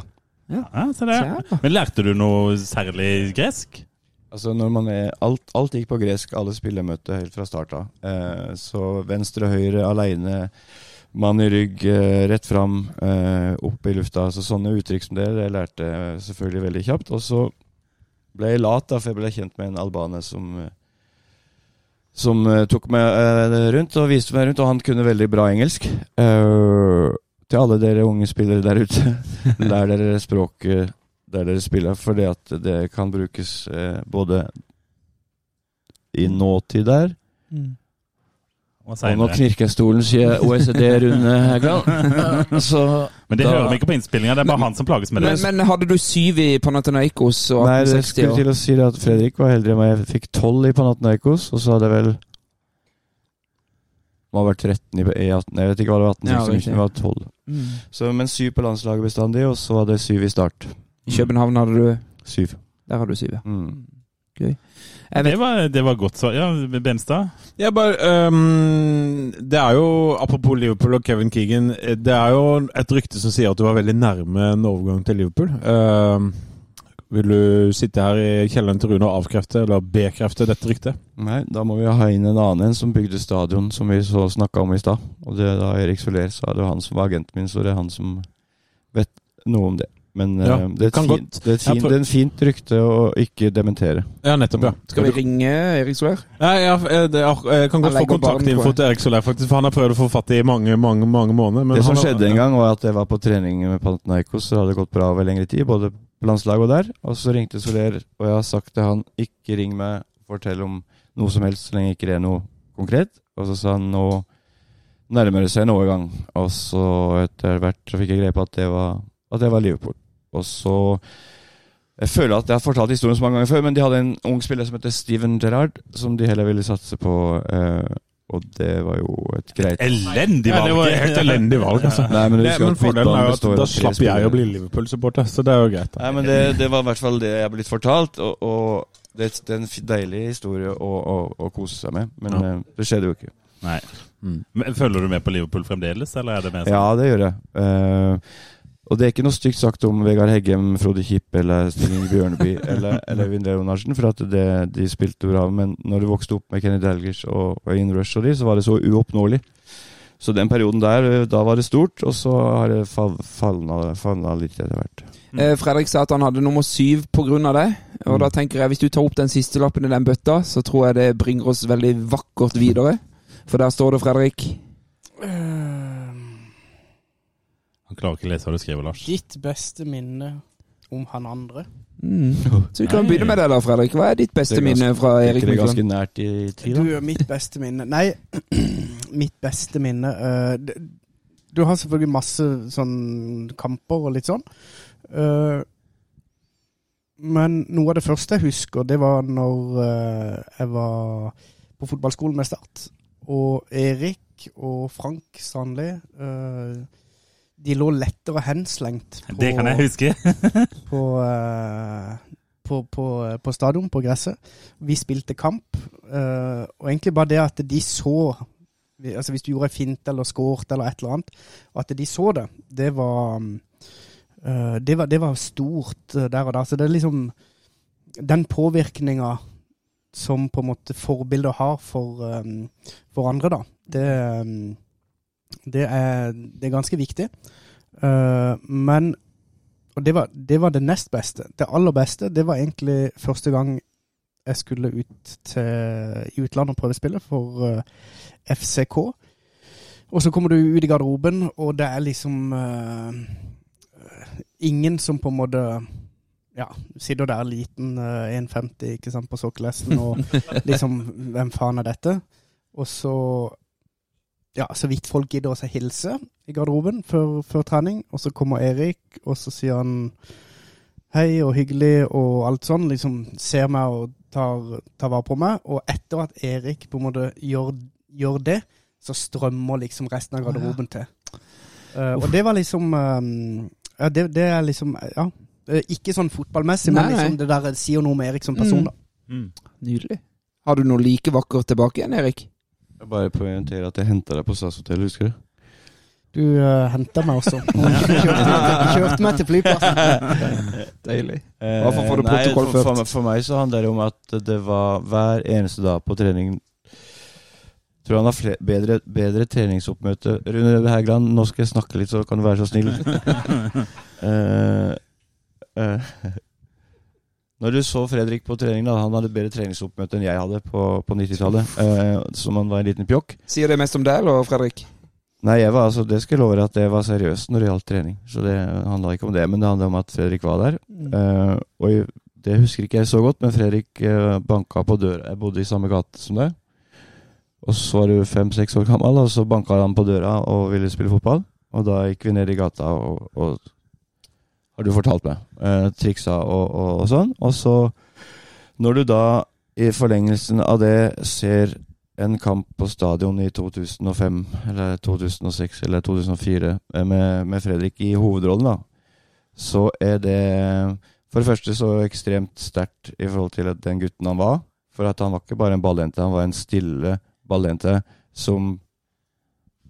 Ja, se det. Men lærte du noe særlig gresk? Altså når man er, alt, alt gikk på gresk, alle spillermøter helt fra start av. Eh, så venstre høyre aleine, mann i rygg, eh, rett fram, eh, opp i lufta. Så sånne uttrykk som det, det lærte jeg selvfølgelig veldig kjapt. Og så ble jeg lat, da, for jeg ble kjent med en albaner som som eh, tok meg eh, rundt og viste meg rundt, og han kunne veldig bra engelsk. Uh, til alle dere unge spillere der ute, lær dere språket der dere spiller, fordi at det kan brukes eh, både i nåtid der Og Og nå knirker jeg stolen, sier OECD-Rune Hegland. Så Men det da- hører vi ikke på innspillinga, det er bare han som plages med det. Men, men hadde du syv i Panathenaikos? og Nei, det skulle til å si det at Fredrik var heldigere enn meg. Jeg fikk 12 i Panathenaikos, og så hadde jeg vel Må ha vært 13 i E18. Jeg vet ikke hva det var. 18, Ja, det var 12. Mm. Så, men 7 på landslaget bestandig, og så var det 7 i start. I København hadde du Syv. Der har du syv, ja. Mm. Jeg vet, Det var, det var godt svar. Ja, Benstad? Jeg bare, øhm, det er jo, Apropos Liverpool og Kevin Keegan. eh, Det er jo et rykte som sier at du var veldig nærme en overgang til Liverpool. Øhm, vil du sitte her i kjelleren til Rune og avkrefte eller bekrefte dette ryktet? Nei, da må vi ha inn en annen en som bygde stadion, som vi så snakka om i stad. Og det er da Erik Soler sa det var han som var agenten min, så det er han som vet noe om det. Men Ja, uh, det, er fint, det, er fint, det er en fint rykte å ikke dementere. Ja, nettopp. ja. skal vi ringe Erik Soler? Nei, ja, eh, det, er- jeg kan godt få kontaktinfo til Erik Soler, faktisk, for han har prøvd å få fatt i mange mange, mange måneder. men det som har- skjedde en gang, var at jeg var på trening med Panathinaikos, så hadde det gått bra over lengre tid, både på landslaget og der. Og så ringte Soler, og jeg har sagt til han ikke ring meg, fortell om noe som helst så lenge ikke det er noe konkret. Og så sa han nå nærmer det seg en overgang. Og så etter hvert så fikk jeg greie på at det var at det var Liverpool. Og så Jeg føler at jeg har fortalt historien så mange ganger før, men de hadde en ung spiller som heter Steven Gerrard, som de heller ville satse på. Eh, og det var jo et greit Elendig Ja, det var helt elendig valg, altså. Nei, men Det, husker men fordelen er jo at da slapp jeg å bli Liverpool-supporter, så det er jo greit. da. Nei, men det, det var i hvert fall det jeg er blitt fortalt, og, og det, det er en deilig historie å, å, å kose seg med. Men Ja. eh, det skjedde jo ikke. Nei. Mm. Men Følger du med på Liverpool fremdeles, eller er det mer sånn? Ja, det gjør jeg. Eh, og det er ikke noe stygt sagt om Vegard Heggem, Frode Kipp eller Stig Bjørneby eller, eller Vindre Leonardsen, for at det, de spilte bra. Men når du vokste opp med Kenny Dalglish og, og Ian Rush og de, så var det så uoppnåelig. Så den perioden der, eh, da var det stort, og så har det falna, falna litt etter hvert. Mm. Fredrik sa at han hadde nummer syv pga. det. Og Mm. da tenker jeg, hvis du tar opp den siste lappen i den bøtta, så tror jeg det bringer oss veldig vakkert videre. For der står det, Fredrik Han klarer ikke å lese hva du skriver, Lars. Ditt beste minne om han andre? mm. Så vi kan Nei. begynne med det, da, Fredrik. Hva er ditt beste Det er ganske- minne fra Er Erik ikke det ganske Mykland? nært i tid, Du, er mitt beste minne Nei, mitt beste minne uh, Du har selvfølgelig masse sånn kamper og litt sånn. Uh, men noe av det første jeg husker, det var når uh, jeg var på fotballskolen med Start. Og Erik og Frank Sandli eh, De lå lettere henslengt på, Det kan jeg huske. på, eh, på, på, på stadion, på gresset. Vi spilte kamp, eh, og egentlig bare det at de så altså Hvis du gjorde en finte eller skåret eller et eller annet, at de så det, det var eh, det var, det var stort eh, der og da. Så det er liksom Den påvirkninga som på en måte forbilder har for, eh, for andre, da, det, eh, det, er, det er ganske viktig. Uh, men og det var, det var det nest beste. Det aller beste, det var egentlig første gang jeg skulle ut til, i utlandet og prøvespille for uh, FCK. Og så kommer du ut i garderoben, og det er liksom uh, ingen som på en måte ja, sitter der liten, eh, 1,50 ikke sant, på sokkelesten, og liksom Hvem faen er dette? Og så ja, så vidt folk gidder å hilse i garderoben før, før trening. Og så kommer Erik, og så sier han hei og hyggelig og alt sånn. Liksom ser meg og tar, tar vare på meg. Og etter at Erik på en måte gjør, gjør det, så strømmer liksom resten av garderoben til. Uh, og det var liksom um, ja, det, det er liksom Ja. Ikke sånn fotballmessig, Nei, men liksom det der sier noe om Erik som person, Mm. da. Mm. Nydelig. Har du noe like vakkert tilbake igjen, Erik? Jeg bare poengterer at jeg henta deg på Statshotellet, husker du? Du uh, henta meg også. Og kjørte, kjørte meg til flyplassen. Deilig. Eh, Hva får du protokoll for, ført? for, meg- for meg så handler det om at det var hver eneste dag på trening Tror han har fle bedre, bedre treningsoppmøte. Rune Hægeland, nå skal jeg snakke litt, så kan du være så snill. uh, eh, når du så Fredrik på trening, da, han hadde bedre treningsoppmøte enn jeg hadde på, på 90-tallet. Eh, som han var en liten pjokk. Sier det mest om deg, eller, Fredrik? Nei, jeg var, altså, det skal jeg love at jeg var seriøs når det gjaldt trening. Så det handla ikke om det, men det handla om at Fredrik var der. Eh, og jeg- det husker ikke jeg så godt, men Fredrik eh, banka på døra. Jeg bodde i samme gate som deg. Og så var du fem-seks år gammel, og så banka han på døra og ville spille fotball. Og da gikk vi ned i gata og, og Har du fortalt meg. eh, triksa og, og, og sånn. Og så, når du da i forlengelsen av det ser en kamp på stadion i 2005 eller 2006 eller 2004 eh, med, med Fredrik i hovedrollen, da, så er det for det første så ekstremt sterkt i forhold til den gutten han var. For at han var ikke bare en ballente, han var en stille ballente som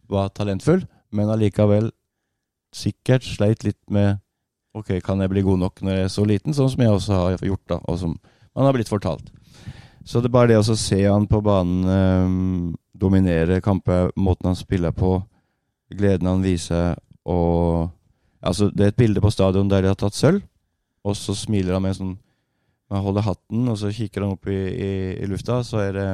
var talentfull, men allikevel sikkert sleit litt med Ok, kan jeg bli god nok når jeg er så liten, sånn som jeg også har gjort, da, og som man har blitt fortalt. Så det er bare det å se han på banen eh, dominere kamper, måten han spiller på, gleden han viser, og Altså, det er et bilde på stadion der de har tatt sølv, og så smiler han med sånn Han holder hatten, og så kikker han opp i, i, i lufta, så er det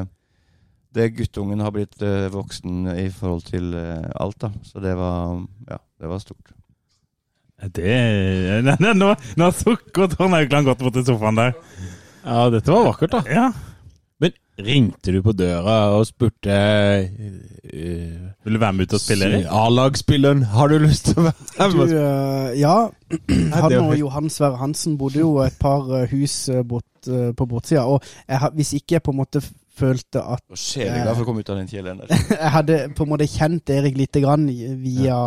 det guttungen har blitt eh, voksen i forhold til eh, alt, da. Så det var Ja, det var stort. Det nei, nei, Nå, nå sukker Trond Haugland godt borti sofaen der. Ja, dette var vakkert, da. Ja. Men ringte du på døra og spurte uh, Vil du være med ut og spille, Erik? A-lagsspilleren, har du lyst til å være Du, med? eh, ja, det han og Johan Sverre Hansen bodde jo et par eh, hus bort, på bortsida. Og jeg, hvis ikke jeg på en måte følte at Og Sjeleglad for å komme ut av den kjelleren der. Jeg hadde på en måte kjent Erik lite grann via ja.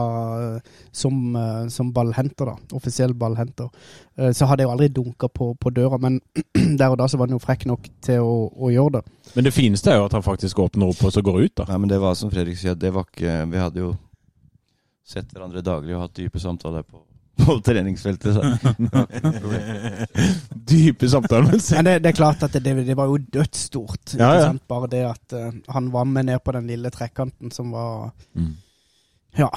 som, eh, som ballhenter, da. Offisiell ballhenter. Eh, Så hadde jeg jo aldri dunka på, på døra, men der og da så var han jo frekk nok til å, å gjøre det. Men det fineste er jo at han faktisk åpner opp og så går ut, da. Nei, men det var som Fredrik sier, det var ikke Vi hadde jo sett hverandre daglig og hatt dype samtaler på, på treningsfeltet. Så. Dype samtaler. Men det, det er klart at det, det var jo dødsstort. Ja, ja. Bare det at uh, han var med ned på den lille trekanten som var Mm. Ja.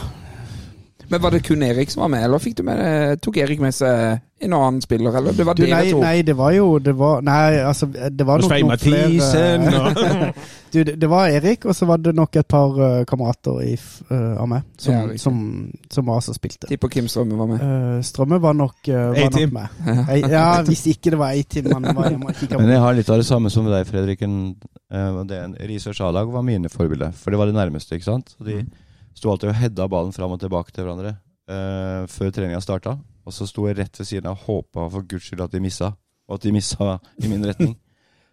Men var det kun Erik som var med, eller fikk du med, tok Erik med seg en annen spiller? Eller det var Du, nei, nei, det var jo det var, Nei, altså Det var nok noen flere Du, det, det var Erik, og så var det nok et par uh, kamerater i, eh, av meg som, Ja, som, som var som spilte. Tipper Kim Strømme var med. Uh, Strømme var nok, uh, var nok med. Ei- Ja, hvis ikke det var A-team men jeg har litt av det samme som deg, Fredrik. Uh, det, en A-lag var mine forbilder, for det var det nærmeste. ikke sant? Og de sto alltid og hedda ballen fram og tilbake til hverandre eh, før treninga starta. Og så sto jeg rett ved siden av og håpa for guds skyld at de missa, og at de missa i min retning.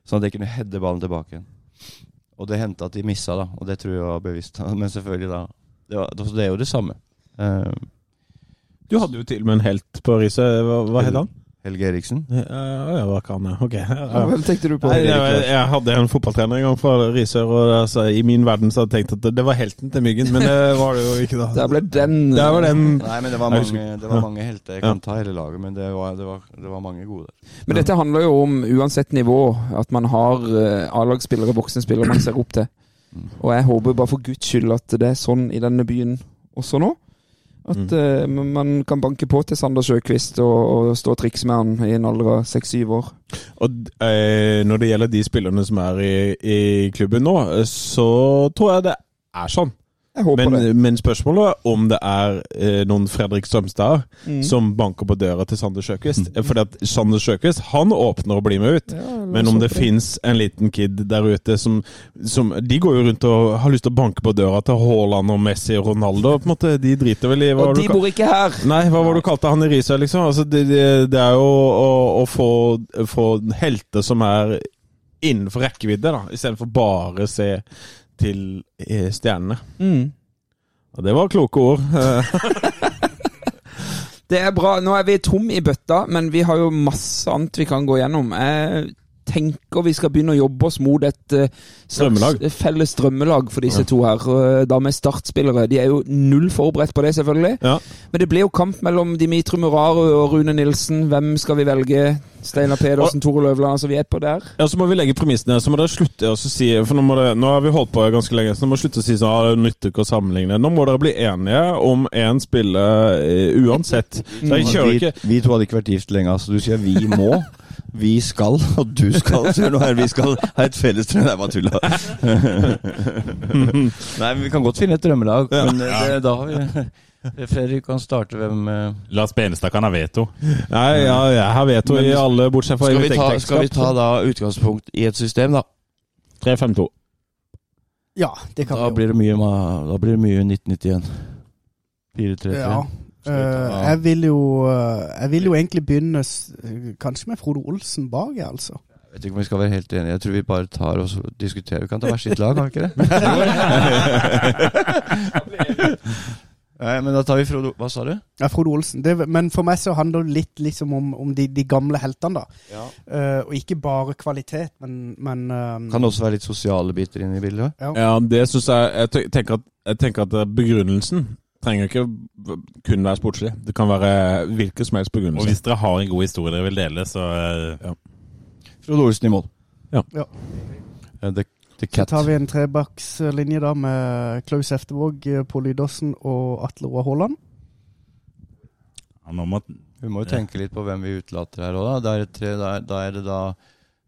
Sånn at jeg kunne hedde ballen tilbake igjen. Og det hendte at de missa, da, og det tror jeg var bevisst. Men selvfølgelig, da Det, var, det er jo det samme. Eh, Du hadde jo til og med en helt på Riise. Hva, hva het han? Helge Eriksen. Ja, ja, hva kan jeg? Ok. Ja, ja. Hvem tenkte du på? Nei, jeg, jeg hadde en fotballtrener en gang fra Risør, og altså, i min verden så hadde jeg tenkt at det, det var helten til Myggen, men det var det jo ikke da. Der ble den Der var den Nei, men det var mange, det var mange helter. Jeg Ja. kan ta hele laget, men det var, det var, det var mange gode. Men dette handler jo om uansett nivå, at man har eh, A-lagsspillere, voksne spillere man ser opp til. Og jeg håper bare for guds skyld at det er sånn i denne byen også nå. At eh, man kan banke på til Sander Sjøkvist og, og stå og trikse med han i en alder av seks-syv år. Og uh, når det gjelder de spillerne som er i, i klubben nå, eh, så tror jeg det er sånn. Jeg håper Men, det. men spørsmålet er om det er eh, noen Fredrik Strømstad Mm. som banker på døra til Sander Sjøkvist. Mm. Fordi at Sander Sjøkvist han åpner og blir med ut. Ja, Men om det fins en liten kid der ute som, som De går jo rundt og har lyst til å banke på døra til Haaland og Messi og Ronaldo. på en måte, De driter vel i hva Og de bor ikke her! Nei, hva var det du kalte han i Risør, liksom? Altså, det, det, det er jo å, å få, få helter som er innenfor rekkevidde, da, istedenfor bare se til eh, stjernene. Mm. Og det var kloke ord. Det er bra. Nå er vi tom i bøtta, men vi har jo masse annet vi kan gå gjennom. Jeg tenker vi skal begynne å jobbe oss mot et eh, Drømmelag. felles drømmelag for disse to her. eh, Da med startspillere. De er jo null forberedt på det, selvfølgelig. Ja. Men det blir jo kamp mellom Dimitri Muraru og Rune Nilsen. Hvem skal vi velge? Steinar Pedersen, Tore Løvland. Altså, vi er på der. Ja, Så må vi legge premissene. Så må dere slutte å si For nå, må det, nå har vi holdt på ganske lenge, så nå må dere slutte å si sånn ah, det nytter ikke å sammenligne. Nå må dere bli enige om én spiller eh, uansett. Så jeg kjører vi, ikke vi to hadde ikke vært gift lenge, altså. Du sier vi må. Vi skal, og du skal. Så noe her. vi skal ha et felles drøm. Nei, bare tulla. Nei, men vi kan godt finne et drømmelag. Men eh, det, da har vi Fredrik kan starte hvem uh... Lars Benestad kan ha veto. Nei, ja, jeg har veto i alle, bortsett fra eget eget skal vi ta da utgangspunkt i et system, da? 3-5-2. Ja, det kan Da vi jo. blir det mye, da blir det mye 1991. 4-3-3. Ja. Eh, ta- jeg vil jo eh, Jeg vil jo egentlig begynne s- kanskje med Frode Olsen bak, jeg, altså. Jeg vet ikke om vi skal være helt enige. Jeg tror vi bare tar og diskuterer. Vi kan ta hvert sitt lag, kan vi ikke det? Nei, men da tar vi Frode Hva sa du? Ja, Frode Olsen. Det, men for meg så handler det litt liksom om, om de, de gamle heltene, da. Eh, og ikke bare kvalitet, men, men uh, Kan det også være litt sosiale biter inne i bildet? Ja, det syns jeg Jeg tenker at, jeg tenker at begrunnelsen trenger ikke kun være sportslig. Det kan være hvilken som helst Og hvis dere har en god historie dere vil dele, så ja. Frode Olsen i mål. Ja. Ja. Eh, The, the Så tar vi en trebackslinje da med Klaus Eftevåg, eh, Pål Lydåsen og Atle Roar Haaland. ja, nå må Vi må jo tenke litt på hvem vi utelater her òg, da. Da er, det da,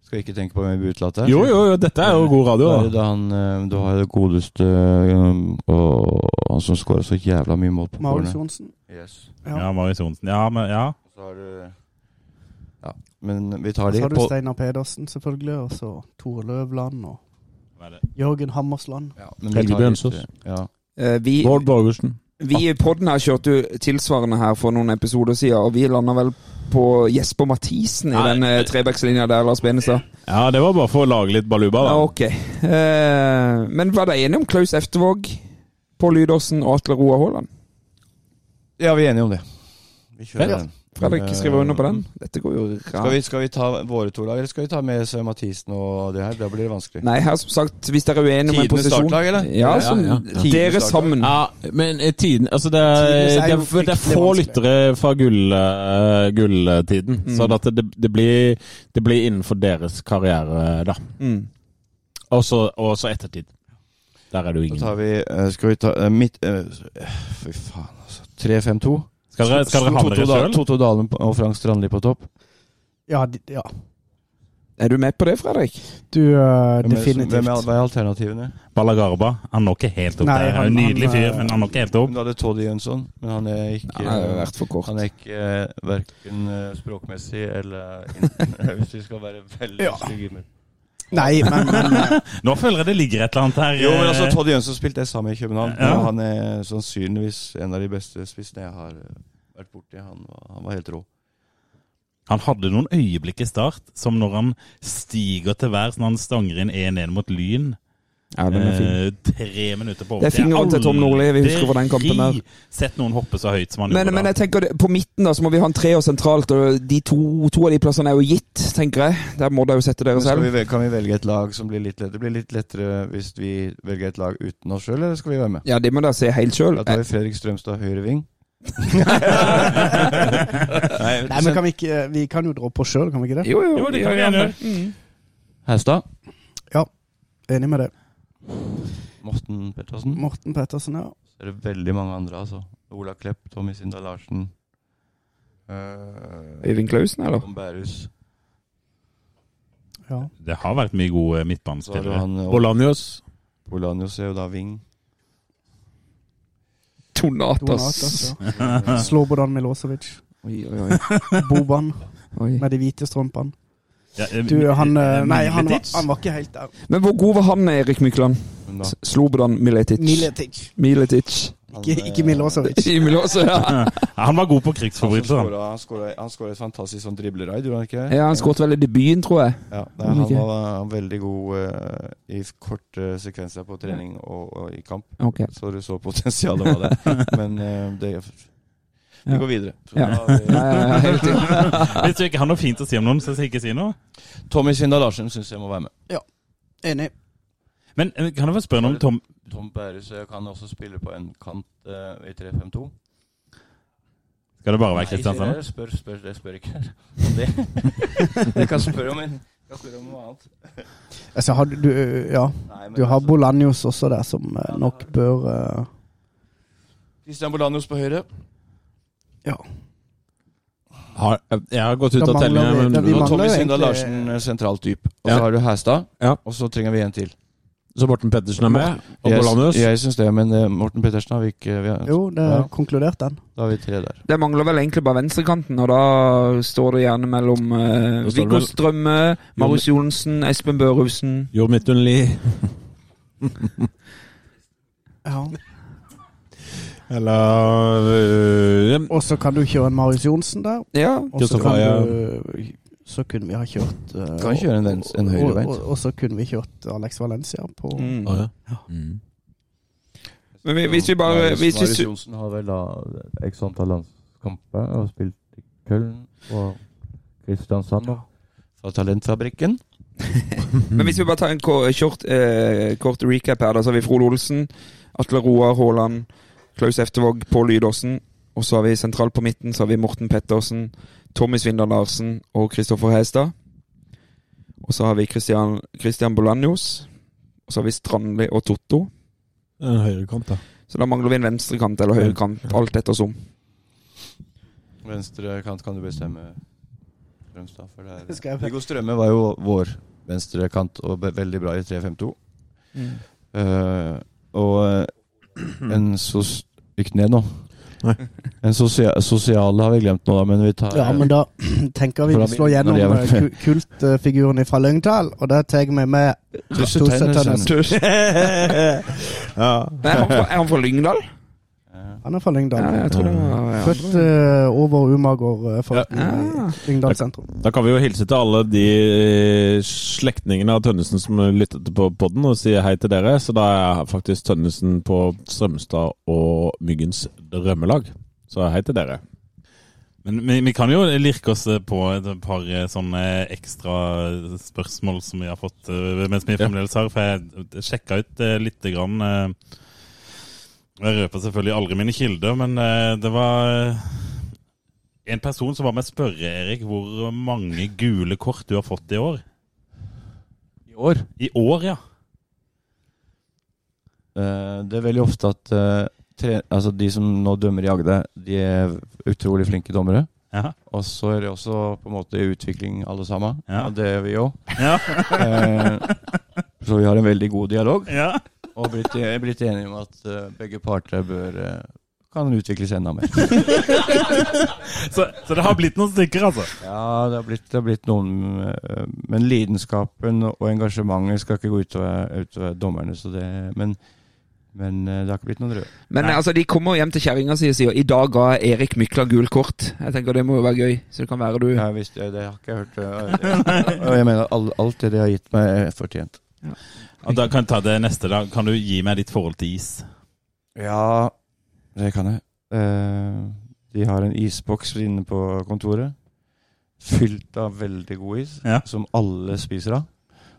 Skal ikke tenke på hvem vi utelater? Jo, jo, jo, dette er jo god radio, Da da. han eh, Du har det godeste eh, Og han som skåra så jævla mye mål på Marius. Johnsen. Yes. Ja. Ja, Marius Johnsen. Ja, men ja. Så har du Ja, Men vi tar Så de har du Steinar Pedersen, selvfølgelig, og så Tore Løvland og? Jørgen Hammersland. ja, men vi Helge tar litt. Ja. Eh, vi, Bård Borgersen. Vi i podden her kjørte jo tilsvarende her for noen episoder siden, og vi landa vel på Jesper Mathisen i Nei. den eh, trebackslinja der, Lars Benestad. Ja, det var bare for å lage litt baluba, da. Ja, ok. Eh, men var dere enige om Klaus Eftervåg, Pål Lydåsen og Atle Roar Haaland? ja, vi er enige om det. Vi kjører Ja. den. Fredrik Eh, skriver under på den. Dette går jo Skal vi, skal vi ta våre to lag, eller skal vi ta med Svein Mathisen og det her? Da blir det vanskelig. Nei, her som sagt, hvis dere er uenige om en Tidenes posisjon startlag, eller? Ja, Ja, ja, ja. Dere startlag. sammen. Ja, men eh, tiden Altså, det er, er det er, det er få vanskelig. lyttere fra gull, eh, gulltiden. Mm. Så at det, det, blir, det blir innenfor deres karriere, da. Mm. Og så ettertid. Der er det jo Så tar ingen. vi Skal vi ta midt Fy faen, altså. 3-5-2. Skal dere, skal dere dere sjøl? Toto Dalen og Frank Strandli på topp. Ja, de, ja. Er du med på det, Fredrik? du uh, er, definitivt. hvem er, hva er alternativene? Balagarba. Han når ikke helt opp Nei, der. Han er nydelig fyr, eh, men han når ikke helt opp. Du hadde Toddy Jønsson, men han er ikke Han har vært for kort. Han er ikke uh, verken uh, språkmessig eller Hvis vi skal være veldig Ja. stygge. med Nei, men, men eh, Nå føler jeg det ligger et eller annet her. Jo, men altså Todd Jønsson spilte jeg sammen i København. Ja. og Han er sannsynligvis en av de beste spissene jeg har eh, vært borti. Han, var- han var helt rå. Han hadde noen øyeblikk i start, som når han stiger til værs når han stanger inn 1-1 mot Lyn. Ja, den er fin. Eh, tre minutter på Det er fingeren til Tom Nordli, vi husker hvor den kampen er. Sett noen hoppe så høyt som han Men, gjorde men da. jeg tenker på midten da, så må vi ha en treer sentralt, og de to, to av de plassene er jo gitt, tenker jeg. Der må dere jo sette dere selv. vi, kan vi velge et lag som blir litt lettere? Det blir litt lettere hvis vi velger et lag uten oss sjøl, eller skal vi være med? Ja, det må dere se helt sjøl. Da tar vi Fredrik Strømstad høyreving. Nei, Nei, men kan vi ikke Vi kan jo dra på sjøl, kan vi ikke det? Jo, jo, det kan vi gjerne Mm. Hestad. Enig med det. Morten Pettersen. Morten Pettersen, ja. Så er det veldig mange andre, altså. Ola Klepp, Tommy Sindal Larsen. Uh, Øyvind Klausen, eller? Tom Bærhus. ja. Det har vært mye gode midtbanespillere. eh, Bolanios. Er jo da wing. Donatas. Donatas, ja. Slobodan Milosevic. Oi, oi, oi. Boban oi. med de hvite strømpene. Ja, eh, Du, han eh, Nei, han var, han var ikke helt der. Men hvor god var han, Erik Mykland? Slobodan Miletic. Miletic. Miletic. Han, Ikke, eh, ikke Milosevic. Ja. Ja, Han var god på Han krigsforbrytelser. han. skåra- han han et fantastisk sånn dribleraid, gjorde han ikke? ja han skåret vel i debuten, tror jeg. Ja, nei, han var var veldig god uh, i korte sekvenser på trening og, og i kamp. Okay. Så du så potensialet var der. Men uh, det Vi går videre. Ja. da vi- Ja, ja, ja. Hvis du ikke har noe fint å si om noen, så skal jeg ikke si noe. Tommy Svindal Larsen syns jeg må være med. Enig. Men eh, kan jeg få spørre noe om Tom Tom Bærhus eh, kan også spille på en kant uh, i 3-5-2. Skal det bare være Nei, Kristiansand? jeg spør, spør, jeg spør ikke om det. Jeg kan spørre om, kan spørre om noe annet. Altså, har du, Ja. Nei, Du har altså, Bolanius også der, som ja, nok bør eh, Christian Bolanius på høyre. Ja. Har, jeg har gått ut av tellinga, Tommy Sindal Larsen sentralt dyp. Og Ja. så har du Hæstad. Ja. Og så trenger vi en til. Så Morten Pettersen er med. Og Jeg, Bolanios. jeg syns det, men eh, Morten Pettersen har vi ikke vi har, Jo, det er Ja. konkludert, den. Da har vi tre der. Det mangler vel egentlig bare venstrekanten, og da står det gjerne mellom uh, Viggo Strømme, Marius Johnsen, Espen Børhusen. Jo Midtun Ja. Eller øh, Og så kan du kjøre en Marius Johnsen der. Ja, Og så kan du Så kunne vi ha kjørt uh, Kan kjøre en en, en høyrebeint. Og, og, og så kunne vi kjørt Alex Valencia på mm. Å, ja. Mm. Men vi- hvis vi bare ja, hvis vi, Marius Johnsen har vel da x antall landskamper og spilt i Köln og Kristiansand og fra Talentfabrikken. Men hvis vi bare tar en kort, eh, kort recap her, da, så har vi Frode Olsen, Atle Roar Haaland, Klaus Eftevåg, Pål Lydåsen. Og så har vi sentralt på midten så har vi Morten Pettersen, Tommy Svindal Larsen og Kristoffer Hestad. Og så har vi Christian, Christian Bolanjos. Og så har vi Strandli og Totto. En høyrekant, da. Så da mangler vi en venstrekant eller høyrekant, alt ettersom. Venstre kant kan du bestemme, Strømstad. For det er Viggo Strømme var jo vår venstre kant og veldig bra i 3-5-2. Eh, og eh, en så gikk ned nå. En sosial, sosiale har vi glemt nå, da, men vi tar Ja, men da tenker vi å slå vi slår gjennom eh, kultfiguren fra Lyngdal, og det tar vi med Tusse Tusse Tønnesen. Tønnesen. ja. Er, han fra, er han fra Lyngdal? Han er fra Lyngdal. Ja, jeg tror det var ja. Født uh, over Umager uh, Ja. Lyngdal sentrum. Da kan vi jo hilse til alle de eh, slektningene av Tønnesen som lyttet på podden, og si hei til dere. Så da er faktisk Tønnesen på Strømstad og Myggens drømmelag. Så hei til dere. Men vi, vi kan jo lirke oss på et par eh, sånne ekstra spørsmål som vi har fått eh, mens vi fremdeles har. For jeg sjekka ut eh, lite grann eh, Jeg røper selvfølgelig aldri mine kilder, men eh, det var eh, en person som var med å spørre, Erik, hvor mange gule kort du har fått i år. I år. I år, ja. Eh, det er veldig ofte at tre, altså de som nå dømmer i Agde, de er utrolig flinke dommere. Ja. Og så er de også på en måte i utvikling alle sammen. Ja. Og det er vi òg. Ja. så vi har en veldig god dialog. ja. Og blitt, er blitt enige om at eh, begge parter bør eh, kan utvikles enda mer. Så, så det har blitt noen stykker, altså? Ja, det har blitt, det har blitt noen eh, Men lidenskapen og engasjementet skal ikke gå utover, utover dommerne. Så det, men, men eh, det har ikke blitt noen røde. Men Nei. altså, de kommer hjem til kjerringa si og sier i dag ga Erik Mykla gul kort. Jeg tenker Det må jo være gøy. Så det kan være du Ja, visst, det, det har ikke jeg hørt. eh, Og jeg mener alt det de har gitt meg, er fortjent. Og da kan jeg ta det neste. da. Kan du gi meg ditt forhold til is? Ja, det kan jeg. Eh, de har en isboks inne på kontoret. Fylt av veldig god is, Ja. som alle spiser av.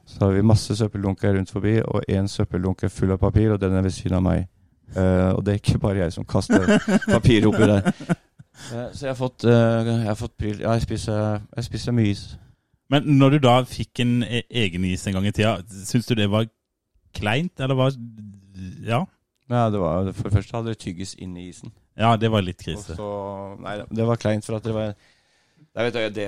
Så har vi masse søppeldunker rundt forbi, og én søppeldunk er full av papir, og den er ved siden av meg. Eh, og det er ikke bare jeg som kaster papir oppi der. Eh, så jeg har fått, jeg har fått pryl. Ja, jeg spiser, jeg spiser mye is. Men når du da fikk en e- egen is en gang i tida, syns du det var kleint, eller var Ja? Ja, det var, for det første hadde det tyggis inn i isen. Ja, det var litt krise. så Nei, det var kleint for at det var Jeg vet ikke, det,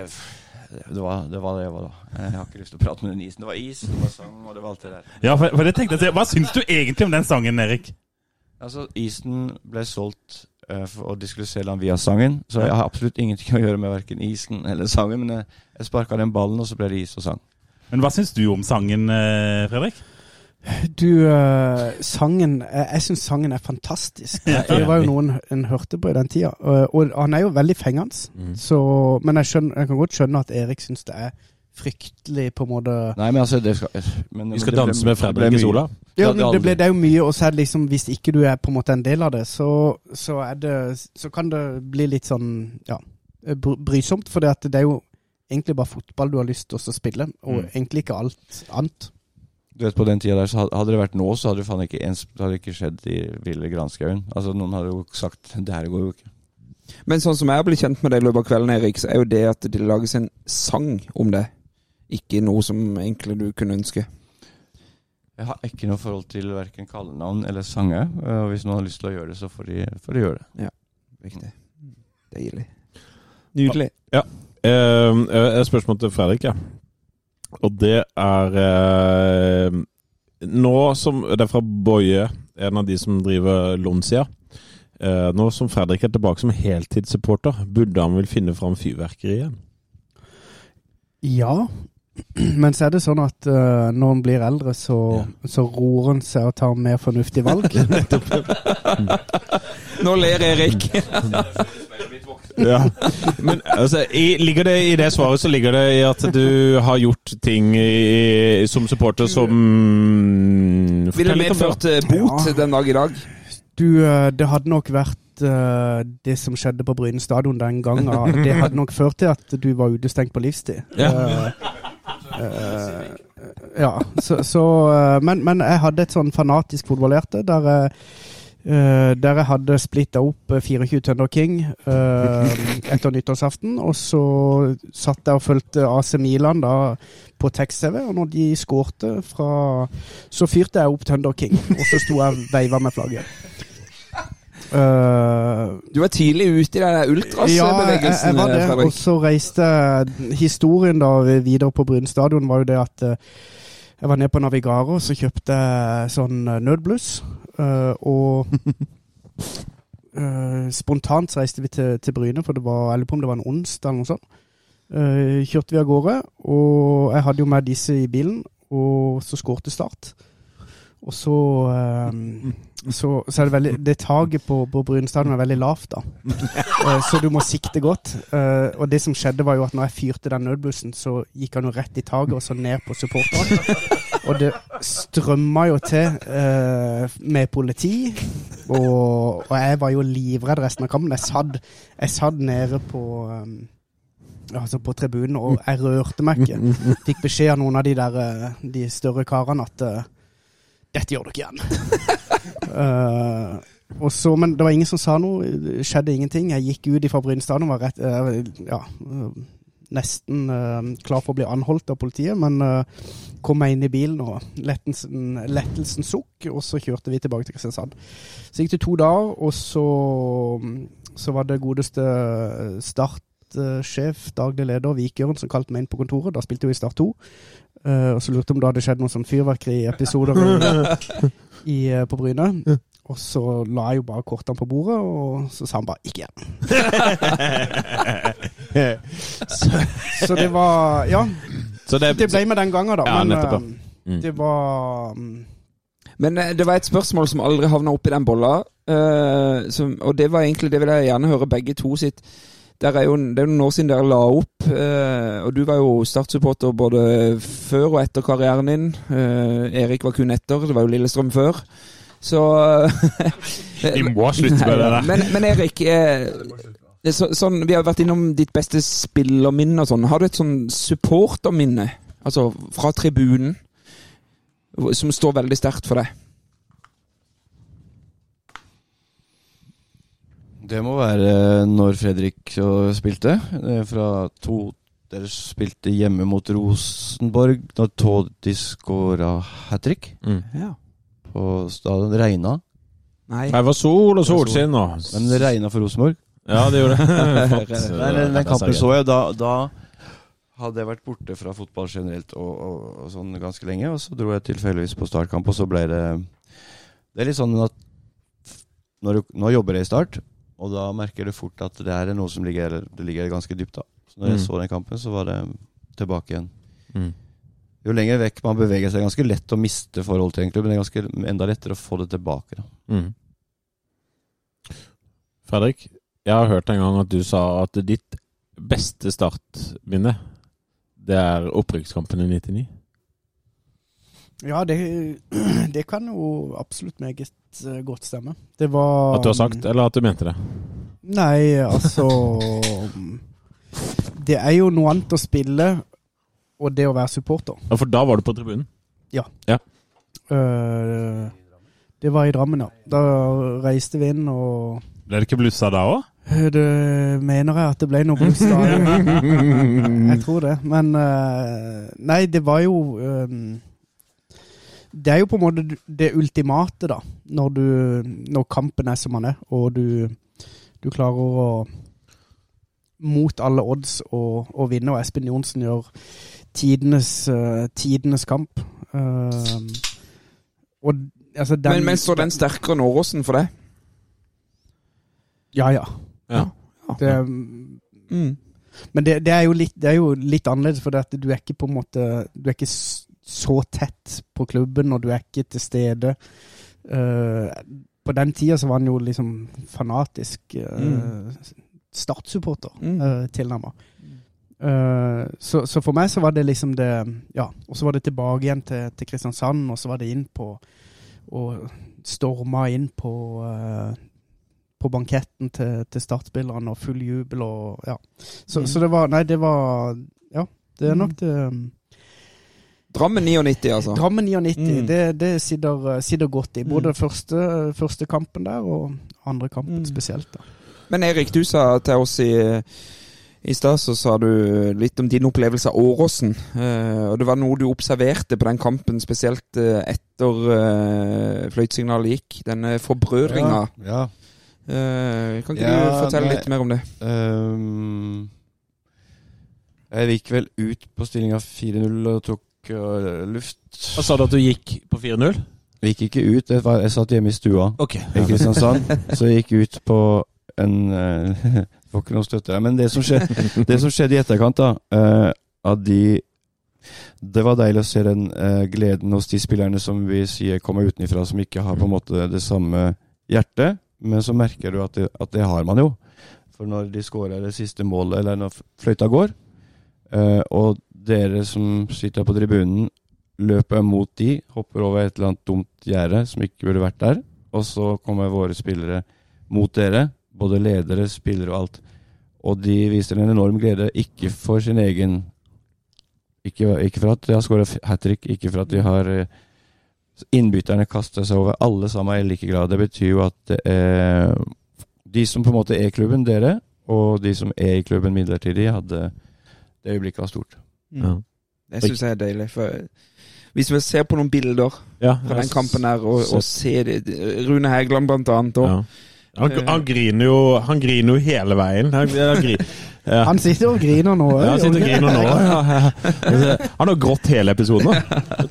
det, var, det var det jeg var da. Jeg har ikke lyst til å prate med den isen. Det var is, det var sang, og det var alt det der. Ja, for, for det tenkte jeg. Hva syns du egentlig om den sangen, Erik? Altså, isen ble solgt eh, de skulle se den via sangen, så jeg har absolutt ingenting å gjøre med verken isen eller sangen, men jeg, jeg sparka den ballen, og så ble det is og sang. Men hva syns du om sangen, eh, Fredrik? Du, eh, sangen Jeg, jeg syns sangen er fantastisk. Det var jo noen en hørte på i den tida. Og, og han er jo veldig fengende. Mm. Så, men jeg, skjønner, jeg kan godt skjønne at Erik syns det er fryktelig på en måte Nei, men altså det skal, men, Vi skal det ble- danse med Fredrik i sola? Ja, men det, ble, det er jo mye, og så er det liksom Hvis ikke du er på en måte en del av det, så, så er det Så kan det bli litt sånn Ja, brysomt. For det, at det er jo egentlig bare fotball du har lyst til å spille, og Mm. egentlig ikke alt annet. Du vet, På den tida der, så hadde- det vært nå, så hadde det faen ikke ens, det hadde ikke skjedd i ville granskauen. Altså, noen hadde jo sagt det her går jo ikke. Men sånn som jeg har blitt kjent med deg i løpet av kvelden, Erik, så er jo det at det lages en sang om det, ikke noe som egentlig du kunne ønske. Jeg har ikke noe forhold til verken kallenavn eller sanger. Og hvis noen har lyst til å gjøre det, så får de, får de gjøre det. Ja, Riktig. Deilig. Nydelig. Ja. Et spørsmål til Fredrik, ja. Og det er eh, Nå som Det er fra Boje, en av de som driver Lonsia. Eh, nå som Fredrik er tilbake som heltidssupporter, burde han vel finne fram fyrverkeriet igjen? Ja, men så er det sånn at uh, når han blir eldre, så, så roer han seg og tar mer fornuftige valg. Nå ler Erik. Ja. Men altså, i, ligger det i det svaret så ligger det i at du har gjort ting i, som supporter som Ville medført eh, bot Ja. den dag i dag. Du, eh, det hadde nok vært det som skjedde på Bryne stadion den gangen. Det hadde nok ført til at du var utestengt på livstid. Ja. Eh, eh, ja, så, så eh, men, men jeg hadde et sånn fanatisk fotballhjerte der jeg Uh, der jeg hadde splitta opp eh, 24 Thunder King uh, etter nyttårsaften. Og så satt jeg og fulgte AC Milan da på tekst-TV, og når de skårte fra Så fyrte jeg opp Thunder King, og så sto jeg og veiva med flagget. Eh, Du var tidlig ute i den ja, jeg, ultras-bevegelsen, var det. Og så reiste Historien da videre på Bryn stadion var jo det at eh, jeg var nede på Navigaro, så kjøpte jeg sånn eh, nødbluss. Uh, og uh, spontant så reiste vi til, til Bryne, for det var, jeg lurer på om det var en onsdag eller noe sånt. Kjørte vi av gårde, og jeg hadde jo med disse i bilen, og så skårte Start. Og så, um, så, så er det veldig Det taket på, på Brunestadion er veldig lavt, da. uh, så du må sikte godt. Uh, og det som skjedde, var jo at når jeg fyrte den nødbussen, så gikk han jo rett i taket og så ned på supporterne. Og det strømma jo til uh, med politi. Og, og jeg var jo livredd resten av kampen. Jeg satt, jeg satt nede på um, Altså på tribunen, og jeg rørte meg ikke. Fikk beskjed av noen av de der De større karene at dette gjør dere igjen. uh, og så, men det var ingen som sa noe. Det skjedde ingenting. Jeg gikk ut fra Bryne stadion var rett, uh, ja, eh, nesten uh, klar for å bli anholdt av politiet, men kom meg inn i bilen og lettelsen, lettelsen sukk, og så kjørte vi tilbake til Kristiansand. Så gikk det to dager, og så, så var det godeste startsjef, daglig leder, Vikjørn, som kalte meg inn på kontoret. Da spilte vi i Start 2. Eh, og så lurte om det hadde skjedd noen sånn fyrverkeriepisoder eh, på Bryne. Og så la jeg jo bare kortene på bordet, og så sa han bare 'ikke igjen'. så, så det var Ja, Så det, det ble med den gangen, da. Ja, men eh, Mm. det var um... Men eh, det var et spørsmål som aldri havna oppi den bolla. Uh, som, og det var egentlig det vil jeg gjerne høre begge to sitt. Der er jo, det er jo noen år siden dere la opp, eh, og du var jo Start-supporter både før og etter karrieren din. Eh, Erik var kun etter, det var jo Lillestrøm før. Så Vi må slutte med det der. Men, men Erik, eh, så, sånn, vi har vært innom ditt beste spillerminne og sånn. Har du et sånn supporterminne, altså fra tribunen, som står veldig sterkt for deg? Det må være når Fredrik spilte. eh, Fra to Dere spilte hjemme mot Rosenborg da Todi skåra hat trick Mm. Ja. på stadion. Regna, Nei. Det var sol og solskinn nå. men det regna for Rosenborg. Ja, det gjorde det. Nei, den, den kampen så jeg. Da, da hadde jeg vært borte fra fotball generelt og, og, og sånn ganske lenge. Og så dro jeg tilfeldigvis på startkamp, og så ble det Det er litt sånn at når du, nå jobber jeg i Start, og da merker du fort at det er noe som ligger, det ligger ganske dypt. da Så når jeg Mm. så den kampen, så var det tilbake igjen. Mm. Jo lenger vekk man beveger seg, er ganske lett å miste forhold til en klubb, men det er ganske enda lettere å få det tilbake. da Mm. Fredrik, jeg har hørt en gang at du sa at ditt beste startminne, det er opprykkskampen i 99. Ja, det, det kan jo absolutt meget eh, godt stemme. Det var At du har sagt, eller at du mente det? Nei, altså Det er jo noe annet å spille og det å være supporter. Ja, For da var du på tribunen? Eh, det var i Drammen, ja. Da reiste vi inn, og Ble det ikke blussa da òg? eh, det mener jeg at det ble noe bluss da. jeg tror det. Men uh, Nei, det var jo eh, Det er jo på en måte det ultimate, da. Når, du, når kampen er som den er, og du, du klarer å mot alle odds å, å vinne, og Espen Johnsen gjør tidenes, uh, tidenes kamp. Uh, og altså den, men, men står den sterkere enn Åråsen for deg? Ja, ja. Ja. Det, Mm. men det, det, er jo litt, det er jo litt annerledes, for det du er ikke på en måte Du er ikke så tett på klubben, og du er ikke til stede. Uh, på den tida så var han jo liksom fanatisk uh, startsupporter, Mm. uh, tilnærma. Uh, så, så for meg så var det liksom det Ja. Og så var det tilbake igjen til, til Kristiansand, og så var det inn på Og storma inn på eh, på banketten til, til startspillerne og full jubel og ja. Så, Mm. så det var Nei, det var Ja, det er nok det um, Drammen 99, altså. Drammen 99, Mm. det, det sitter, sitter godt i. Både Mm. første, første kampen der og andre kampen Mm. spesielt. da. Men Erik, du sa til oss i, i stad, så sa du litt om din opplevelse av Åråsen. Eh, og det var noe du observerte på den kampen, spesielt eh, etter eh, fløytesignalet gikk. Denne forbrødringa. Ja. Eh, kan ikke Ja, du fortelle nei. litt mer om det? Um, jeg gikk vel ut på stillinga 4-0 og tok øh, luft. Hva sa du at du gikk på 4-0? Jeg gikk ikke ut, jeg, var, jeg satt hjemme i stua okay. i Kristiansand. så jeg gikk ut på en uh, Får ikke noe støtte. Men det som skjedde, det som skjedde i etterkant, da uh, At de Det var deilig å se den eh, gleden hos de spillerne som vi sier kommer utenfra, som ikke har på en måte det samme hjertet. Men så merker du at det, at det har man jo. For når de skårer det siste målet, eller når fløyta går, eh, og dere som sitter på tribunen, løper mot de, hopper over et eller annet dumt gjerde som ikke burde vært der, og så kommer våre spillere mot dere, både ledere, spillere og alt. Og de viser en enorm glede, ikke for sin egen Ikke, ikke for at de har skåret hat trick, ikke for at de har eh, Innbytterne kaster seg over. Alle sammen er i like grad. Det betyr jo at er de som på en måte er klubben, dere, og de som er i klubben midlertidig, hadde det øyeblikket var stort. Ja. Det syns jeg er deilig. For hvis vi ser på noen bilder Ja, fra den kampen her, og, og ser det Rune Hægeland blant annet og, Han, han griner jo Han griner jo hele veien. Han, han, ja. Han sitter og griner nå. Ja, han sitter og griner nå. Ja. Han har grått hele episoden.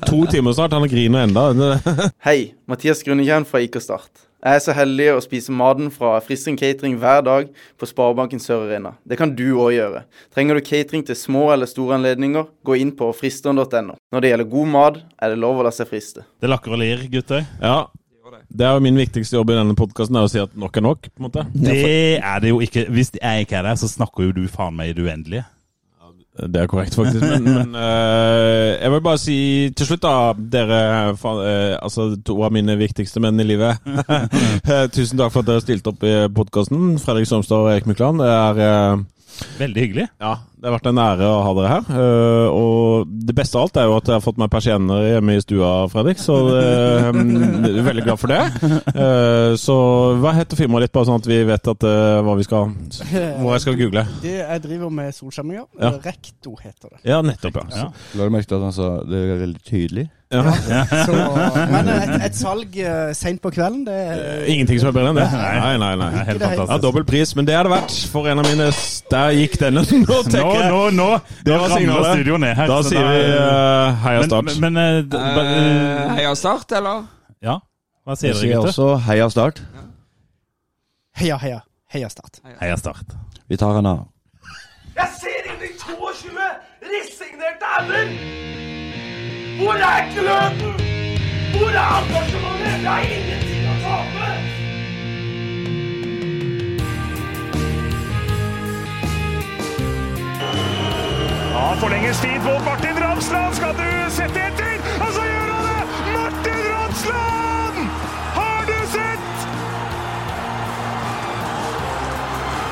To timer snart, han griner enda. Hei, Mathias Grunnekjern fra IK Start. Jeg er så heldig å spise maten fra Fristing Catering hver dag på Sparebanken Sør Arena. Det kan du òg gjøre. Trenger du catering til små eller store anledninger, gå inn på fristeren.no. Når det gjelder god mat, er det lov å la seg friste. Det lakker og lir, gutter. Ja. Det er jo min viktigste jobb i denne podkasten, å si at nok er nok. på en måte. Det er det jo ikke. Hvis jeg ikke er der, så snakker jo du faen meg i det uendelige. Det er korrekt, faktisk. Men, men uh, jeg vil bare si til slutt, da, dere fa- uh, Altså to av mine viktigste menn i livet. Eh, Tusen takk for at dere stilte opp i podkasten. Fredrik Somstad og Erik Mykland. Det er uh, Veldig hyggelig. Ja, det har vært en ære å ha dere her. Eh, og det beste av alt er jo at jeg har fått meg persienner hjemme i stua, Fredrik. Så eh, jeg er veldig glad for det. Eh, så hva heter firmaet ditt, bare sånn at vi vet at, eh, hva vi skal hva jeg skal google? Det jeg driver med solskjerminger. Ja. Rekto heter det. Ja, nettopp, ja. Ja. La du merke til at han sa det er veldig tydelig? ja. Så, men et, et salg uh, seint på kvelden, det er Ingenting som er bedre enn det? Nei, nei, nei. Er helt fantastisk. Ja. Dobbel pris, men det er det verdt for en av mine Der gikk denne. Nå Nå, tenker nå, nå! Det Nå var ramler signalet. studio ned her. Da sier vi uh, heia Start. Men, men Eh, eh, Heia Start, eller? Ja, hva sier dere, sier gutter? også heia Start. Heia, heia. Heia Start. Heia Start. Vi tar en av. Jeg ser inn i 22 resignerte ender! Hvor er gløden? Hvor er engasjementet? Jeg har ingenting å tape! Ja, forlenges tid på Martin Ramsland. Skal du sette etter? Og så gjør han det! Martin Ramsland! Har du sett?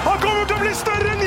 Han kommer til å bli større